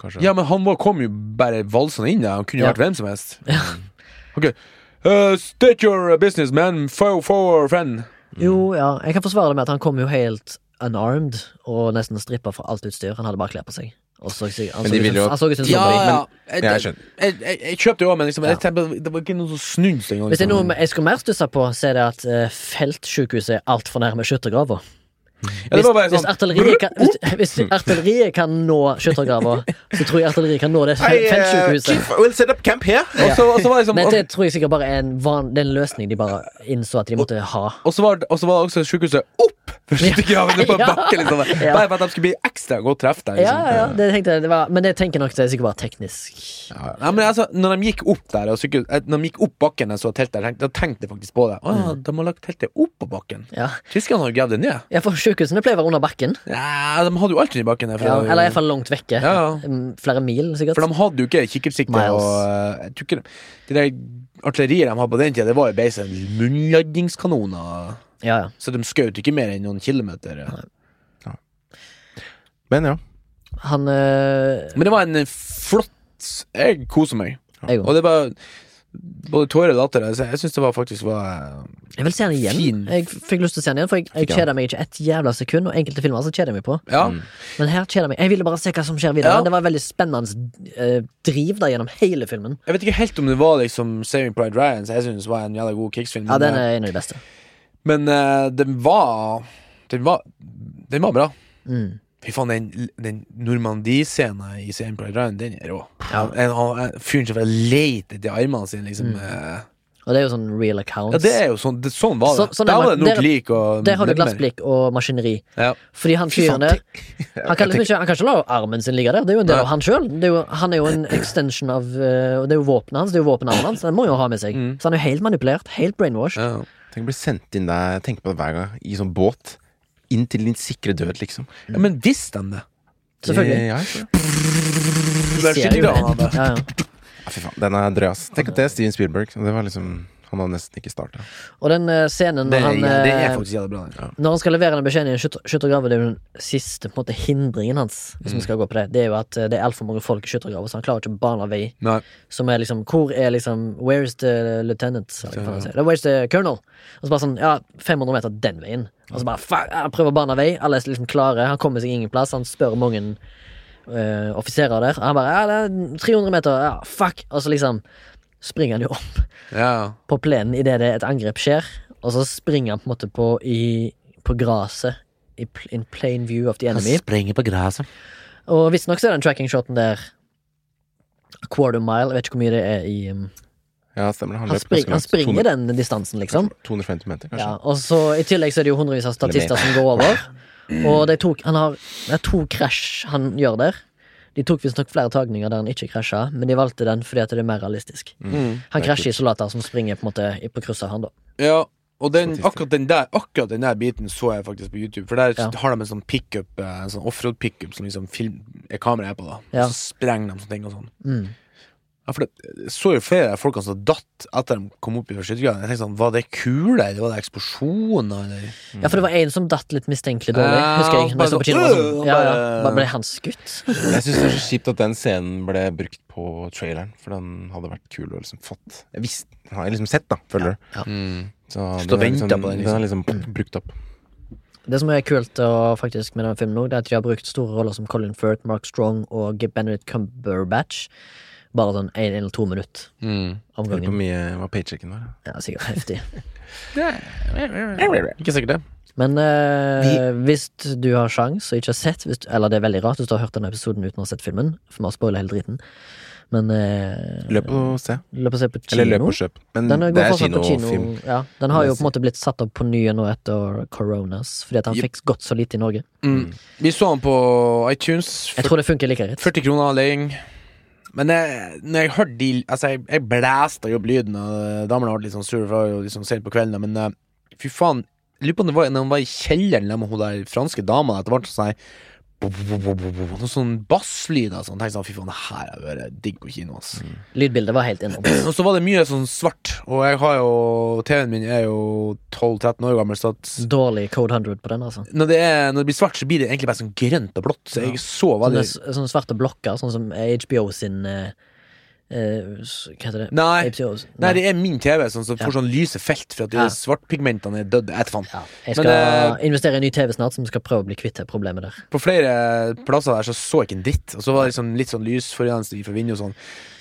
Kanskje. Ja, men han var, kom jo bare valsende inn der. Han kunne jo Ja. vært hvem som helst. (laughs) Ok. Uh, state your business, man. For, for friend. Jo, ja, jeg kan forsvare det med at han kom jo helt unarmed og nesten strippa for alt utstyr. Han hadde bare klær på seg. Og så, han, Men så de ut vil som- jo- han så ut som en Ja, zombie. ja. Jeg, jeg jeg, skjønner. jeg, jeg, kjøpte jo òg, men liksom, Ja. jeg tenkte, det var ikke noe som snudde seg engang. hvis det er liksom. noe jeg skulle mer stussa på, så er det at uh, feltsjukehuset er altfor nærme skyttergrava. Ja, Hvis, bare hvis, sånn artilleriet kan, hvis, hvis artilleriet kan nå skyttergrava, så tror jeg artilleriet kan nå det feltsykehuset. eh, feltsjukehuset. we'll set up camp here. Og så, og så var det liksom Men det tror jeg sikkert bare er en, van, det er en løsning de bare innså at de måtte ha. og så var, og så var også sykehuset for på (laughs) Ja. bakken. Liksom. (laughs) Ja. Bare for at de skulle bli ekstra godt treff der. Ja, Liksom. ja, ja, det tenkte jeg, det var, men det tenker nok det er sikkert bare teknisk. Ja, men altså, når de gikk opp der Og sykehus, eh, Når de gikk opp bakken og så teltet tenkte- da tenkte jeg faktisk på det. Å, ja, De har lagt teltet opp på bakken. Ja, Tyskerne har gravd det ned. ja for sykehusene pleier å være under bakken. Ja, De hadde jo alltid i bakken. der, Ja, det- eller iallfall langt vekke. Ja, ja. Mm, Flere mil, sikkert. for de hadde jo ikke kikkertsikte. Og, eh, jeg tror ikke De der artilleriet de hadde på den tida, det var jo basically munnladningskanoner. Ja, ja. Så de skjøt ikke mer enn noen kilometer. Men ja. Han øh, Men det var en flott Jeg koser meg. Jeg Og det var både tårer og latter. Altså, jeg syns det var faktisk var Jeg vil se den igjen. Fin. Jeg fikk lyst til å se den igjen, for jeg, jeg kjeder meg ikke et jævla sekund. Og enkelte filmer så kjeder jeg meg på. Ja. Men her kjeder jeg meg. Jeg ville bare se hva som skjer videre. Ja. Det var veldig spennende eh, driv da gjennom hele filmen. Jeg vet ikke helt om det var liksom Saving Pride Ryan, så jeg synes var en jævla god krigsfilm. Ja, den eh, er en av de beste. Men uh, den var Den var Den var bra. Mm. Fy faen, den, den Normandie-scenen i Same Pride Ryan, den er rå. Ja. En, han- Fyren som leter etter armene sine, liksom. Mm. Uh, Og det er jo sånn real accounts. Ja, det er jo sånn, det, sånn var det. Så- sånn er Der var det nok lik og Der har du glassblikk og maskineri. Ja. Fordi han Fy fyren der Han (laughs) kan, liksom ikke, han kan ikke la armen sin ligge der. Det er jo en del av han sjøl. Han er jo en extension av uh, Det er jo våpenet hans, det er jo våpenarmen hans. Den må jo ha med seg. Mm. Så han er jo helt manipulert. Helt brainwashed. Ja. Tenk å bli sendt inn der, jeg tenker på det hver gang, i sånn båt. Inn til din sikre død, liksom. ja, men visste han det? Selvfølgelig. Ja, jeg tror det. Det er Ser skikkelig jo det. Ja, ja. Ja, fy faen. Den er drøy, ass. Tenk at det er Steven Spielberg. Det var liksom Han har nesten ikke starta. Og den eh, scenen Det, når han, det er eh, faktisk jævlig bra. Ja. når han skal levere den beskjeden i en skytter- skyttergrave, det er jo den siste på en måte hindringen hans, hvis Mm. vi skal gå på det. Det er jo at eh, det er altfor mange folk i skyttergrava, så han klarer ikke å bane vei. Nei. Som er liksom Hvor er liksom Where's the lieutenant? Eller Where's the colonel? Og så bare sånn Ja, 500 meter den veien. Og så bare fuck, Han prøver å bane vei. Alle er liksom klare. Han kommer seg ingen plass. Han spør mange uh, offiserer der. Han bare Ja, det er 300 meter. Ja, fuck. Og så liksom springer han jo opp Ja. på plenen idet et angrep skjer. Og så springer han på en måte på i På gresset. In plain view of the enemy. sprenger på gresset. Og visstnok så er den tracking-shoten der a quarter mile. Jeg vet ikke hvor mye det er i um, Ja, stemmer det. Han, løp spring, han springer 200 den distansen, liksom. 250 meter, kanskje. Ja, og så I tillegg så er det jo hundrevis av statister som går over. Og det er to, han har, det er to krasj han gjør der. De tok visstnok flere tagninger der han ikke krasja, men de valgte den fordi at det er mer realistisk. Mm. Han krasjer i soldater som springer på en måte på kryss av han, da. Ja. Og den, akkurat, den der, akkurat den der biten så jeg faktisk på YouTube. For der Ja. har de en sånn pickup, eh, en sånn offroad pickup som liksom film, er kameraet er på. da Ja. Så sprenger de sånne ting og sånn. Mm. Ja, for det så jo flere av folkene som datt etter de kom opp i skyttergraden. Jeg tenkte sånn, Var det kuler, eller var det eksplosjoner, eller Ja, for det var en som datt litt mistenkelig dårlig, Ja, husker jeg. Når jeg så på sånn, kino. var ja, ja. bare- Ble han skutt? Jeg syns det er så kjipt at den scenen ble brukt på traileren, for den hadde vært kul å liksom fått Jeg visste, den har jeg liksom sett, da, føler du. Ja. Så Stå og den er vente liksom, på den, den er liksom brukt opp. Det som er kult og faktisk med denne filmen nå, det er at de har brukt store roller som Colin Firth, Mark Strong og Benedict Cumberbatch. Bare sånn én eller to minutter mm. om Lurer på hvor mye hva paychecken var. Ja, sikkert heftig. (laughs) Ikke sikkert det. Men eh, hvis du har sjans og ikke har sett hvis, Eller det er veldig rart hvis du har hørt denne episoden uten å ha sett filmen, for vi har spoila hele driten. Men eh, Løp og se. løp og se på kino. Eller løp og kjøp. Men Den det går er fortsatt på kino. Ja, den har jo på en måte blitt satt opp på nye nå etter coronas, fordi at han Yep. fikk gått så lite i Norge. Mm. Vi så den på iTunes. Jeg tror det funker like greit. 40 kroner leiing. Men jeg, når jeg hørte de Altså, jeg, jeg blæsta jo opp lyden, og damene ble litt sånn sure, for det var jo liksom sent på kvelden, men uh, fy faen. Lurer på om det var når han var i kjelleren med hun der franske dama, at det ble sånn Noen sånn basslyder. Sånn. Tenkte sånn, fy faen, det her har vært digg på kino. ass. Lydbildet var helt innom. (clears throat) Og så var det mye sånn svart, og jeg har jo TV-en min er jo 12-13 år gammel, så at Dårlig Code 100 på den, altså. når det, er, når det blir svart, så blir det egentlig bare sånn grønt og blått. Så jeg så veldig Sånne, sånne svarte blokker, sånn som HBO sin eh, eh, Hva heter det? Nei, HBO, nei, det er min TV sånn, som Ja. får sånn lyse felt, for at de Ja. svartpigmentene er døde. Jeg faen. ja. Jeg Men, skal eh, investere i en ny TV snart, som skal prøve å bli kvitt det problemet der. På flere plasser der så så jeg ikke en dritt. Og så var det liksom litt sånn lysforurensning fra vinduet og sånn.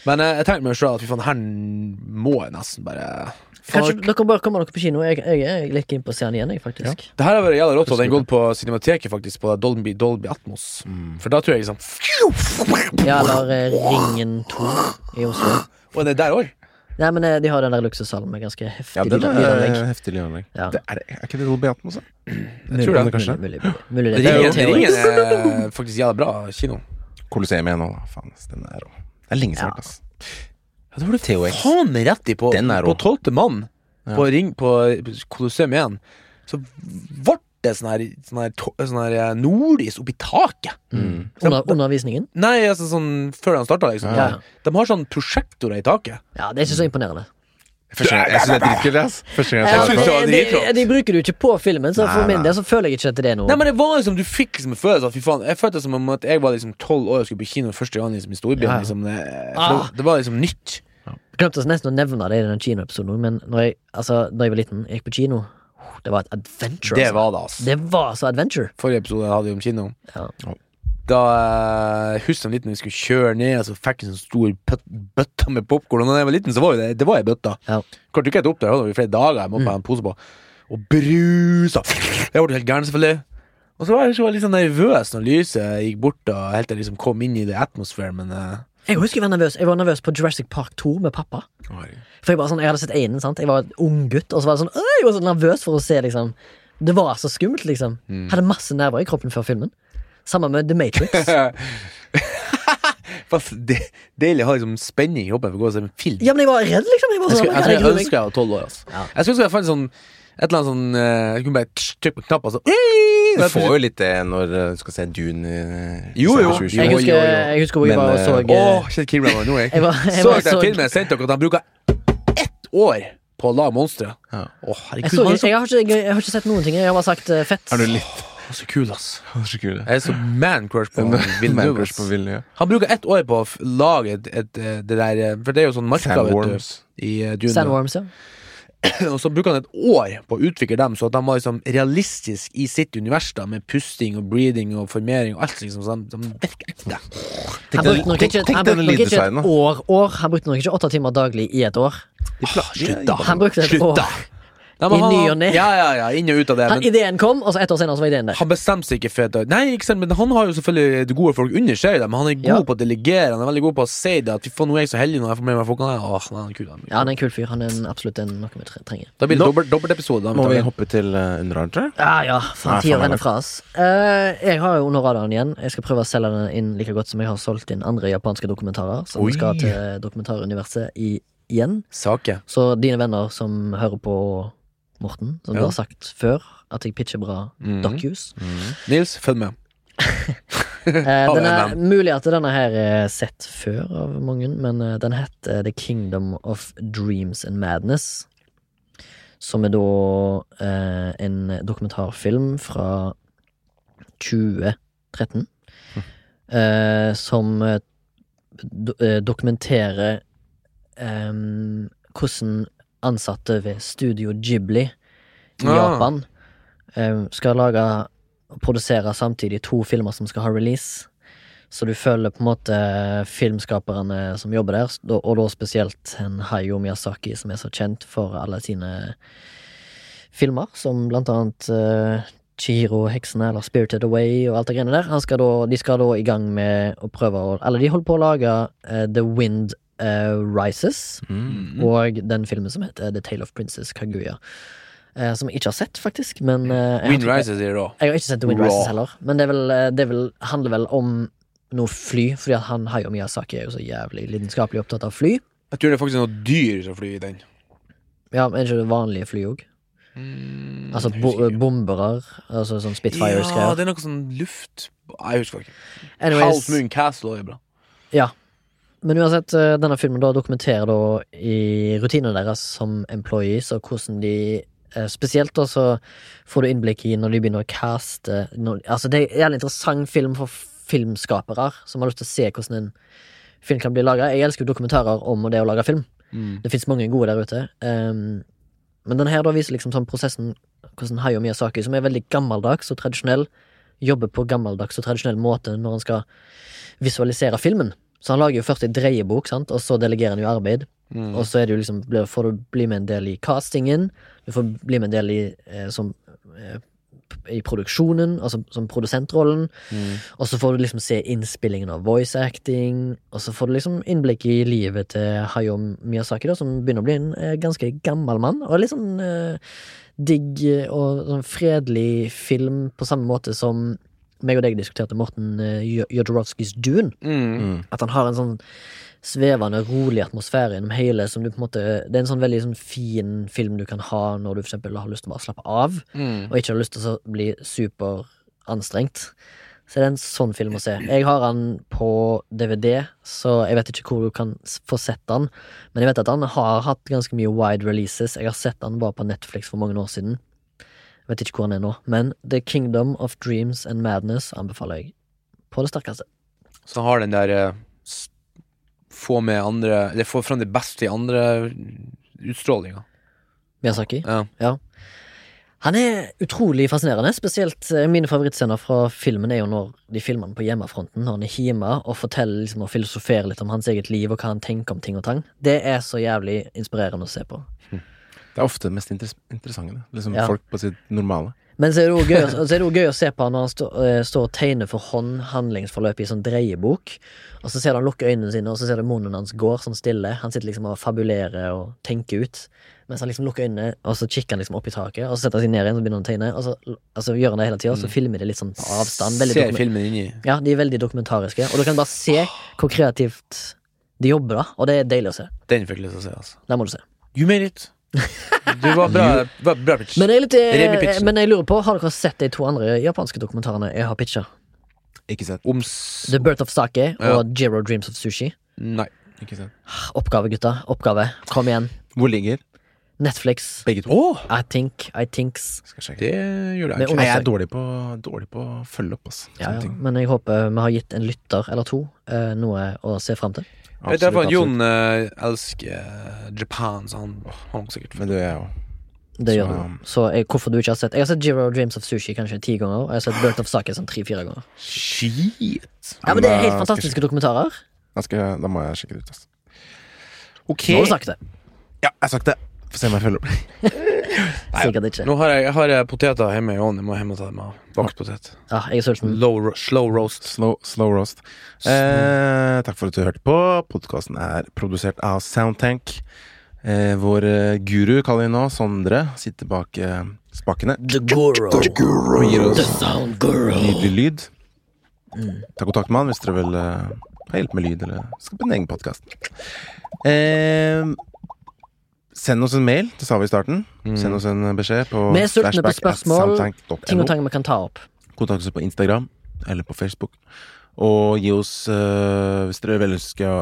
Men eh, jeg tenkte meg sjøl at fy faen, her må jeg nesten bare Kanskje dere bare kommer dere på kino? Jeg, jeg er litt keen på å se den igjen, jeg, faktisk. Det her har vært jævla rått, og den gått på Cinemateket, faktisk, på Dolby, Dolby Atmos. For da tror jeg liksom Ja, eller eh, Ringen 2 i Oslo. (gasps) Og det er der òg? Nei, men eh, de har den der luksushallen med ganske heftig Ja, er lydanlegg. heftig lydanlegg. Ja. Det er, er ikke det Dolby Atmos? da? Jeg tror det. kanskje. Mulig, mulig, mulig. mulig det er Ringen, teori. Ringen er faktisk jævla bra kino. Colosseum igjen nå, da. Faen, den er rå. Det er lenge siden, Ja. ass. Ja, det var du THX. faen rett i. På, Den er på tolvte mann, Ja. på, ring, på Colosseum 1, så ble det sånn her, sånn her, sånn her eh, nordlys oppi taket. Mm. Under, undervisningen? Nei, altså sånn før den starta, liksom. Ja, ja. De har sånn prosjektorer i taket. Ja, det er ikke så imponerende. Første gang, jeg syns det er dritkult, ass. Første gang jeg Ja, det. det de, de, bruker du ikke på filmen, så for Nei, min del så føler jeg ikke at det er noe Nei, men det var liksom Du fikk liksom en følelse av Fy faen, jeg følte det som om at jeg var liksom tolv år og skulle på kino første gang liksom, i storbyen. Ja. Liksom, det, Ah. det, var liksom nytt. Jeg glemte nesten å nevne det i den kinoepisoden, men når jeg, altså, når jeg var liten, jeg gikk på kino Det var et adventure. Det altså. var det, altså. det var så adventure. Forrige episode hadde vi om kino. Ja. Da jeg husker jeg litt når vi skulle kjøre ned, og så fikk jeg en sånn stor bøtte med popkorn. Da jeg var liten, så var jo det Det var ei bøtte. Ja. Klarte ikke helt opp der, hadde vi flere dager jeg måtte ha en pose på. Og brusa. Jeg ble helt gæren, selvfølgelig. Og så var jeg så litt sånn nervøs når lyset gikk bort, og helt til jeg liksom kom inn i det atmosfæren, men eh, Jeg husker jeg var nervøs Jeg var nervøs på Jurassic Park 2 med pappa. For Jeg bare sånn, jeg hadde sett enen, sant Jeg var en ung gutt, og så var det sånn «Åh, Jeg var så nervøs for å se, liksom. Det var så skummelt, liksom. Hadde masse nerver i kroppen før filmen. Samme med The Matrix. (laughs) Fast det, Deilig å ha liksom spenning i kroppen for å gå og se en film. Ja, men jeg var redd, liksom. Jeg var Jeg, sånn, skulle, jeg, jeg, tror jeg meg». ønsker jeg var tolv år. Altså. Ja. Jeg skulle ønske jeg fant sånn et eller annet sånn eh, Jeg kunne bare trykke på knappen, så Du får jo litt det når eh, du skal se Dune Jo, jo. Jeg husker, jeg husker hvor jeg var og så eh, Åh, Kjell Kilbrand var nå, jeg. Så dere filmen jeg sendte dere, at han bruker ett år på å lage monstre? Ja. Jeg, herregud, har ikke, jeg, jeg har ikke sett noen ting. Jeg har bare sagt eh, fett. Er du litt han er så kul, ass. Så kul, Jeg er så man-crush på Man Villeneuve. crush på (laughs) ass. Ville, ja. Han bruker ett år på å lage et, et, eh, det der eh, For det er jo sånn marka, Sandworms. i eh, Dune. Sandworms, ja. (clears throat) Og så bruker han et år på å utvikle dem, så at de var liksom realistisk i sitt univers, da, med pusting og breathing og formering og alt, liksom, så de, virker ekte. Han brukte nok tenk- ikke, denne brukte nok ikke lyddesignen, et da. år, år. Han brukte nok ikke åtte timer daglig i et år. Slutt, da! Han brukte et Slutt, år. Nei, I ny og ne. Ja, ja, ja, inn og ut av det. Han, Men ideen kom, og så ett år senere så var ideen der. han bestemte seg ikke for det. Nei, ikke sant, men han har jo selvfølgelig det gode folk under seg, men han er god Ja. på å delegere. Han er veldig god på å si det. At faen, nå er jeg så heldig når jeg får med meg folk. Han er, åh, han er kul. Han. Ja, han er en kul fyr. Han er en, absolutt en, noe vi trenger. Da blir det dobbelt, dobbelt, episode. da, Må vi hoppe til uh, underarm. Ja, ja, Nei, faen, tida renner fra oss. Uh, jeg har jo under radaren igjen. Jeg skal prøve å selge den inn like godt som jeg har solgt inn andre japanske dokumentarer. Som Oi. skal til dokumentaruniverset i, igjen. Sake. Så dine venner som hører på Morten, som Ja. du har sagt før, at jeg pitcher bra Mhm. docus. Nils, følg med. (laughs) (laughs) Eh, Har den er mulig at denne her er sett før av mange, men eh, den heter The Kingdom of Dreams and Madness. Som er da eh, en dokumentarfilm fra 2013. Eh, som eh, do, eh, dokumenterer eh, hvordan ansatte ved Studio Ghibli i ja. Japan eh, skal lage og produsere samtidig to filmer som skal ha release. Så du følger på en måte filmskaperne som jobber der, og da spesielt en Hayo Miyazaki, som er så kjent for alle sine filmer, som blant annet uh, Chihiro-heksene eller Spirited Away og alt det greiene der. Han skal da, de skal da i gang med å prøve å Eller de holder på å lage uh, The Wind eh, Rises, Mm. og den filmen som heter The Tale of Princess Kaguya. eh, som jeg ikke har sett, faktisk. Men uh, Wind Rises er òg. jeg har ikke sett Wind Raw. Rises heller. Men det, vel, det vel, handler vel om noe fly, fordi at han Hayo Miyazaki er jo så jævlig lidenskapelig opptatt av fly. Jeg tror det er faktisk noe dyr som flyr i den. Ja, men er ikke det vanlige fly òg? Mm, Altså bo bombere, altså sånn Ja, Spitfires-greier. det er noe sånn luft Jeg husker ikke. Anyways, Half Moon Castle er bra. ja. Men uansett, eh, denne filmen da dokumenterer da i rutinene deres som employees, og hvordan de eh, Spesielt da så får du innblikk i når de begynner å caste når, Altså, det er en interessant film for filmskapere som har lyst til å se hvordan en film kan bli laga. Jeg elsker jo dokumentarer om det å lage film. Mm. Det fins mange gode der ute. Um, men den her da viser liksom sånn prosessen hvordan Hayo Miyazaki, som er veldig gammeldags og tradisjonell, jobber på gammeldags og tradisjonell måte når han skal visualisere filmen. Så han lager jo først en dreiebok, sant? og så delegerer han jo arbeid. Mm. Og så liksom, får du bli med en del i castingen, du får bli med en del i, eh, som, eh, i produksjonen, altså som produsentrollen. Mm. Og så får du liksom se innspillingen av voice acting, og så får du liksom innblikk i livet til Hayo Miyazaki, da, som begynner å bli en eh, ganske gammel mann, og litt sånn eh, digg eh, og sånn fredelig film på samme måte som meg og deg diskuterte Morten uh, Jodorowskys Dune. Mm. Mm. At han har en sånn svevende, rolig atmosfære gjennom hele, som du på en måte Det er en sånn veldig sånn fin film du kan ha når du for eksempel har lyst til å bare slappe av Mm. og ikke har lyst til å bli superanstrengt. Så det er en sånn film å se. Jeg har den på DVD, så jeg vet ikke hvor du kan få sett den. Men jeg vet at han har hatt ganske mye wide releases. Jeg har sett den bare på Netflix for mange år siden. Jeg vet ikke hvor han er nå. Men The Kingdom of Dreams and Madness anbefaler jeg på det sterkeste. Så har den der eh, s- Få med andre Eller få fram det beste i andre utstrålinga. Miyazaki. Ja. Han er utrolig fascinerende. Spesielt eh, mine favorittscener fra filmen er jo når de filmer han på hjemmefronten, når han er hjemme og forteller liksom og filosoferer litt om hans eget liv og hva han tenker om ting og tang. Det er så jævlig inspirerende å se på. Det er ofte det mest interes interessante. Liksom Ja. Folk på sitt normale. Men så er det jo gøy, (laughs) gøy å se på han når han stå, eh, står og tegner for hånd handlingsforløpet i sånn dreiebok. Og så ser du han lukke øynene sine, og så ser du munnen hans går sånn stille. Han sitter liksom og fabulerer og tenker ut. Mens han liksom lukker øynene, og så kikker han liksom opp i taket, og så setter han seg ned igjen, så begynner han å tegne. Og så altså, gjør han det hele tida, og så filmer de litt sånn på avstand. Ser filmen inni. ja, de er veldig dokumentariske, og du kan bare se hvor kreativt de jobber, da. Og det er deilig å se. Den fikk jeg lyst til å se, altså. Den må du se. You made it. Du var bra, var bra pitch. Men jeg, litt, jeg, eh, men jeg lurer på, har dere sett de to andre japanske dokumentarene jeg har pitcha? Ikke sett. Om. The Birth of Sake Ja. og Jiro Dreams of Sushi. Nei. Ikke sett. Oppgave, gutta. Oppgave. Kom igjen. Hvor ligger Netflix. begge to? Oh! I think, I thinks. Skal sjekke. Det gjør det. Nei, jeg er dårlig på, dårlig på å følge opp, altså. Ja, ja. Men jeg håper vi har gitt en lytter eller to eh, noe å se fram til. Jeg vet i Absolutt, Jon uh, elsker eh, Japan, så han har nok sikkert. Men det gjør jeg òg. Det gjør du. Så jeg, hvorfor du ikke har sett Jeg har sett Jiro Dreams of Sushi kanskje ti ganger, og jeg har sett Birth of Sake sånn tre-fire ganger. Shit! Ja, men det er helt jeg fantastiske dokumentarer. Da, skal jeg, da må jeg sjekke det ut, altså. Ok. Nå har du sagt det. Ja, jeg har sagt det. Få se om jeg følger opp. (laughs) Sikkert ikke. Nå har jeg, jeg har poteter hjemme i ovnen. Jeg må hjem og ta dem av. Bakt potet. Ja, jeg er sulten. Low, slow roast. Slow, slow roast. Eh, takk for at du hørte på. Podkasten er produsert av Soundtank. Eh, vår eh, guru, kaller vi nå, Sondre, sitter bak eh, spakene The Guru. og gir The oss Sound Guru. nydelig lyd. Mm. Ta kontakt med han hvis dere vil eh, ha hjelp med lyd eller skape en egen podkast. Eh, Send oss en mail, det sa vi i starten. Mm. Send oss en beskjed på Vi er sultne på spørsmål, Ting og ting tang vi kan ta opp. Kontakt oss på Instagram eller på Facebook. Og gi oss, eh, hvis dere vel ønsker å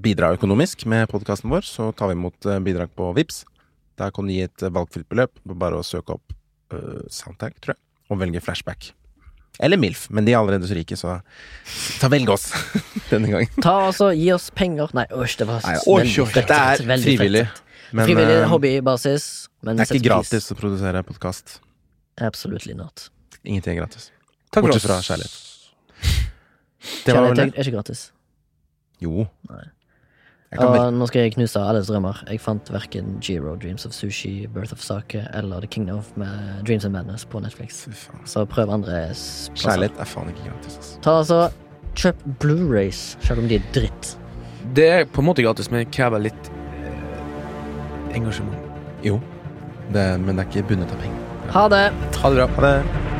bidra økonomisk med podkasten vår, så tar vi imot eh, bidrag på VIPS. Der kan du gi et eh, valgfritt beløp. Bare å søke opp uh, Soundtank, tror jeg, og velge flashback. Eller MILF, men de er allerede så rike, så ta velg oss (laughs) denne gangen. Ta altså, Gi oss penger Nei, æsj, det var Nei, ja. veldig frekt dette er frivillig. sagt. Men frivillig eh, hobbybasis. Men det er ikke ikke pris. gratis å produsere podkast. Absolutely not. Ingenting er gratis. Takk Bortsett fra oss. kjærlighet. Det var Kjærlighet er ikke gratis. Jo. Nei. Og nå skal jeg knuse alles drømmer. Jeg fant verken Giro, Dreams of Sushi, Birth of Sake eller The Kingdom of Dreams and Madness på Netflix. Så prøv andre plasser. Kjærlighet er faen ikke gratis, altså. Ta altså Kjøp Blu-rays, selv om de er dritt. Det er på en måte gratis, men krever litt engasjement. Jo. Det, men det er ikke bundet av penger. Ha det! Ha det bra. Ha det.